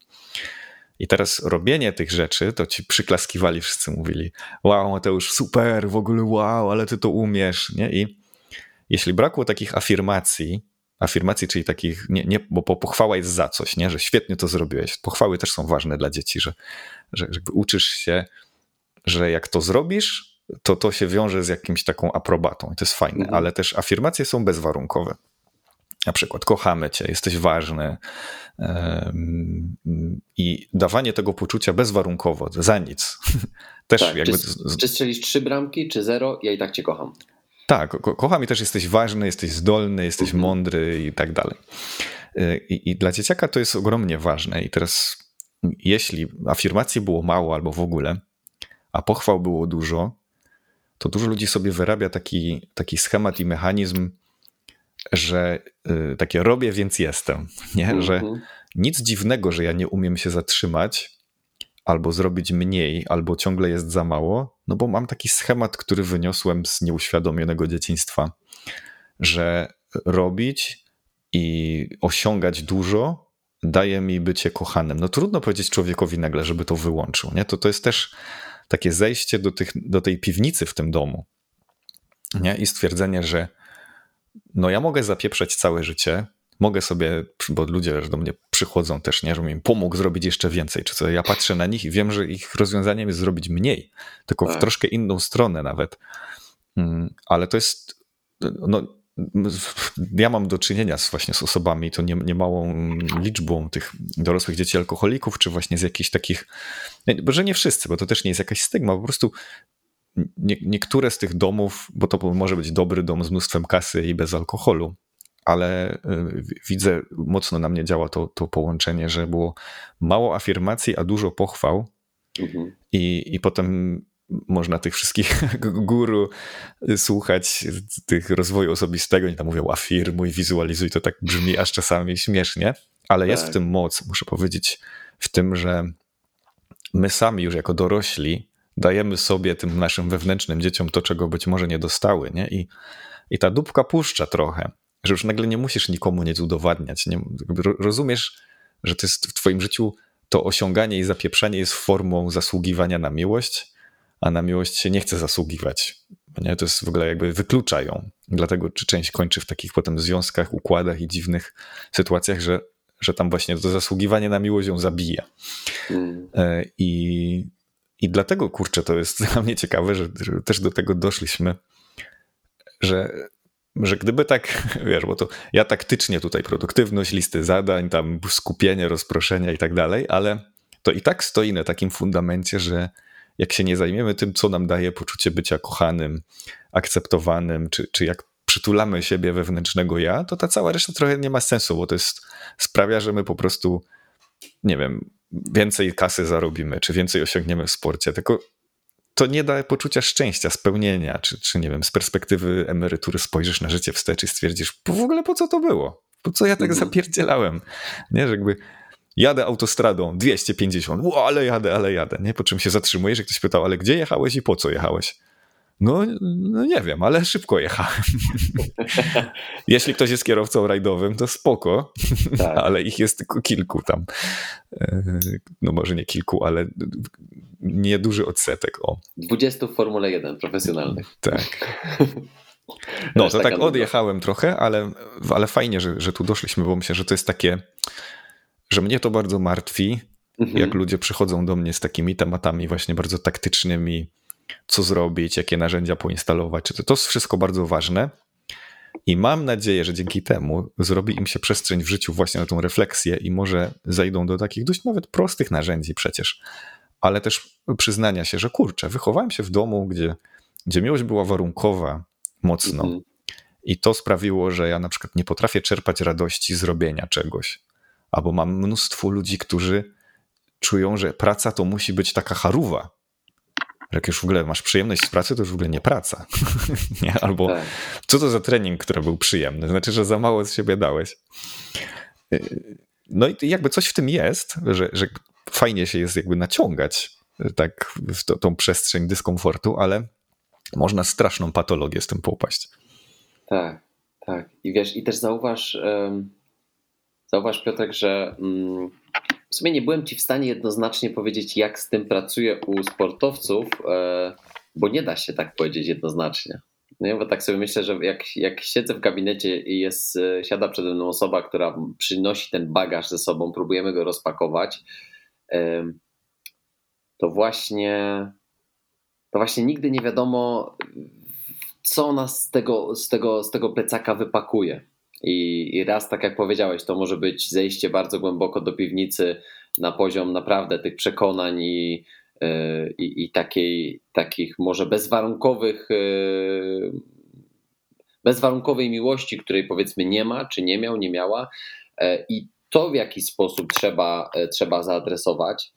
I teraz robienie tych rzeczy, to ci przyklaskiwali, wszyscy mówili: Wow, to już super, w ogóle wow, ale ty to umiesz. Nie? I jeśli brakło takich afirmacji, afirmacji, czyli takich, nie, nie, bo pochwała jest za coś, nie? że świetnie to zrobiłeś. Pochwały też są ważne dla dzieci, że, że uczysz się, że jak to zrobisz, to to się wiąże z jakimś taką aprobatą i to jest fajne, mhm. ale też afirmacje są bezwarunkowe. Na przykład kochamy cię, jesteś ważny i dawanie tego poczucia bezwarunkowo, za nic. Też tak, jakby... czy, czy strzelisz trzy bramki, czy zero, ja i tak cię kocham. Tak, ko kocham i też jesteś ważny, jesteś zdolny, jesteś mhm. mądry i tak dalej. Y, I, I, dla dzieciaka to jest ogromnie ważne. I teraz, jeśli afirmacji było mało albo w ogóle, a pochwał było dużo, to dużo ludzi sobie wyrabia taki, taki schemat i mechanizm, że y, takie robię, więc jestem. Nie? Że mhm. nic dziwnego, że ja nie umiem się zatrzymać, albo zrobić mniej, albo ciągle jest za mało, no bo mam taki schemat, który wyniosłem z nieuświadomionego dzieciństwa, że robić i osiągać dużo daje mi bycie kochanym. No trudno powiedzieć człowiekowi nagle, żeby to wyłączył. Nie? To, to jest też takie zejście do, tych, do tej piwnicy w tym domu nie? i stwierdzenie, że no ja mogę zapieprzeć całe życie, mogę sobie, bo ludzie do mnie przychodzą też, nie, że mi pomógł zrobić jeszcze więcej, czy co, ja patrzę na nich i wiem, że ich rozwiązaniem jest zrobić mniej, tylko w tak. troszkę inną stronę nawet. Mm, ale to jest, no, ja mam do czynienia z, właśnie z osobami, to nie, niemałą liczbą tych dorosłych dzieci alkoholików, czy właśnie z jakichś takich, bo że nie wszyscy, bo to też nie jest jakaś stygma, po prostu nie, niektóre z tych domów, bo to może być dobry dom z mnóstwem kasy i bez alkoholu, ale y, widzę, mocno na mnie działa to, to połączenie, że było mało afirmacji, a dużo pochwał. Mhm. I, I potem można tych wszystkich guru słuchać, tych rozwoju osobistego, oni tam mówią afirmuj, wizualizuj, to tak brzmi aż czasami śmiesznie, ale tak. jest w tak. tym moc, muszę powiedzieć, w tym, że my sami już jako dorośli dajemy sobie, tym naszym wewnętrznym dzieciom to, czego być może nie dostały, nie? I, i ta dupka puszcza trochę, że już nagle nie musisz nikomu nic udowadniać, nie, rozumiesz, że to jest w twoim życiu to osiąganie i zapieprzenie jest formą zasługiwania na miłość, a na miłość się nie chce zasługiwać. Nie? To jest w ogóle jakby wykluczają. Dlatego czy część kończy w takich potem związkach, układach i dziwnych sytuacjach, że, że tam właśnie to zasługiwanie na miłość ją zabija. Mm. E, I, I dlatego, kurczę, to jest dla mnie ciekawe, że, też do tego doszliśmy, że że gdyby tak, wiesz, bo to ja taktycznie tutaj produktywność, listy zadań, tam skupienie, rozproszenia i tak dalej, ale to i tak stoi na takim fundamencie, że jak się nie zajmiemy tym, co nam daje poczucie bycia kochanym, akceptowanym, czy, czy jak przytulamy siebie wewnętrznego ja, to ta cała reszta trochę nie ma sensu, bo to jest, sprawia, że my po prostu, nie wiem, więcej kasy zarobimy, czy więcej osiągniemy w sporcie, tylko to nie da poczucia szczęścia, spełnienia, czy, czy nie wiem, z perspektywy emerytury spojrzysz na życie wstecz i stwierdzisz, w ogóle po co to było? Po co ja tak mhm. zapierdzielałem? Nie, że jakby jadę autostradą 250, o, ale jadę, ale jadę, nie? Po czym się zatrzymujesz, że ktoś pytał, ale gdzie jechałeś i po co jechałeś? No, no nie wiem, ale szybko jechałem. Jeśli ktoś jest kierowcą rajdowym, to spoko, tak. ale ich jest tylko kilku tam. E, no może nie kilku, ale nieduży odsetek. O. 20 w Formule 1 profesjonalnych. Tak. No to tak odjechałem trochę, ale, ale fajnie, że, że tu doszliśmy, bo myślę, że to jest takie że mnie to bardzo martwi, mhm. jak ludzie przychodzą do mnie z takimi tematami właśnie bardzo taktycznymi, co zrobić, jakie narzędzia poinstalować. Czy to, to jest wszystko bardzo ważne. I mam nadzieję, że dzięki temu zrobi im się przestrzeń w życiu właśnie na tą refleksję i może zejdą do takich dość nawet prostych narzędzi przecież, ale też przyznania się, że kurczę, wychowałem się w domu, gdzie, gdzie miłość była warunkowa mocno. Mhm. I to sprawiło, że ja na przykład nie potrafię czerpać radości z robienia czegoś albo mam mnóstwo ludzi, którzy czują, że praca to musi być taka charuwa. Jak już w ogóle masz przyjemność z pracy, to już w ogóle nie praca. nie? Albo tak. co to za trening, który był przyjemny? Znaczy, że za mało z siebie dałeś. No i jakby coś w tym jest, że, że fajnie się jest jakby naciągać tak w to, tą przestrzeń dyskomfortu, ale można straszną patologię z tym popaść. Tak, tak. I wiesz, i też zauważ, um Zauważ, Piotrek, że mm, w sumie nie byłem ci w stanie jednoznacznie powiedzieć, jak z tym pracuję u sportowców, e, bo nie da się tak powiedzieć jednoznacznie. Nie? Bo tak sobie myślę, że jak, jak siedzę w gabinecie i jest, e, siada przede mną osoba, która przynosi ten bagaż ze sobą, próbujemy go rozpakować, e, to właśnie to właśnie nigdy nie wiadomo, co nas z tego, z tego, z tego plecaka wypakuje. I, I raz, tak jak powiedziałeś, to może być zejście bardzo głęboko do piwnicy na poziom naprawdę tych przekonań i, e, i, i takiej, takich może bezwarunkowych, e, bezwarunkowej miłości, której powiedzmy nie ma, czy nie miał, nie miała. E, I to w jaki sposób trzeba, trzeba zaadresować.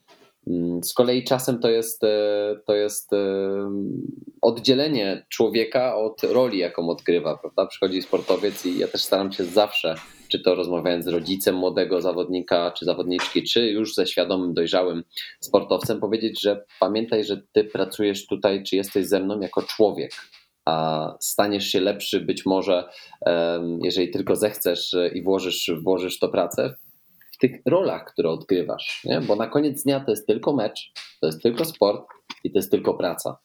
Mm, z kolei czasem to jest, e, to jest e, oddzielenie człowieka od roli, jaką odgrywa, prawda? Przychodzi sportowiec i ja też staram się zawsze, czy to rozmawiając z rodzicem młodego zawodnika, czy zawodniczki, czy już ze świadomym, dojrzałym sportowcem, powiedzieć, że pamiętaj, że ty pracujesz tutaj, czy jesteś ze mną jako człowiek, a staniesz się lepszy być może, jeżeli tylko zechcesz i włożysz, włożysz to pracę tych rolach, które odgrywasz, nie? bo na koniec dnia to jest tylko mecz, to jest tylko sport i to jest tylko praca.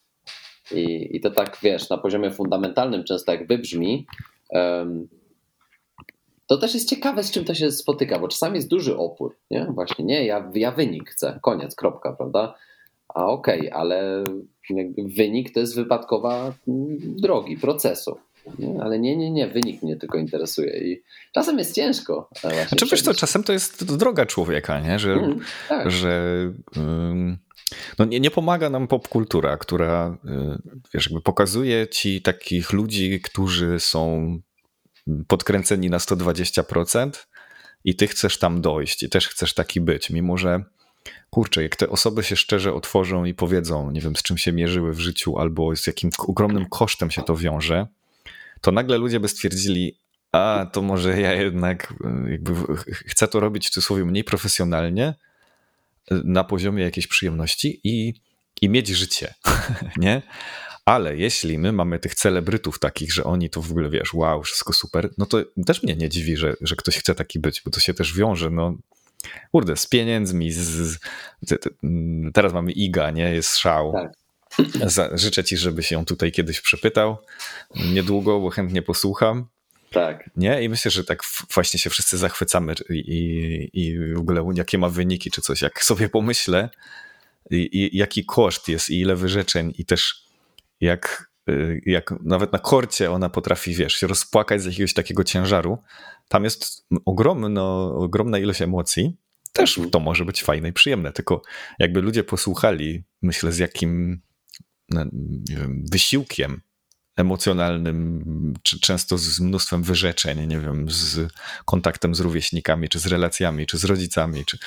I, i to tak, wiesz, na poziomie fundamentalnym często jak wybrzmi, um, to też jest ciekawe, z czym to się spotyka, bo czasami jest duży opór, nie? Właśnie, nie, ja, ja wynik chcę, koniec, kropka, prawda? A okej, okay, ale wynik to jest wypadkowa drogi, procesu. Nie? Ale nie, nie, nie, wynik mnie tylko interesuje i czasem jest ciężko. Znaczy wiesz to czasem to jest droga człowieka, nie? że, mm, tak. że um, no nie, nie pomaga nam popkultura, która y, wiesz, jakby pokazuje ci takich ludzi, którzy są podkręceni na 120% i ty chcesz tam dojść i też chcesz taki być, mimo że kurczę, jak te osoby się szczerze otworzą i powiedzą, nie wiem, z czym się mierzyły w życiu albo z jakim ogromnym kosztem się to wiąże, to nagle ludzie by stwierdzili, a to może ja jednak e, jakby chcę to robić w cudzysłowie mniej profesjonalnie, e, na poziomie jakiejś przyjemności i, i mieć życie, nie? Ale jeśli my mamy tych celebrytów takich, że oni to w ogóle wiesz, wow, wszystko super, no to też mnie nie dziwi, że, że ktoś chce taki być, bo to się też wiąże, no kurde, z pieniędzmi, z, z, teraz mamy IGA, nie? Jest szał. Tak. Życzę ci, żebyś ją tutaj kiedyś przepytał niedługo, bo chętnie posłucham. Tak. Nie? I myślę, że tak właśnie się wszyscy zachwycamy i, i w ogóle jakie ma wyniki czy coś. Jak sobie pomyślę, i, i jaki koszt jest i ile wyrzeczeń i też jak, jak nawet na korcie ona potrafi, wiesz, się rozpłakać z jakiegoś takiego ciężaru. Tam jest ogromno, ogromna ilość emocji. Też mhm. to może być fajne i przyjemne, tylko jakby ludzie posłuchali, myślę, z jakim wiem, wysiłkiem emocjonalnym, czy często z mnóstwem wyrzeczeń, nie wiem, z kontaktem z rówieśnikami, czy z relacjami, czy z rodzicami, czy.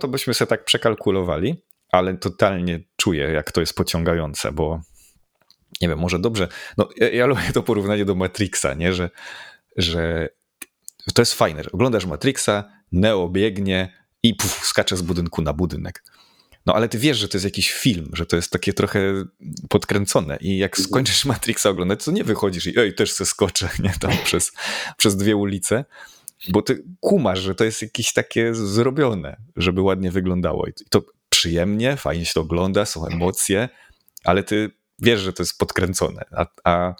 To byśmy sobie tak przekalkulowali, ale totalnie czuję, jak to jest pociągające, bo nie wiem, może dobrze. No, ja, ja lubię to porównanie do Matrixa, nie? Że, że to jest fajne. Oglądasz Matrixa, Neo biegnie i puf, skacze z budynku na budynek. No ale ty wiesz, że to jest jakiś film, że to jest takie trochę podkręcone i jak mhm. skończysz Matrixa oglądać, to nie wychodzisz i oj, też se skoczę, nie, tam przez, przez dwie ulice, bo ty kumasz, że to jest jakieś takie zrobione, żeby ładnie wyglądało i to przyjemnie, fajnie się to ogląda, są emocje, ale ty wiesz, że to jest podkręcone, a, a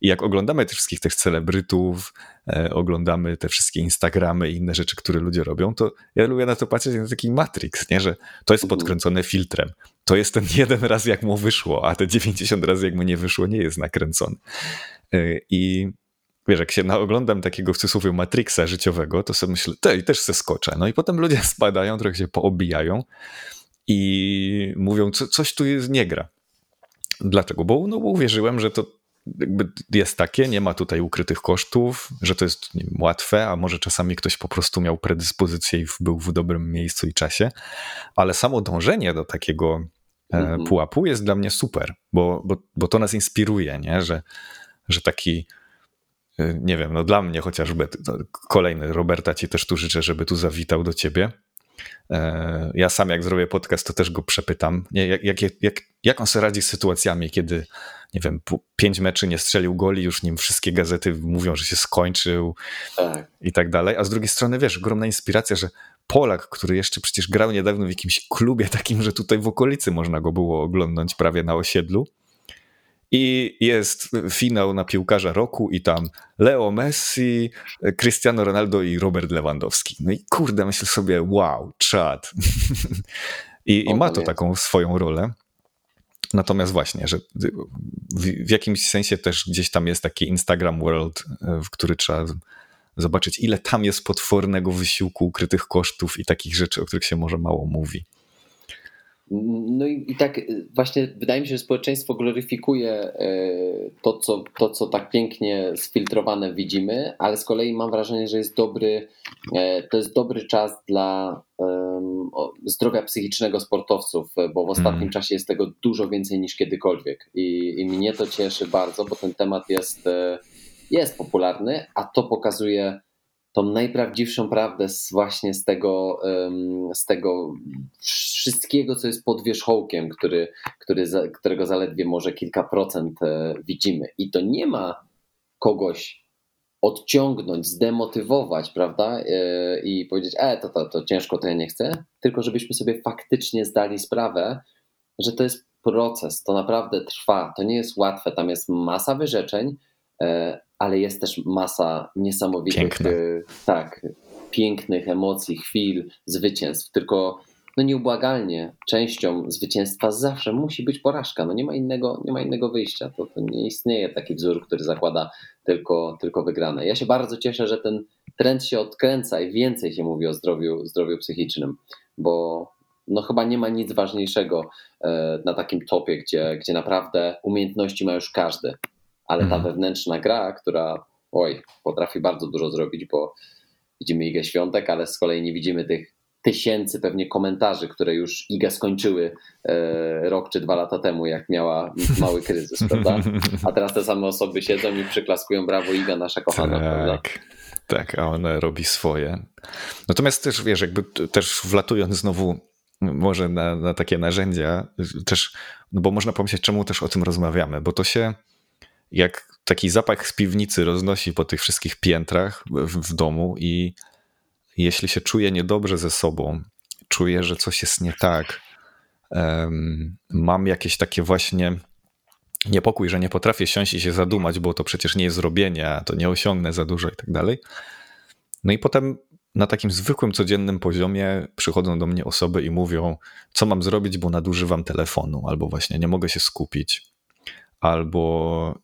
i jak oglądamy tych wszystkich tych celebrytów, e, oglądamy te wszystkie Instagramy i inne rzeczy, które ludzie robią, to ja lubię na to patrzeć jak na taki Matrix, nie? że to jest mhm. podkręcone filtrem. To jest ten jeden raz, jak mu wyszło, a te 90 razy, jak mu nie wyszło, nie jest nakręcony. E, I wiesz, jak się naoglądam takiego w cudzysłowie Matrixa życiowego, to sobie myślę, te, też se skoczę. No i potem ludzie spadają, trochę się poobijają i mówią, co, coś tu jest, nie gra. Dlaczego? Bo, no, bo uwierzyłem, że to jest takie, nie ma tutaj ukrytych kosztów, że to jest wiem, łatwe, a może czasami ktoś po prostu miał predyspozycję i był w dobrym miejscu i czasie, ale samo dążenie do takiego mm -hmm. pułapu jest dla mnie super, bo, bo, bo to nas inspiruje, nie? Że, że taki e, nie wiem, no dla mnie chociażby kolejny Roberta ci też tu życzę, żeby tu zawitał do ciebie. E, ja sam jak zrobię podcast, to też go przepytam, jak, jak, jak, jak on sobie radzi z sytuacjami, kiedy nie wiem, pięć meczy nie strzelił goli, już nim wszystkie gazety mówią, że się skończył tak. i tak dalej. A z drugiej strony, wiesz, ogromna inspiracja, że Polak, który jeszcze przecież grał niedawno w jakimś klubie takim, że tutaj w okolicy można go było oglądnąć prawie na osiedlu. I jest finał na piłkarza roku i tam Leo Messi, Cristiano Ronaldo i Robert Lewandowski. No i kurde, myślę sobie, wow, czad. I, I ma to taką swoją rolę. Natomiast właśnie, że w, jakimś sensie też gdzieś tam jest taki Instagram World, e, w który trzeba zobaczyć, ile tam jest potwornego wysiłku, ukrytych kosztów i takich rzeczy, o których się może mało mówi. No i, i, tak y, właśnie wydaje mi się, że społeczeństwo gloryfikuje y, to co, to, co tak pięknie sfiltrowane widzimy, ale z kolei mam wrażenie, że jest dobry, e, to jest dobry czas dla zdrowia psychicznego sportowców, bo w ostatnim hmm. czasie jest tego dużo więcej niż kiedykolwiek. I, I mnie to cieszy bardzo, bo ten temat jest, jest popularny, a to pokazuje tą najprawdziwszą prawdę z właśnie z tego, z tego wszystkiego, co jest pod wierzchołkiem, który, który, którego zaledwie może kilka procent e, widzimy. I to nie ma kogoś odciągnąć, zdemotywować, prawda? E, I powiedzieć, e, to, to, to ciężko, to ja nie chcę, tylko żebyśmy sobie faktycznie zdali sprawę, że to jest proces, to naprawdę trwa, to nie jest łatwe, tam jest masa wyrzeczeń, e, ale jest też masa niesamowitych, Piękne. tak, pięknych emocji, chwil, zwycięstw. Tylko no nieubłagalnie częścią zwycięstwa zawsze musi być porażka. No nie ma innego, nie ma innego wyjścia. To, to nie istnieje taki wzór, który zakłada tylko, tylko wygrane. Ja się bardzo cieszę, że ten trend się odkręca i więcej się mówi o zdrowiu, zdrowiu psychicznym, bo no chyba nie ma nic ważniejszego e, na takim topie, gdzie, gdzie naprawdę umiejętności ma już każdy ale ta mhm. wewnętrzna gra, która oj, potrafi bardzo dużo zrobić, bo widzimy Igę Świątek, ale z kolei nie widzimy tych tysięcy pewnie komentarzy, które już Iga skończyły e, rok czy dwa lata temu, jak miała mały kryzys, prawda? A teraz te same osoby siedzą i przyklaskują brawo Iga, nasza kochana, tak. prawda? Tak, a ona robi swoje. Natomiast też, wiesz, jakby też wlatując znowu może na, na takie narzędzia, też, no bo można pomyśleć, czemu też o tym rozmawiamy, bo to się jak taki zapach z piwnicy roznosi po tych wszystkich piętrach w, w domu i jeśli się czuję niedobrze ze sobą, czuję, że coś jest nie tak, um, mam jakieś takie właśnie niepokój, że nie potrafię siąść i się zadumać, bo to przecież nie jest zrobienie, to nie osiągnę za dużo i tak dalej. No i potem na takim zwykłym, codziennym poziomie przychodzą do mnie osoby i mówią, co mam zrobić, bo nadużywam telefonu, albo właśnie nie mogę się skupić, albo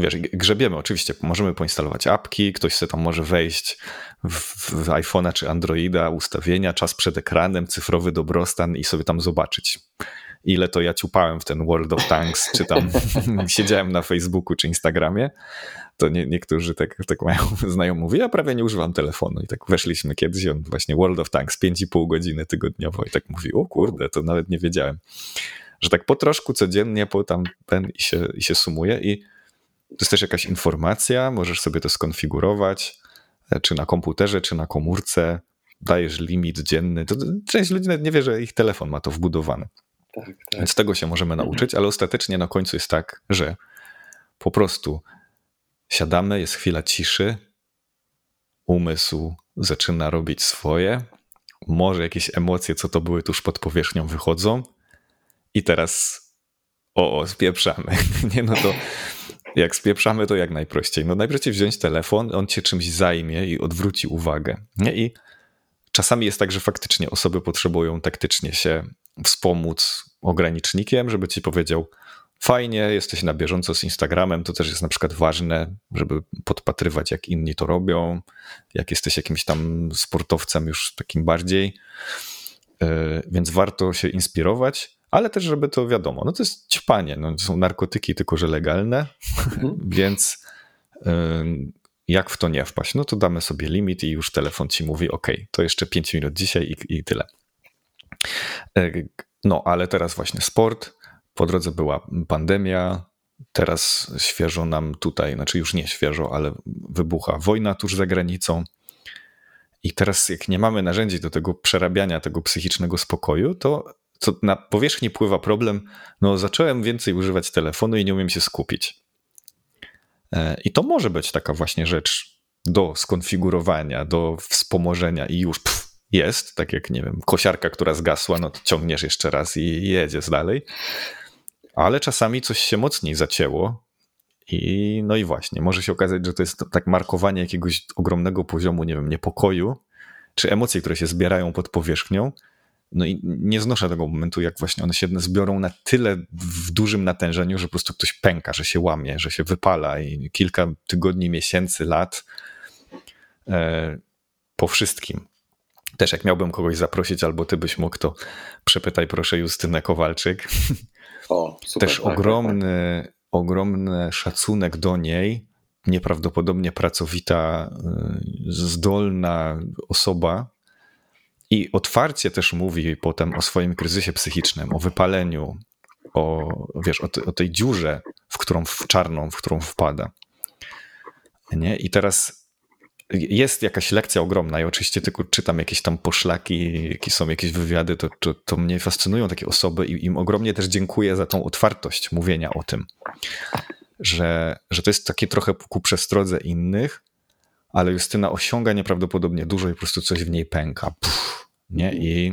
wiesz, grzebiemy oczywiście, możemy poinstalować apki, ktoś sobie tam może wejść w, w iPhone'a czy Androida, ustawienia, czas przed ekranem, cyfrowy dobrostan i sobie tam zobaczyć. Ile to ja ciupałem w ten World of Tanks, czy tam siedziałem na Facebooku czy Instagramie, to nie, niektórzy tak, tak mają, znają, mówi, ja prawie nie używam telefonu. I tak weszliśmy kiedyś, on właśnie World of Tanks, 5,5 godziny tygodniowo i tak mówi, o kurde, to nawet nie wiedziałem. Że tak po troszku codziennie, po tam ten i się, i się sumuje i to jest też jakaś informacja, możesz sobie to skonfigurować, e, czy na komputerze, czy na komórce, dajesz limit dzienny. To część ludzi nawet nie wie, że ich telefon ma to wbudowane. Tak, tak. Więc tego się możemy nauczyć, ale ostatecznie na końcu jest tak, że po prostu siadamy, jest chwila ciszy, umysł zaczyna robić swoje, może jakieś emocje, co to były tuż pod powierzchnią, wychodzą i teraz o, o spieprzamy. Nie, no to jak spieprzamy, to jak najprościej. No najprościej wziąć telefon, on cię czymś zajmie i odwróci uwagę. Nie? I czasami jest tak, że faktycznie osoby potrzebują taktycznie się wspomóc ogranicznikiem, żeby ci powiedział, fajnie, jesteś na bieżąco z Instagramem, to też jest na przykład ważne, żeby podpatrywać, jak inni to robią, jak jesteś jakimś tam sportowcem już takim bardziej. E, więc warto się inspirować, ale też, żeby to wiadomo, no to jest ćpanie, no to są narkotyki, tylko że legalne, mhm. więc jak w to nie wpaść? No to damy sobie limit i już telefon ci mówi, ok, to jeszcze 5 minut dzisiaj i, i tyle. E, no, ale teraz właśnie sport, po drodze była pandemia, teraz świeżo nam tutaj, znaczy już nie świeżo, ale wybucha wojna tuż za granicą. I teraz, jak nie mamy narzędzi do tego przerabiania tego psychicznego spokoju, to co na powierzchni pływa problem, no zacząłem więcej używać telefonu i nie umiem się skupić. E, I to może być taka właśnie rzecz do skonfigurowania, do wspomożenia i już pff, jest, tak jak, nie wiem, kosiarka, która zgasła, no to ciągniesz jeszcze raz i jedziesz dalej. Ale czasami coś się mocniej zacięło i no i właśnie, może się okazać, że to jest tak markowanie jakiegoś ogromnego poziomu, nie wiem, niepokoju, czy emocji, które się zbierają pod powierzchnią, no i nie znoszę tego momentu, jak właśnie one się zbiorą na tyle w dużym natężeniu, że po prostu ktoś pęka, że się łamie, że się wypala i kilka tygodni, miesięcy, lat e, po wszystkim. Też jak miałbym kogoś zaprosić, albo ty byś mógł, to przepytaj proszę Justynę Kowalczyk. O, super, Też tak, tak, ogromny, tak. ogromny szacunek do niej, nieprawdopodobnie pracowita, y, zdolna osoba. I otwarcie też mówi potem o swoim kryzysie psychicznym, o wypaleniu, o, wiesz, o, o tej dziurze, w którą w czarną, w którą wpada. Nie? I teraz jest jakaś lekcja ogromna i oczywiście tylko czytam jakieś tam poszlaki, jakie są jakieś wywiady, to, to, to mnie fascynują takie osoby i im ogromnie też dziękuję za tą otwartość mówienia o tym, że, że to jest takie trochę ku przestrodze innych, ale Justyna osiąga nieprawdopodobnie dużo i po prostu coś w niej pęka. Puh, nie? I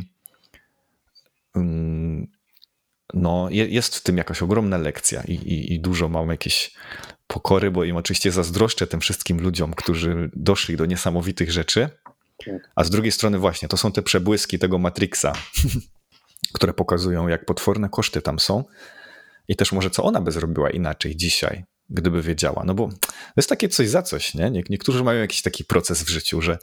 mm, no, jest w tym jakaś ogromna lekcja i, i, i dużo mam jakieś pokory, bo im oczywiście zazdroszczę tym wszystkim ludziom, którzy doszli do niesamowitych rzeczy. A z drugiej strony, właśnie, to są te przebłyski tego Matrixa, które pokazują, jak potworne koszty tam są. I też może co ona by zrobiła inaczej dzisiaj, gdyby wiedziała. No bo to jest takie coś za coś, nie? Niektórzy mają jakiś taki proces w życiu, że,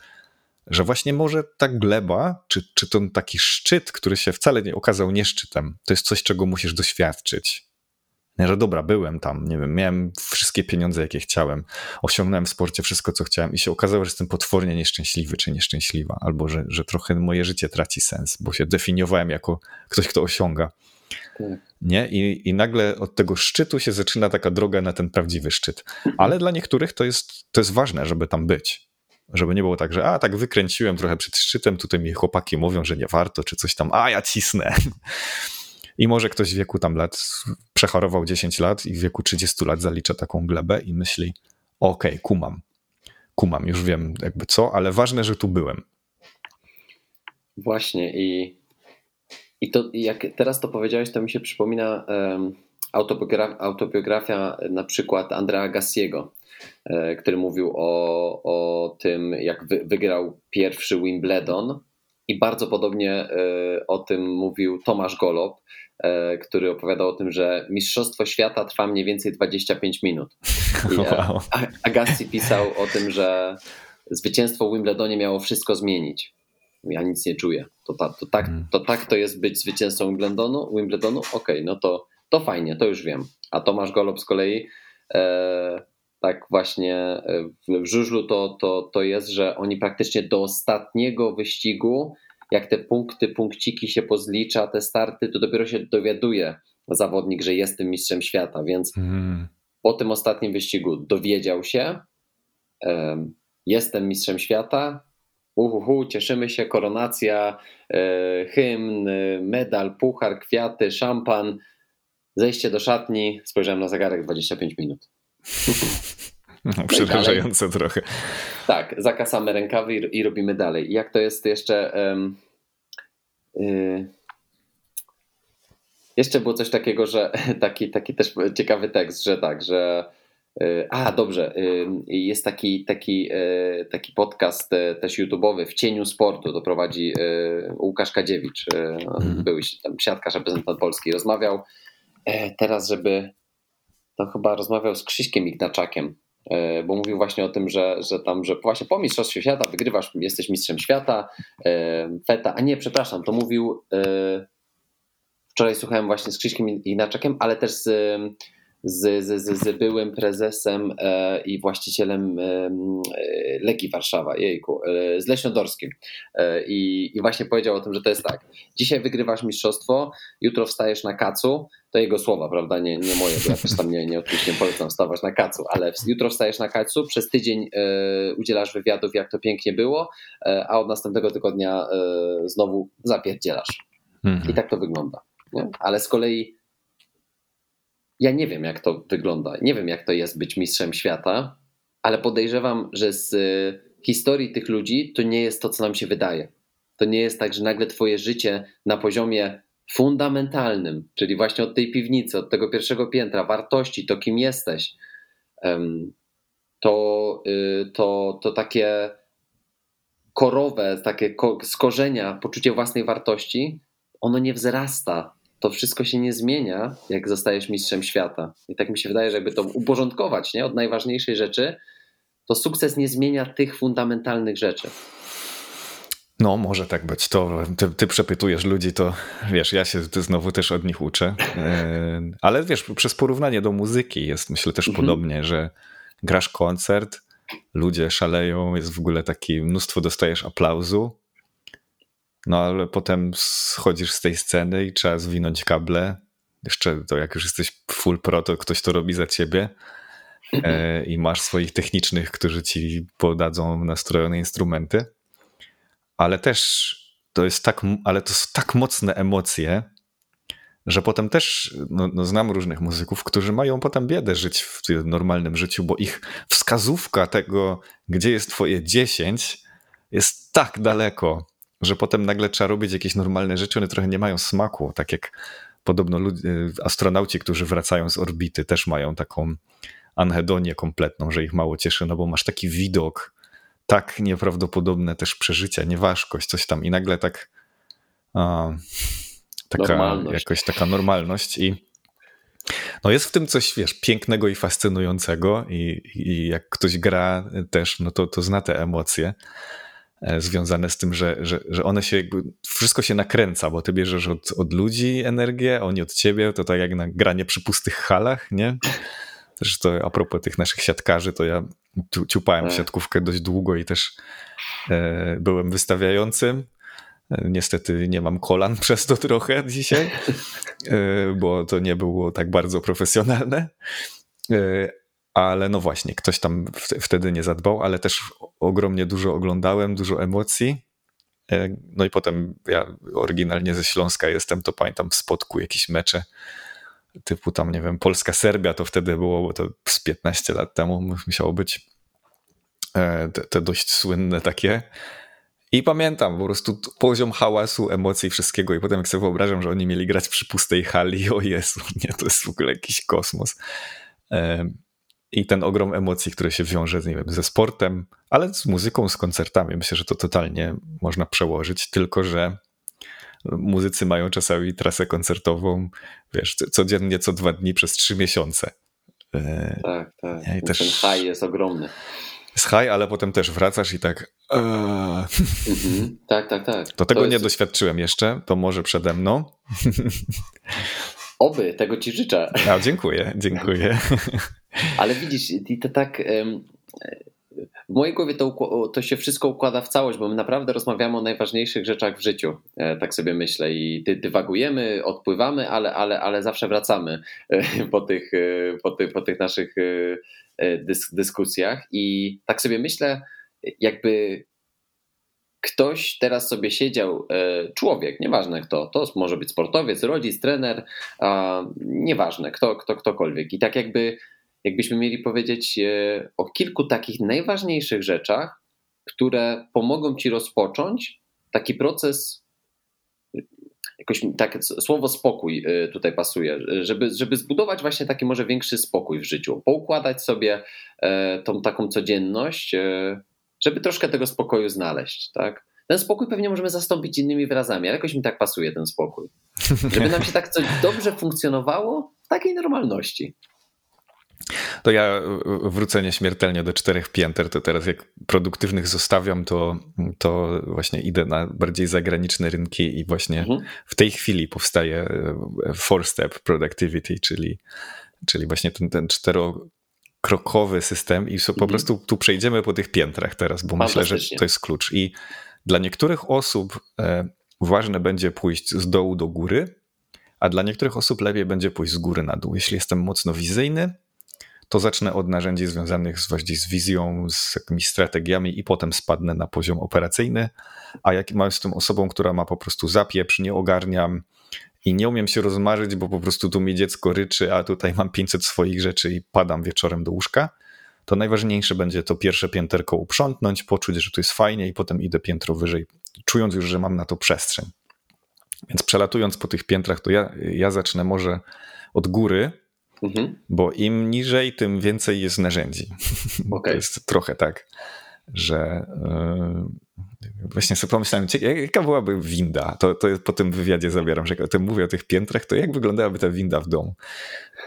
że właśnie może ta gleba, czy, czy ten taki szczyt, który się wcale nie okazał nie szczytem, to jest coś, czego musisz doświadczyć. Nie, że dobra, byłem tam, nie wiem, miałem wszystkie pieniądze, jakie chciałem, osiągnąłem w sporcie wszystko, co chciałem i się okazało, że jestem potwornie nieszczęśliwy czy nieszczęśliwa, albo że, że trochę moje życie traci sens, bo się definiowałem jako ktoś, kto osiąga. Tak. Nie? I, I nagle od tego szczytu się zaczyna taka droga na ten prawdziwy szczyt. Ale dla niektórych to jest, to jest ważne, żeby tam być. Żeby nie było tak, że a tak wykręciłem trochę przed szczytem, tutaj mi chłopaki mówią, że nie warto, czy coś tam, a ja cisnę. I może ktoś w wieku tam lat przechorował 10 lat i w wieku 30 lat zalicza taką glebę i myśli: okej, okay, kumam. Kumam, już wiem jakby co, ale ważne, że tu byłem. Właśnie i, i to jak teraz to powiedziałeś, to mi się przypomina autobiografia, autobiografia na przykład Andrea Gassiego, e, który mówił o, o tym, jak wy, wygrał pierwszy Wimbledon i bardzo podobnie e, o tym mówił Tomasz Golob, e, który opowiadał o tym, że Mistrzostwo Świata trwa mniej więcej 25 minut. I e, wow. Agassi pisał o tym, że zwycięstwo w Wimbledonie miało wszystko zmienić. Ja nic nie czuję. To, ta, to, tak, hmm. to tak to jest być zwycięzcą Wimbledonu? Wimbledonu? Okej, okay, no to, to fajnie, to już wiem. A Tomasz Golob z kolei e, tak właśnie e, w żużlu to, to, to jest, że oni praktycznie do ostatniego wyścigu, jak te punkty, punkciki się pozlicza, te starty, to dopiero się dowiaduje zawodnik, że jestem mistrzem świata, więc mm. po tym ostatnim wyścigu dowiedział się, um, jestem mistrzem świata, uhuhu, cieszymy się, koronacja, e, hymn, medal, puchar, kwiaty, szampan, zejście do szatni, spojrzałem na zegarek 25 minut. No, przerażające trochę. Tak, zakasamy rękawy i, i, robimy dalej. Jak to jest jeszcze. Um, yy, jeszcze było coś takiego, że taki, taki też ciekawy tekst, że tak, że. Y, a, dobrze. Jest taki, taki, y, taki podcast też YouTube'owy w cieniu sportu. To prowadzi Łukasz Kadziewicz, mhm. były tam siatkarz, reprezentant Polski. Rozmawiał e, teraz, żeby to chyba rozmawiał z Krzyśkiem Ignaczakiem, e, bo mówił właśnie o tym, że, że tam, że właśnie po Mistrzostwie Świata wygrywasz, jesteś mistrzem świata, e, feta, a nie, przepraszam, to mówił, e, wczoraj słuchałem właśnie z Krzyśkiem Ignaczakiem, ale też z z, z, z, byłym prezesem e, i właścicielem e, Legii Warszawa, jejku, e, z Leśnodorskim. I, I właśnie powiedział o tym, że to jest tak. Dzisiaj wygrywasz mistrzostwo, jutro wstajesz na kacu, to jego słowa, prawda, nie, nie moje, bo ja też tam nie, nie, oczywiście nie polecam wstawać na kacu, ale jutro wstajesz na kacu, przez tydzień udzielasz wywiadów, jak to pięknie było, a od następnego tygodnia znowu zapierdzielasz. Mhm. I tak to wygląda. Nie? Ale z kolei ja nie wiem, jak to wygląda. Nie wiem, jak to jest być mistrzem świata, ale podejrzewam, że z y, historii tych ludzi to nie jest to, co nam się wydaje. To nie jest tak, że nagle Twoje życie na poziomie fundamentalnym, czyli właśnie od tej piwnicy, od tego pierwszego piętra, wartości, to kim jesteś, to, y, to, to takie korowe, takie z korzenia poczucie własnej wartości, ono nie wzrasta. To wszystko się nie zmienia, jak zostajesz mistrzem świata. I tak mi się wydaje, że jakby to uporządkować nie? od najważniejszej rzeczy, to sukces nie zmienia tych fundamentalnych rzeczy. No, może tak być. To ty, ty, przepytujesz ludzi, to wiesz, ja się znowu też od nich uczę. E, ale wiesz, przez porównanie do muzyki jest myślę też mhm. podobnie, że grasz koncert, ludzie szaleją, jest w ogóle taki mnóstwo dostajesz aplauzu, no ale potem schodzisz z tej sceny i trzeba zwinąć kable. Jeszcze to jak już jesteś full pro, to ktoś to robi za ciebie e, i masz swoich technicznych, którzy ci podadzą nastrojone instrumenty. Ale też to jest tak, ale to są tak mocne emocje, że potem też no, no, znam różnych muzyków, którzy mają potem biedę żyć w normalnym życiu, bo ich wskazówka tego, gdzie jest twoje 10, jest tak daleko, że potem nagle trzeba robić jakieś normalne rzeczy, one trochę nie mają smaku, tak jak podobno ludzie, astronauci, którzy wracają z orbity, też mają taką anhedonię kompletną, że ich mało cieszy, no bo masz taki widok, tak nieprawdopodobne też przeżycia, nieważkość, coś tam. I nagle tak a, taka jakoś taka normalność i no jest w tym coś, wiesz, pięknego i fascynującego i, i jak ktoś gra też, no to, to zna te emocje związane z tym, że, że, że one się jakby, wszystko się nakręca, bo ty bierzesz od, od ludzi energię, oni od ciebie, to tak jak na granie przy pustych halach, nie? Też to a propos tych naszych siatkarzy, to ja ciupałem tak. siatkówkę dość długo i też e, byłem wystawiającym Niestety nie mam kolan przez to trochę dzisiaj, e, bo to nie było tak bardzo profesjonalne. E, ale no właśnie, ktoś tam wtedy nie zadbał, ale też ogromnie dużo oglądałem, dużo emocji. E, no i potem ja oryginalnie ze Śląska jestem, to pamiętam w spotku jakieś mecze typu tam, nie wiem, Polska-Serbia to wtedy było, bo to z 15 lat temu musiało być te, te dość słynne takie i pamiętam po prostu poziom hałasu, emocji, wszystkiego. I potem jak sobie wyobrażam, że oni mieli grać przy pustej hali, o Jezu, nie, to jest w ogóle jakiś kosmos. I ten ogrom emocji, które się wiąże nie wiem, ze sportem, ale z muzyką, z koncertami. Myślę, że to totalnie można przełożyć, tylko że muzycy mają czasami trasę koncertową, wiesz, codziennie co dwa dni przez trzy miesiące. E, tak, tak. I też... Ten high jest ogromny z high, ale potem też wracasz i tak. Mhm. Tak, tak, tak. To tego to jest... nie doświadczyłem jeszcze, to może przede mną. Oby, tego ci życzę. A, dziękuję, dziękuję. Ale widzisz, to tak. W mojej głowie to, to się wszystko układa w całość, bo my naprawdę rozmawiamy o najważniejszych rzeczach w życiu. E, tak sobie myślę i dywagujemy, odpływamy, ale, ale, ale zawsze wracamy e, po tych, e, po tych, po tych naszych dysk, dyskusjach. I tak sobie myślę, jakby ktoś teraz sobie siedział, człowiek, nieważne kto, to może być sportowiec, rodzic, trener, nieważne, kto, kto, ktokolwiek. I tak jakby jakbyśmy mieli powiedzieć e, o kilku takich najważniejszych rzeczach, które pomogą ci rozpocząć taki proces. Jakoś tak, słowo spokój e, tutaj pasuje, żeby, żeby zbudować właśnie taki może większy spokój w życiu, poukładać sobie e, tą taką codzienność, żeby troszkę tego spokoju znaleźć, tak? Ten spokój pewnie możemy zastąpić innymi wyrazami, ale jakoś mi tak pasuje ten spokój. Żeby nam się tak coś dobrze funkcjonowało w takiej normalności. To ja e, wrócę nieśmiertelnie do czterech pięter, to teraz jak produktywnych zostawiam, to, to właśnie idę na bardziej zagraniczne rynki i właśnie mhm. w tej chwili powstaje e, four step productivity, czyli, czyli właśnie ten, ten czterokrokowy system i po mhm. prostu tu przejdziemy po tych piętrach teraz, bo myślę, że to jest klucz. I dla niektórych osób e, ważne będzie pójść z dołu do góry, a dla niektórych osób lepiej będzie pójść z góry na dół. Jeśli jestem mocno wizyjny, to zacznę od narzędzi związanych z, właśnie z wizją, z jakimiś strategiami i potem spadnę na poziom operacyjny. A jak jestem osobą, która ma po prostu zapieprz, nie ogarniam i nie umiem się rozmarzyć, bo po prostu tu mi dziecko ryczy, a tutaj mam 500 swoich rzeczy i padam wieczorem do łóżka, to najważniejsze będzie to pierwsze pięterko uprzątnąć, poczuć, że tu jest fajnie i potem idę piętro wyżej, czując już, że mam na to przestrzeń. Więc przelatując po tych piętrach, to ja, ja zacznę może od góry, Mhm. Bo im niżej, tym więcej jest narzędzi. Okay. To jest trochę tak, że Właśnie sobie pomyślałem, jaka byłaby winda? To, to po tym wywiadzie zabieram, że jak o tym mówię o tych piętrach, to jak wyglądałaby ta winda w domu?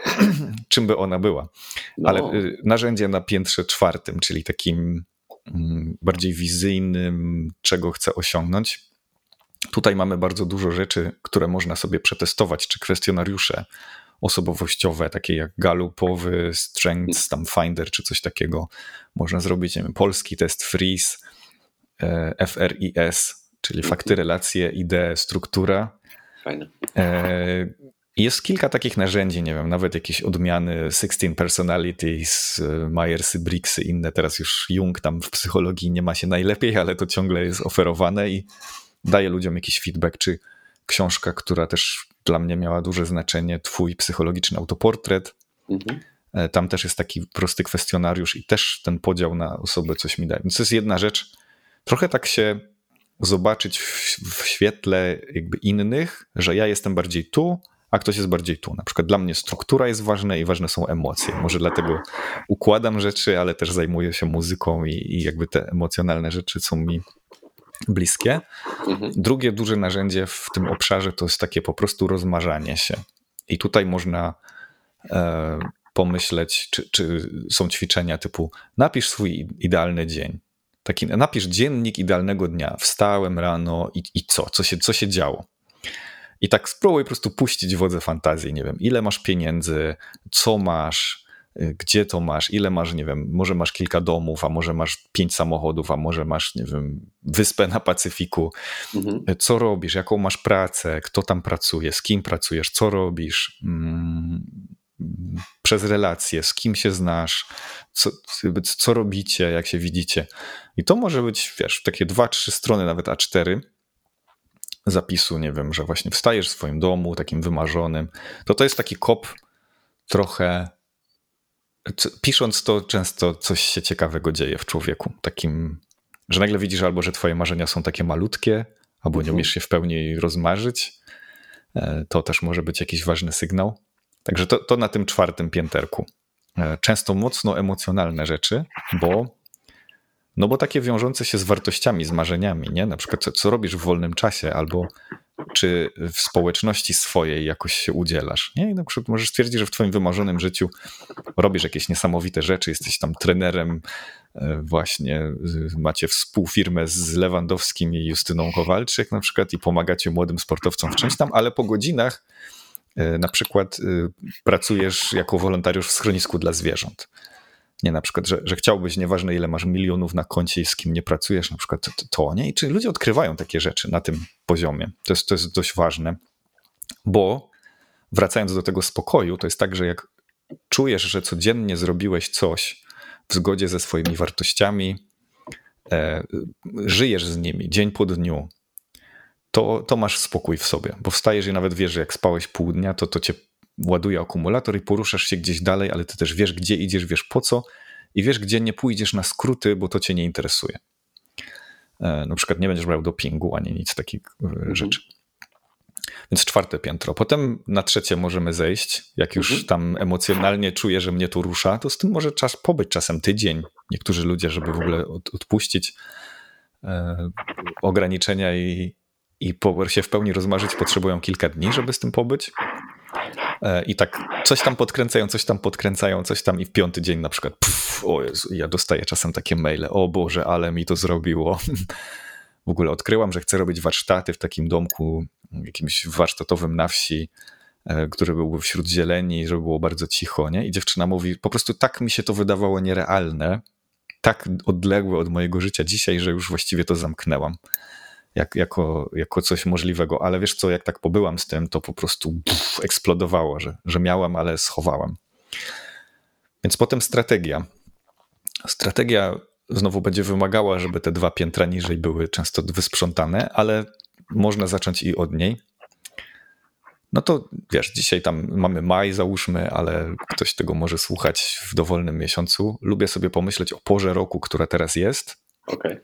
Czym by ona była? No. Ale y, narzędzie na piętrze czwartym, czyli takim mm, bardziej wizyjnym, czego chcę osiągnąć. Tutaj mamy bardzo dużo rzeczy, które można sobie przetestować, czy kwestionariusze osobowościowe, takie jak Gallupowy, Strengths, tam Finder, czy coś takiego. Można zrobić, nie wiem, polski test Freeze, E, FRIS, czyli mhm. fakty, relacje, idee, struktura. Fajne. E, jest kilka takich narzędzi, nie wiem, nawet jakieś odmiany 16 Personalities, e, Myersy, Bricksy, inne. Teraz już Jung tam w psychologii nie ma się najlepiej, ale to ciągle jest oferowane i daje ludziom jakiś feedback, czy książka, która też dla mnie miała duże znaczenie, twój psychologiczny autoportret. Mhm. Tam też jest taki prosty kwestionariusz i też ten podział na osobę coś mi daje. Więc to jest jedna rzecz, trochę tak się zobaczyć w, w świetle jakby innych, że ja jestem bardziej tu, a ktoś jest bardziej tu. Na przykład dla mnie struktura jest ważna i ważne są emocje. Może dlatego układam rzeczy, ale też zajmuję się muzyką i, i jakby te emocjonalne rzeczy są mi bliskie. Mhm. Drugie duże narzędzie w tym obszarze to jest takie po prostu rozmarzanie się. I tutaj można e, pomyśleć, czy, czy są ćwiczenia typu napisz swój idealny dzień taki, napisz dziennik idealnego dnia. Wstałem rano i, i co? Co się, co się działo? I tak spróbuj po prostu puścić wodze fantazji. Nie wiem, ile masz pieniędzy, co masz, gdzie to masz, ile masz, nie wiem, może masz kilka domów, a może masz pięć samochodów, a może masz, nie wiem, wyspę na Pacyfiku. Mhm. Co robisz, jaką masz pracę, kto tam pracuje, z kim pracujesz, co robisz. Mm, przez relacje, z kim się znasz, co, co robicie, jak się widzicie. I to może być, wiesz, takie dwa, trzy strony, nawet A4 zapisu, nie wiem, że właśnie wstajesz w swoim domu, takim wymarzonym. To to jest taki kop trochę. Pisząc to, często coś się ciekawego dzieje w człowieku. Takim, że nagle widzisz albo, że twoje marzenia są takie malutkie, albo nie mhm. umiesz się w pełni rozmarzyć. E, to też może być jakiś ważny sygnał. Także to, to na tym czwartym pięterku. E, często mocno emocjonalne rzeczy, bo no bo takie wiążące się z wartościami, z marzeniami, nie? Na przykład co, co robisz w wolnym czasie, albo czy w społeczności swojej jakoś się udzielasz. Nie? Na przykład możesz stwierdzić, że w twoim wymarzonym życiu robisz jakieś niesamowite rzeczy, jesteś tam trenerem, e, właśnie macie współfirmę z Lewandowskim i Justyną Kowalczyk na przykład i pomagacie młodym sportowcom w czymś tam, ale po godzinach E, na przykład y, pracujesz jako wolontariusz w schronisku dla zwierząt. Nie na przykład, że, że chciałbyś, nieważne ile masz milionów na koncie i z kim nie pracujesz, na przykład to, to nie? I czy ludzie odkrywają takie rzeczy na tym poziomie? To jest, to jest dość ważne, bo wracając do tego spokoju, to jest tak, że jak czujesz, że codziennie zrobiłeś coś w zgodzie ze swoimi wartościami, e, żyjesz z nimi dzień po dniu, to, to masz spokój w sobie, bo wstajesz i nawet wiesz, że jak spałeś pół dnia, to to cię ładuje akumulator i poruszasz się gdzieś dalej, ale ty też wiesz, gdzie idziesz, wiesz po co i wiesz, gdzie nie pójdziesz na skróty, bo to cię nie interesuje. E, na przykład nie będziesz brał dopingu ani nic takich e, mhm. rzeczy. Więc czwarte piętro. Potem na trzecie możemy zejść. Jak już mhm. tam emocjonalnie czuję, że mnie to rusza, to z tym może czas pobyć czasem tydzień. Niektórzy ludzie, żeby w ogóle od, odpuścić e, ograniczenia i, i się w pełni rozmarzyć, potrzebują kilka dni, żeby z tym pobyć. E, I tak coś tam podkręcają, coś tam podkręcają, coś tam i w piąty dzień na przykład pff, o Jezu, ja dostaję czasem takie maile, o Boże, ale mi to zrobiło. W ogóle odkryłam, że chcę robić warsztaty w takim domku, jakimś warsztatowym na wsi, e, który był wśród zieleni, żeby było bardzo cicho, nie? I dziewczyna mówi, po prostu tak mi się to wydawało nierealne, tak odległe od mojego życia dzisiaj, że już właściwie to zamknęłam jak, jako, jako coś możliwego, ale wiesz co, jak tak pobyłam z tym, to po prostu pff, eksplodowało, że, że miałam, ale schowałam. Więc potem strategia. Strategia znowu będzie wymagała, żeby te dwa piętra niżej były często wysprzątane, ale można zacząć i od niej. No to wiesz, dzisiaj tam mamy maj, załóżmy, ale ktoś tego może słuchać w dowolnym miesiącu. Lubię sobie pomyśleć o porze roku, która teraz jest. Okay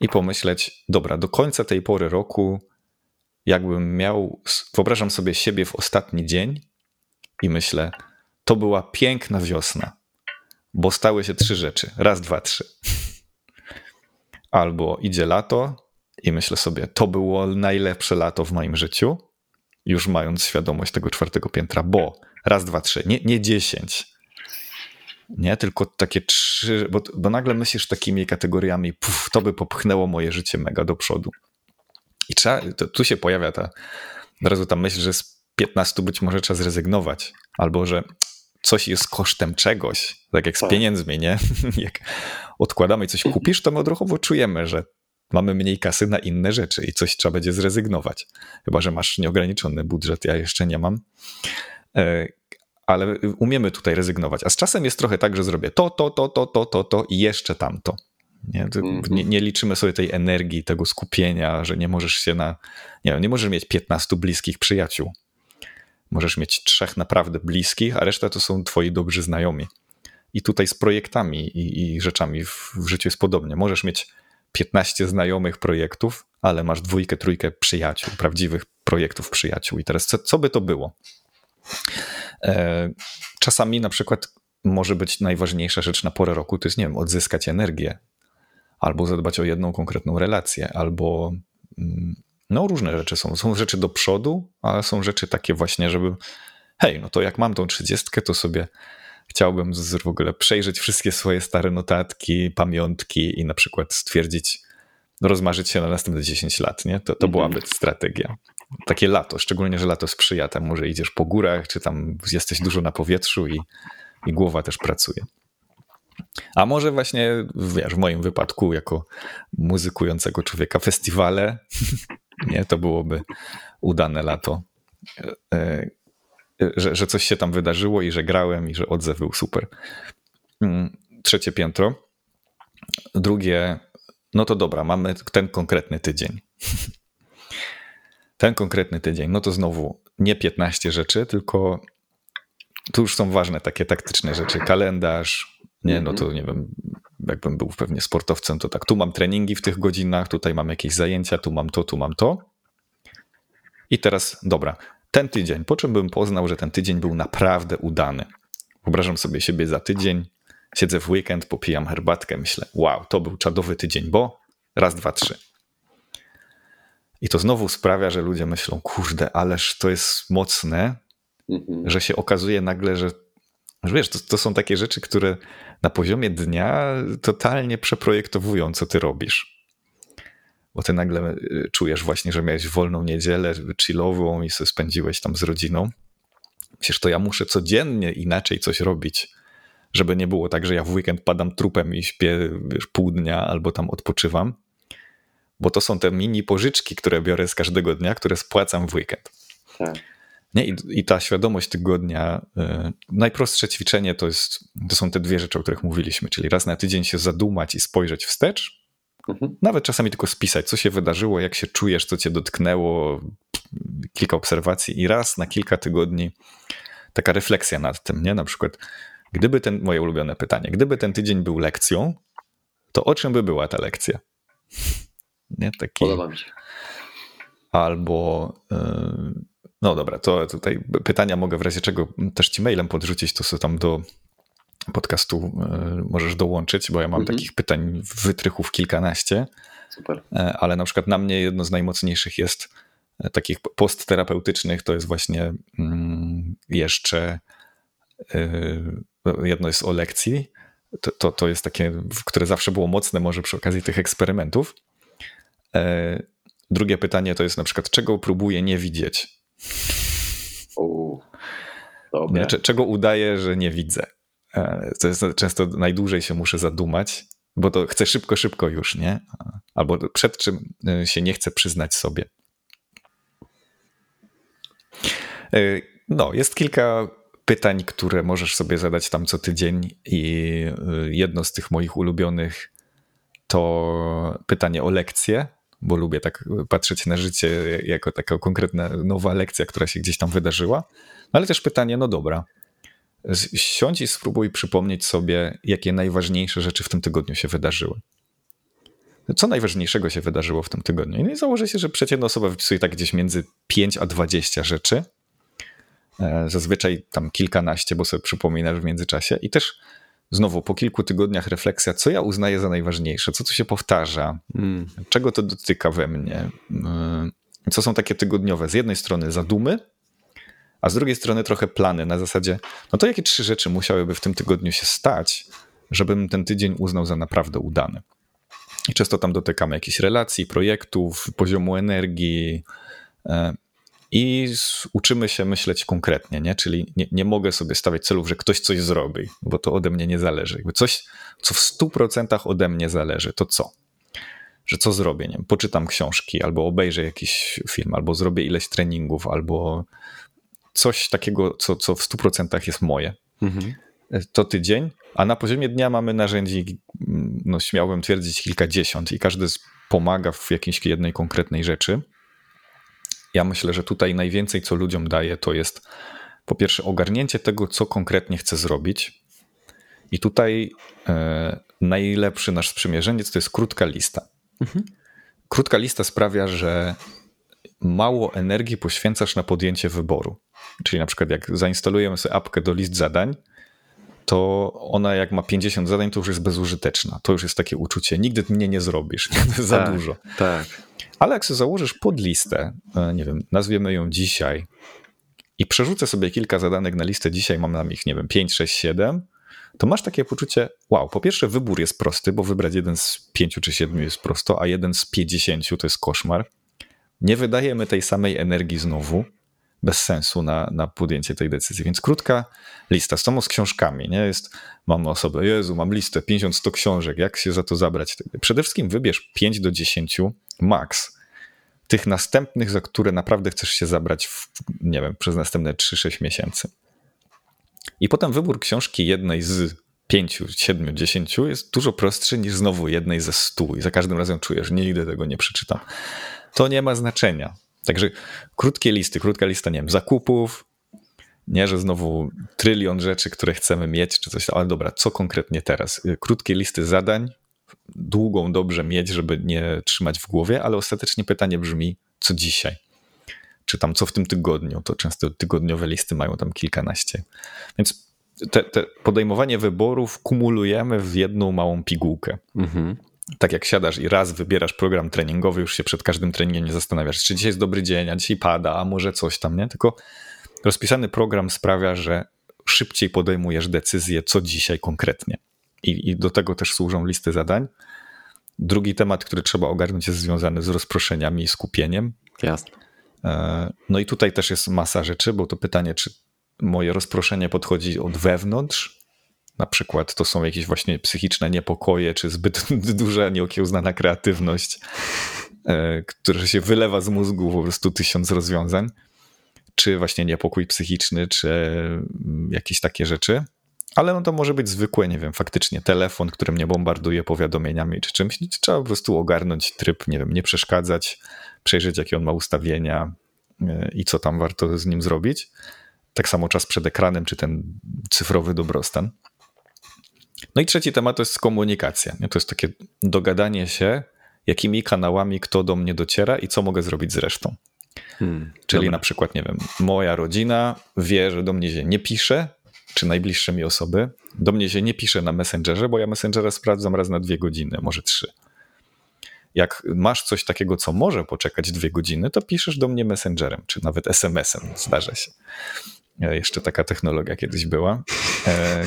i pomyśleć, dobra, do końca tej pory roku, jakbym miał, wyobrażam sobie siebie w ostatni dzień i myślę, to była piękna wiosna, bo stały się trzy rzeczy. Raz, dwa, trzy. albo idzie lato i myślę sobie, to było najlepsze lato w moim życiu, już mając świadomość tego czwartego piętra, bo raz, dwa, trzy, nie, nie dziesięć, nie, tylko takie trzy, bo, bo nagle myślisz takimi kategoriami, puf, to by popchnęło moje życie mega do przodu. I trzeba, to, tu się pojawia ta, od razu ta myśl, że z 15 być może trzeba zrezygnować, albo że coś jest kosztem czegoś, tak jak z Tak. pieniędzmi, nie? jak odkładamy i coś kupisz, to my odruchowo czujemy, że mamy mniej kasy na inne rzeczy i coś trzeba będzie zrezygnować. Chyba, że masz nieograniczony budżet, ja jeszcze nie mam. Ale umiemy tutaj rezygnować. A z czasem jest trochę tak, że zrobię to, to, to, to, to, to, to i jeszcze tamto. Nie, Mhm. nie, nie liczymy sobie tej energii, tego skupienia, że nie możesz się na. Nie wiem, nie możesz mieć 15 bliskich przyjaciół. Możesz mieć trzech naprawdę bliskich, a reszta to są twoi dobrzy znajomi. I tutaj z projektami i, i rzeczami w, w życiu jest podobnie. Możesz mieć 15 znajomych projektów, ale masz dwójkę, trójkę przyjaciół, prawdziwych projektów przyjaciół. I teraz co, co by to było? E, Czasami na przykład może być najważniejsza rzecz na porę roku, to jest, nie wiem, odzyskać energię, albo zadbać o jedną konkretną relację, albo mm, no różne rzeczy są. Są rzeczy do przodu, ale są rzeczy takie właśnie, żeby hej, no to jak mam tą trzydziestkę, to sobie chciałbym z- w ogóle przejrzeć wszystkie swoje stare notatki, pamiątki i na przykład stwierdzić, rozmarzyć się na następne 10 lat, nie? To, to Mhm. byłaby strategia. Takie lato, szczególnie, że lato sprzyja temu, że idziesz po górach, czy tam jesteś dużo na powietrzu i, i głowa też pracuje. A może właśnie, wiesz, w moim wypadku, jako muzykującego człowieka, festiwale, nie, to byłoby udane lato. E, e, Że, że coś się tam wydarzyło i że grałem i że odzew był super. Mm, Trzecie piętro. Drugie, no to dobra, mamy ten konkretny tydzień. Ten konkretny tydzień, no to znowu nie 15 rzeczy, tylko tu już są ważne takie taktyczne rzeczy. Kalendarz, nie, no to nie wiem, jakbym był pewnie sportowcem, to tak, tu mam treningi w tych godzinach, tutaj mam jakieś zajęcia, tu mam to, tu mam to. I teraz, dobra, ten tydzień, po czym bym poznał, że ten tydzień był naprawdę udany? Wyobrażam sobie siebie za tydzień, siedzę w weekend, popijam herbatkę, myślę, wow, to był czadowy tydzień, bo raz, dwa, trzy. I to znowu sprawia, że ludzie myślą, kurde, ależ to jest mocne, Mhm. że się okazuje nagle, że, że wiesz, to, to są takie rzeczy, które na poziomie dnia totalnie przeprojektowują, co ty robisz. Bo ty nagle y, czujesz właśnie, że miałeś wolną niedzielę chillową i sobie spędziłeś tam z rodziną. Przecież to ja muszę codziennie inaczej coś robić, żeby nie było tak, że ja w weekend padam trupem i śpię wiesz, pół dnia albo tam odpoczywam. Bo to są te mini pożyczki, które biorę z każdego dnia, które spłacam w weekend. Tak. Nie? I, I ta świadomość tygodnia, y, najprostsze ćwiczenie to, jest, to są te dwie rzeczy, o których mówiliśmy, czyli raz na tydzień się zadumać i spojrzeć wstecz, Mhm. nawet czasami tylko spisać, co się wydarzyło, jak się czujesz, co cię dotknęło, kilka obserwacji i raz na kilka tygodni taka refleksja nad tym, nie? Na przykład, gdyby ten, moje ulubione pytanie, gdyby ten tydzień był lekcją, to o czym by była ta lekcja? Nie? Taki, Podoba mi się. albo yy, no dobra, to tutaj pytania mogę w razie czego też ci mailem podrzucić, to co tam do podcastu yy, możesz dołączyć, bo ja mam Mhm. takich pytań wytrychów kilkanaście, Super. e, ale na przykład na mnie jedno z najmocniejszych jest e, takich postterapeutycznych, to jest właśnie mm, jeszcze yy, jedno jest o lekcji, to, to, to jest takie, które zawsze było mocne może przy okazji tych eksperymentów. E, Drugie pytanie to jest na przykład, czego próbuję nie widzieć? U. Dobra. Nie? Cze- Czego udaję, że nie widzę? E, To jest często najdłużej się muszę zadumać, bo to chcę szybko, szybko już, nie? Albo przed czym e, się nie chcę przyznać sobie. No, jest kilka pytań, które możesz sobie zadać tam co tydzień i jedno z tych moich ulubionych to pytanie o lekcję, bo lubię tak patrzeć na życie jako taka konkretna nowa lekcja, która się gdzieś tam wydarzyła. Ale też pytanie, no dobra, siądź i spróbuj przypomnieć sobie, jakie najważniejsze rzeczy w tym tygodniu się wydarzyły. Co najważniejszego się wydarzyło w tym tygodniu? No i założę się, że przeciętna osoba wypisuje tak gdzieś między 5 a 20 rzeczy. E, Zazwyczaj tam kilkanaście, bo sobie przypominasz w międzyczasie. I też znowu po kilku tygodniach refleksja, co ja uznaję za najważniejsze, co tu się powtarza, mm. czego to dotyka we mnie. Y, co są takie tygodniowe? Z jednej strony zadumy, a z drugiej strony trochę plany na zasadzie, no to jakie trzy rzeczy musiałyby w tym tygodniu się stać, żebym ten tydzień uznał za naprawdę udany. I często tam dotykamy jakichś relacji, projektów, poziomu energii, e, i uczymy się myśleć konkretnie, nie? czyli nie, nie, mogę sobie stawiać celów, że ktoś coś zrobi, bo to ode mnie nie zależy. Jakby coś, co w 100% ode mnie zależy, to co? Że co zrobię? Nie? Poczytam książki, albo obejrzę jakiś film, albo zrobię ileś treningów, albo coś takiego, co, co w 100% jest moje. Mhm. To tydzień, a na poziomie dnia mamy narzędzi, no śmiałbym twierdzić, kilkadziesiąt i każdy pomaga w jakiejś jednej konkretnej rzeczy. Ja myślę, że tutaj najwięcej, co ludziom daje, to jest po pierwsze ogarnięcie tego, co konkretnie chcę zrobić. I tutaj e, najlepszy nasz sprzymierzeniec to jest krótka lista. Mhm. Krótka lista sprawia, że mało energii poświęcasz na podjęcie wyboru. Czyli na przykład jak zainstalujemy sobie apkę do list zadań, to ona jak ma 50 zadań, to już jest bezużyteczna. To już jest takie uczucie, nigdy mnie nie zrobisz, to jest za tak, dużo. Tak. Ale jak sobie założysz podlistę, e, nie wiem, nazwiemy ją dzisiaj i przerzucę sobie kilka zadanek na listę dzisiaj, mam nam ich, nie wiem, 5, 6, 7, to masz takie poczucie, wow, po pierwsze wybór jest prosty, bo wybrać jeden z 5 czy 7 jest prosto, a jeden z 50 to jest koszmar. Nie wydajemy tej samej energii znowu, bez sensu na, na podjęcie tej decyzji. Więc krótka lista, samo z książkami, nie? Jest, mam osobę, Jezu, mam listę, 50-100 książek, jak się za to zabrać? Przede wszystkim wybierz 5 do 10 max. Tych następnych, za które naprawdę chcesz się zabrać, w, nie wiem, przez następne 3-6 miesięcy. I potem wybór książki jednej z 5, 7, 10 jest dużo prostszy niż znowu jednej ze 100 i za każdym razem czujesz, nigdy tego nie przeczytam. To nie ma znaczenia. Także krótkie listy, krótka lista, nie wiem, zakupów, nie, że znowu trylion rzeczy, które chcemy mieć, czy coś, ale dobra, co konkretnie teraz? Krótkie listy zadań, długą dobrze mieć, żeby nie trzymać w głowie, ale ostatecznie pytanie brzmi, co dzisiaj? Czy tam co w tym tygodniu? To często tygodniowe listy mają tam kilkanaście. Więc te, te podejmowanie wyborów kumulujemy w jedną małą pigułkę. Mhm tak jak siadasz i raz wybierasz program treningowy, już się przed każdym treningiem nie zastanawiasz, czy dzisiaj jest dobry dzień, a dzisiaj pada, a może coś tam, nie? Tylko rozpisany program sprawia, że szybciej podejmujesz decyzję, co dzisiaj konkretnie. I, I, do tego też służą listy zadań. Drugi temat, który trzeba ogarnąć, jest związany z rozproszeniami i skupieniem. Jasne. E, no i tutaj też jest masa rzeczy, bo to pytanie, czy moje rozproszenie podchodzi od wewnątrz, na przykład to są jakieś właśnie psychiczne niepokoje, czy zbyt duża, nieokiełznana kreatywność, e, która się wylewa z mózgu po prostu tysiąc rozwiązań, czy właśnie niepokój psychiczny, czy mm, jakieś takie rzeczy. Ale no to może być zwykłe, nie wiem, faktycznie telefon, który mnie bombarduje powiadomieniami czy czymś. Trzeba po prostu ogarnąć tryb, nie wiem, nie przeszkadzać, przejrzeć jakie on ma ustawienia e, i co tam warto z nim zrobić. Tak samo czas przed ekranem, czy ten cyfrowy dobrostan. No i trzeci temat to jest komunikacja. To jest takie dogadanie się, jakimi kanałami kto do mnie dociera i co mogę zrobić z resztą. Hmm, Czyli dobra. na przykład, nie wiem, moja rodzina wie, że do mnie się nie pisze, czy najbliższe mi osoby. Do mnie się nie pisze na Messengerze, bo ja Messengera sprawdzam raz na dwie godziny, może trzy. Jak masz coś takiego, co może poczekać dwie godziny, to piszesz do mnie Messengerem, czy nawet SMS-em, zdarza się. E, jeszcze taka technologia kiedyś była. E,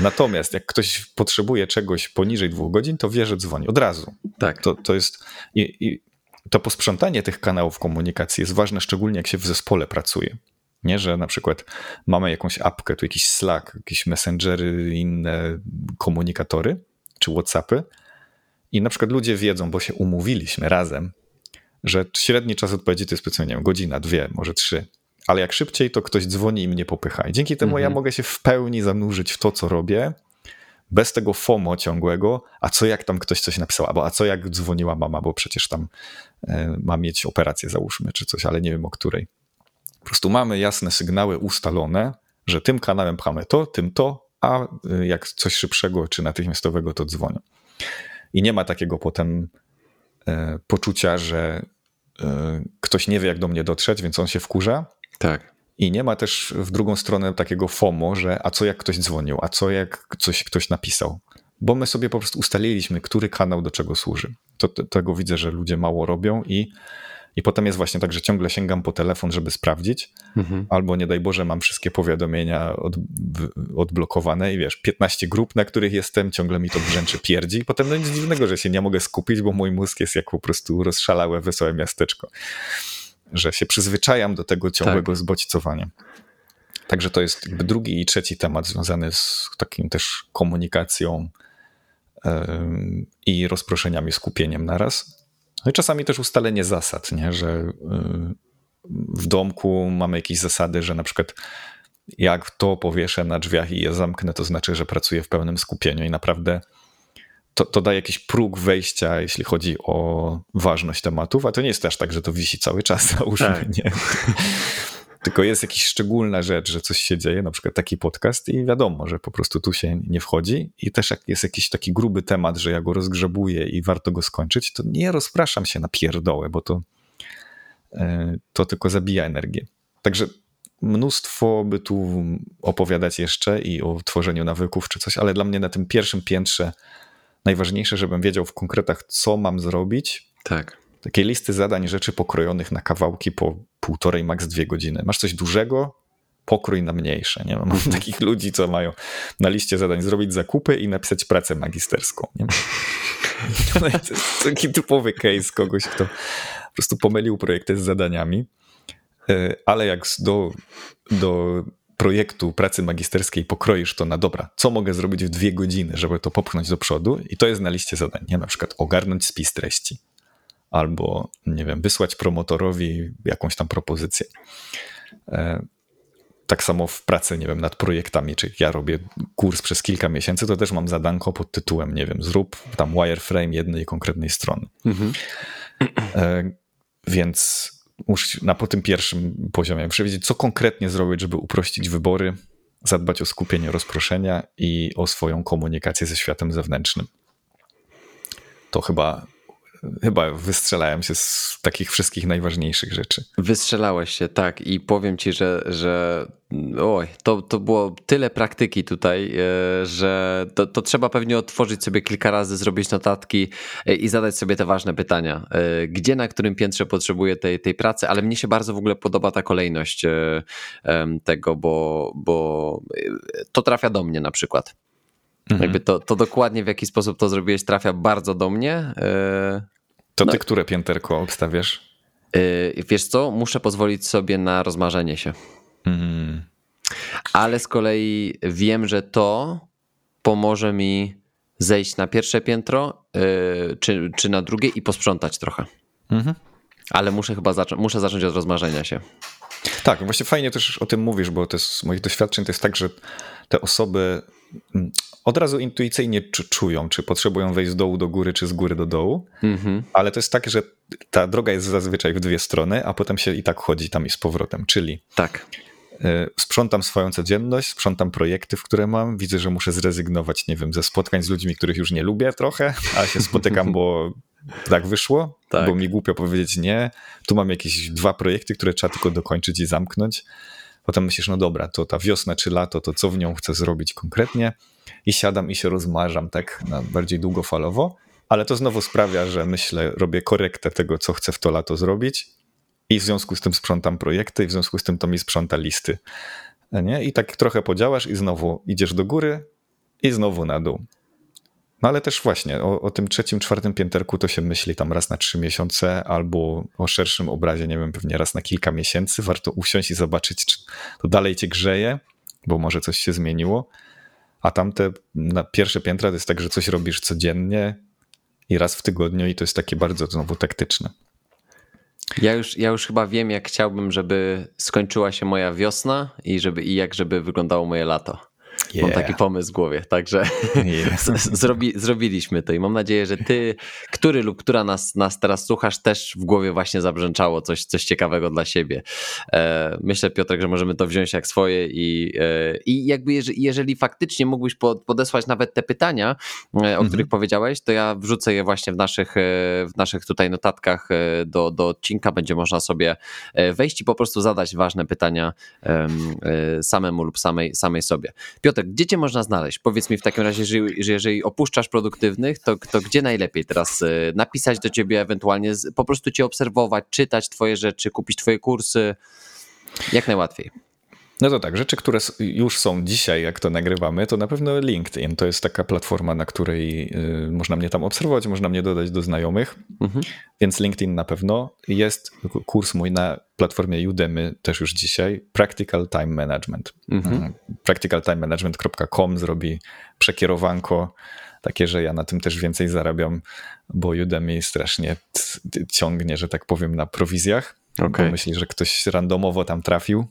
natomiast jak ktoś potrzebuje czegoś poniżej dwóch godzin, to wie, że dzwoni od razu. Tak. To, to jest. I, i to posprzątanie tych kanałów komunikacji jest ważne, szczególnie jak się w zespole pracuje. Nie, że na przykład mamy jakąś apkę, tu jakiś Slack, jakieś Messengery, inne komunikatory, czy WhatsAppy. I na przykład ludzie wiedzą, bo się umówiliśmy razem, że średni czas odpowiedzi to jest powiedzmy, nie wiem, godzina, dwie, może trzy ale jak szybciej, to ktoś dzwoni i mnie popycha. I dzięki temu ja mhm. mogę się w pełni zanurzyć w to, co robię, bez tego FOMO ciągłego, a co jak tam ktoś coś napisał, albo a co jak dzwoniła mama, bo przecież tam e, ma mieć operację, załóżmy, czy coś, ale nie wiem o której. Po prostu mamy jasne sygnały ustalone, że tym kanałem pchamy to, tym to, a e, jak coś szybszego czy natychmiastowego, to dzwonią. I nie ma takiego potem e, poczucia, że e, ktoś nie wie, jak do mnie dotrzeć, więc on się wkurza, tak. I nie ma też w drugą stronę takiego FOMO, że a co jak ktoś dzwonił, a co jak coś ktoś napisał. Bo my sobie po prostu ustaliliśmy, który kanał do czego służy. To, to, tego widzę, że ludzie mało robią i, i potem jest właśnie tak, że ciągle sięgam po telefon, żeby sprawdzić, mhm. albo nie daj Boże, mam wszystkie powiadomienia od, odblokowane i wiesz, 15 grup, na których jestem, ciągle mi to brzęczy pierdzi i potem no nic dziwnego, że się nie mogę skupić, bo mój mózg jest jak po prostu rozszalałe, wesołe miasteczko że się przyzwyczajam do tego ciągłego tak. zbodźcowania. Także to jest jakby drugi i trzeci temat związany z takim też komunikacją yy, i rozproszeniami, skupieniem naraz. No i czasami też ustalenie zasad, nie? że yy, w domku mamy jakieś zasady, że na przykład jak to powieszę na drzwiach i je zamknę, to znaczy, że pracuję w pełnym skupieniu i naprawdę to, to daje jakiś próg wejścia, jeśli chodzi o ważność tematów, a to nie jest też tak, że to wisi cały czas, załóżmy, tak. nie. Tylko jest jakaś szczególna rzecz, że coś się dzieje, na przykład taki podcast i wiadomo, że po prostu tu się nie wchodzi i też jak jest jakiś taki gruby temat, że ja go rozgrzebuję i warto go skończyć, to nie rozpraszam się na pierdołę, bo to, e, to tylko zabija energię. Także mnóstwo by tu opowiadać jeszcze i o tworzeniu nawyków czy coś, ale dla mnie na tym pierwszym piętrze najważniejsze, żebym wiedział w konkretach, co mam zrobić. Tak. Takiej listy zadań, rzeczy pokrojonych na kawałki po półtorej, maks dwie godziny. Masz coś dużego, pokrój na mniejsze. Nie? Mam mhm. takich ludzi, co mają na liście zadań zrobić zakupy i napisać pracę magisterską. Nie? to jest taki typowy case kogoś, kto po prostu pomylił projekty z zadaniami. E, ale jak do, do projektu pracy magisterskiej pokroisz to na dobra, co mogę zrobić w dwie godziny, żeby to popchnąć do przodu i to jest na liście zadań, nie? Na przykład ogarnąć spis treści albo, nie wiem, wysłać promotorowi jakąś tam propozycję. E, tak samo w pracy, nie wiem, nad projektami, czy ja robię kurs przez kilka miesięcy, to też mam zadanko pod tytułem, nie wiem, zrób tam wireframe jednej konkretnej strony. Mhm. E, więc muszę na po tym pierwszym poziomie przewidzieć, co konkretnie zrobić, żeby uprościć wybory, zadbać o skupienie rozproszenia i o swoją komunikację ze światem zewnętrznym. To chyba chyba wystrzelałem się z takich wszystkich najważniejszych rzeczy. Wystrzelałeś się, tak. I powiem ci, że, że oj, to, to było tyle praktyki tutaj, e, że to, to trzeba pewnie otworzyć sobie kilka razy, zrobić notatki e, i zadać sobie te ważne pytania. E, gdzie, na którym piętrze potrzebuję tej, tej pracy, ale mnie się bardzo w ogóle podoba ta kolejność tego, bo, bo to trafia do mnie na przykład. Mhm. Jakby to, to dokładnie w jaki sposób to zrobiłeś trafia bardzo do mnie. To ty no. które pięterko obstawiasz? Yy, wiesz co, muszę pozwolić sobie na rozmarzenie się. Mm. Ale z kolei wiem, że to pomoże mi zejść na pierwsze piętro, yy, czy, czy na drugie i posprzątać trochę. Mhm. Ale muszę chyba zacząć, muszę zacząć od rozmarzenia się. Tak, właśnie fajnie też o tym mówisz, bo to jest, z moich doświadczeń to jest tak, że te osoby mm, od razu intuicyjnie czują, czy potrzebują wejść z dołu do góry, czy z góry do dołu, mm-hmm. ale to jest tak, że ta droga jest zazwyczaj w dwie strony, a potem się i tak chodzi tam i z powrotem, czyli tak. Y, sprzątam swoją codzienność, sprzątam projekty, w które mam, widzę, że muszę zrezygnować, nie wiem, ze spotkań z ludźmi, których już nie lubię trochę, a się spotykam, bo tak wyszło, tak. bo mi głupio powiedzieć nie. Tu mam jakieś dwa projekty, które trzeba tylko dokończyć i zamknąć. Potem myślisz, no dobra, to ta wiosna czy lato, to co w nią chcę zrobić konkretnie? I siadam i się rozmarzam tak na bardziej długofalowo, ale to znowu sprawia, że myślę, robię korektę tego, co chcę w to lato zrobić i w związku z tym sprzątam projekty i w związku z tym to mi sprząta listy. Nie? I tak trochę podziałasz i znowu idziesz do góry i znowu na dół. No ale też właśnie o, o, tym trzecim, czwartym pięterku to się myśli tam raz na trzy miesiące albo o szerszym obrazie, nie wiem, pewnie raz na kilka miesięcy. Warto usiąść i zobaczyć, czy to dalej cię grzeje, bo może coś się zmieniło. A tamte na pierwsze piętra to jest tak, że coś robisz codziennie i raz w tygodniu i to jest takie bardzo znowu taktyczne. Ja już, ja już chyba wiem, jak chciałbym, żeby skończyła się moja wiosna i, żeby, i jak żeby wyglądało moje lato. Mam taki pomysł w głowie, także Yeah. zrobi, zrobiliśmy to i mam nadzieję, że ty, który lub która nas, nas teraz słuchasz, też w głowie właśnie zabrzęczało coś, coś ciekawego dla siebie. E, myślę, Piotrek, że możemy to wziąć jak swoje i, e, i jakby jeżeli, jeżeli faktycznie mógłbyś podesłać nawet te pytania, o mhm. których powiedziałeś, to ja wrzucę je właśnie w naszych, w naszych tutaj notatkach do, do odcinka. Będzie można sobie wejść i po prostu zadać ważne pytania samemu lub samej, samej sobie. Piotrek, gdzie cię można znaleźć? Powiedz mi w takim razie, że jeżeli opuszczasz produktywnych, to, to gdzie najlepiej teraz napisać do ciebie, ewentualnie po prostu cię obserwować, czytać twoje rzeczy, kupić twoje kursy? Jak najłatwiej. No to tak, rzeczy, które już są dzisiaj, jak to nagrywamy, to na pewno LinkedIn. To jest taka platforma, na której y, można mnie tam obserwować, można mnie dodać do znajomych, mhm. więc LinkedIn na pewno. Jest kurs mój na platformie Udemy też już dzisiaj, Practical Time Management. Mhm. Mm, practicaltimemanagement.com zrobi przekierowanko takie, że ja na tym też więcej zarabiam, bo Udemy strasznie ciągnie, że tak powiem, na prowizjach. Okay. Bo myśli, że ktoś randomowo tam trafił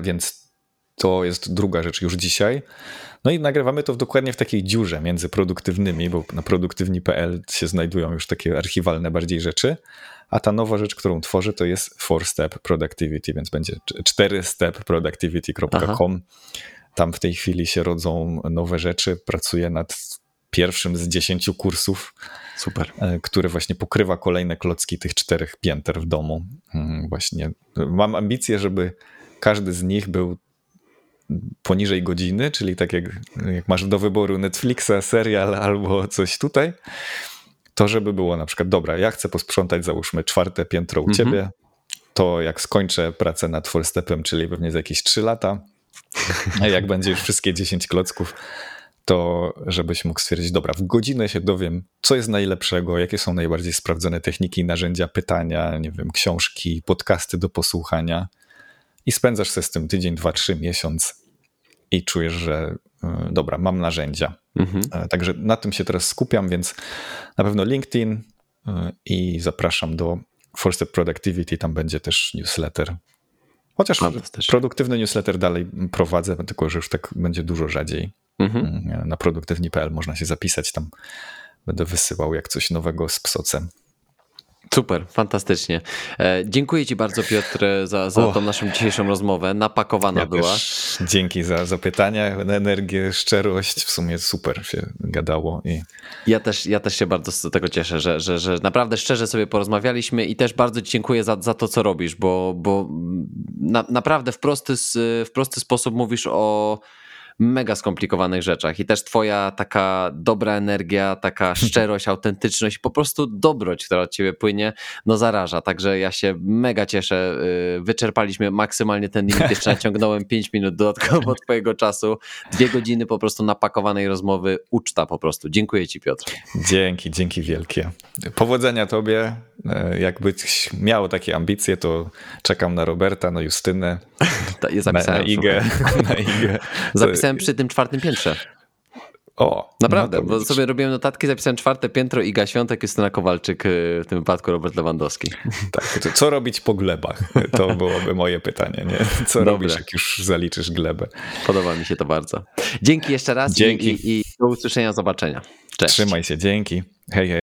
więc to jest druga rzecz już dzisiaj. No i nagrywamy to dokładnie w takiej dziurze między produktywnymi, bo na produktywni.pl się znajdują już takie archiwalne bardziej rzeczy, a ta nowa rzecz, którą tworzę, to jest 4-step productivity, więc będzie 4-step productivity.com. Tam w tej chwili się rodzą nowe rzeczy. Pracuję nad pierwszym z dziesięciu kursów. Super. E, który właśnie pokrywa kolejne klocki tych czterech pięter w domu. Mm, właśnie mam ambicje, żeby każdy z nich był poniżej godziny, czyli tak jak, jak masz do wyboru Netflixa, serial albo coś tutaj, to żeby było na przykład, dobra, ja chcę posprzątać załóżmy czwarte piętro u mhm. ciebie, to jak skończę pracę nad Stepem, czyli pewnie za jakieś 3 lata, a jak będzie już wszystkie 10 klocków, to żebyś mógł stwierdzić, dobra, w godzinę się dowiem, co jest najlepszego, jakie są najbardziej sprawdzone techniki, narzędzia, pytania, nie wiem, książki, podcasty do posłuchania i spędzasz sobie z tym tydzień, dwa, trzy, miesiąc i czujesz, że e, dobra, mam narzędzia. Mhm. E, także na tym się teraz skupiam, więc na pewno LinkedIn e, i zapraszam do Force Productivity, tam będzie też newsletter. Chociaż produktywny newsletter dalej prowadzę, tylko że już tak będzie dużo rzadziej. Mhm. Na produktywni.pl można się zapisać, tam będę wysyłał jak coś nowego z psocem. Super, fantastycznie. E, dziękuję Ci bardzo, Piotr, za, za tą naszą dzisiejszą rozmowę. Napakowana ja była. Dzięki za zapytania, energię, szczerość. W sumie super się gadało. I... Ja, też, ja też się bardzo z tego cieszę, że, że, że naprawdę szczerze sobie porozmawialiśmy i też bardzo Ci dziękuję za, za to, co robisz, bo, bo na, naprawdę w prosty, w prosty sposób mówisz o mega skomplikowanych rzeczach i też twoja taka dobra energia, taka szczerość, autentyczność, po prostu dobroć, która od ciebie płynie, no zaraża. Także ja się mega cieszę. Y, wyczerpaliśmy maksymalnie ten limit, jeszcze naciągnąłem 5 minut dodatkowo twojego czasu. Dwie godziny po prostu napakowanej rozmowy, uczta po prostu. Dziękuję ci Piotr. Dzięki, dzięki wielkie. Powodzenia tobie. E, jakbyś miał takie ambicje, to czekam na Roberta, na Justynę, na, na Igę. Na Igę. Zapisałem przy tym czwartym piętrze. O, Naprawdę, no bo sobie robiłem notatki, zapisałem czwarte piętro, Iga Świątek, Justyna Kowalczyk, y, w tym wypadku Robert Lewandowski. Tak, to co robić po glebach? To byłoby moje pytanie, nie? Co Dobre. robisz, jak już zaliczysz glebę? Podoba mi się to bardzo. Dzięki jeszcze raz dzięki. I, i, i do usłyszenia, zobaczenia. Cześć. Trzymaj się, dzięki. Hej, hej.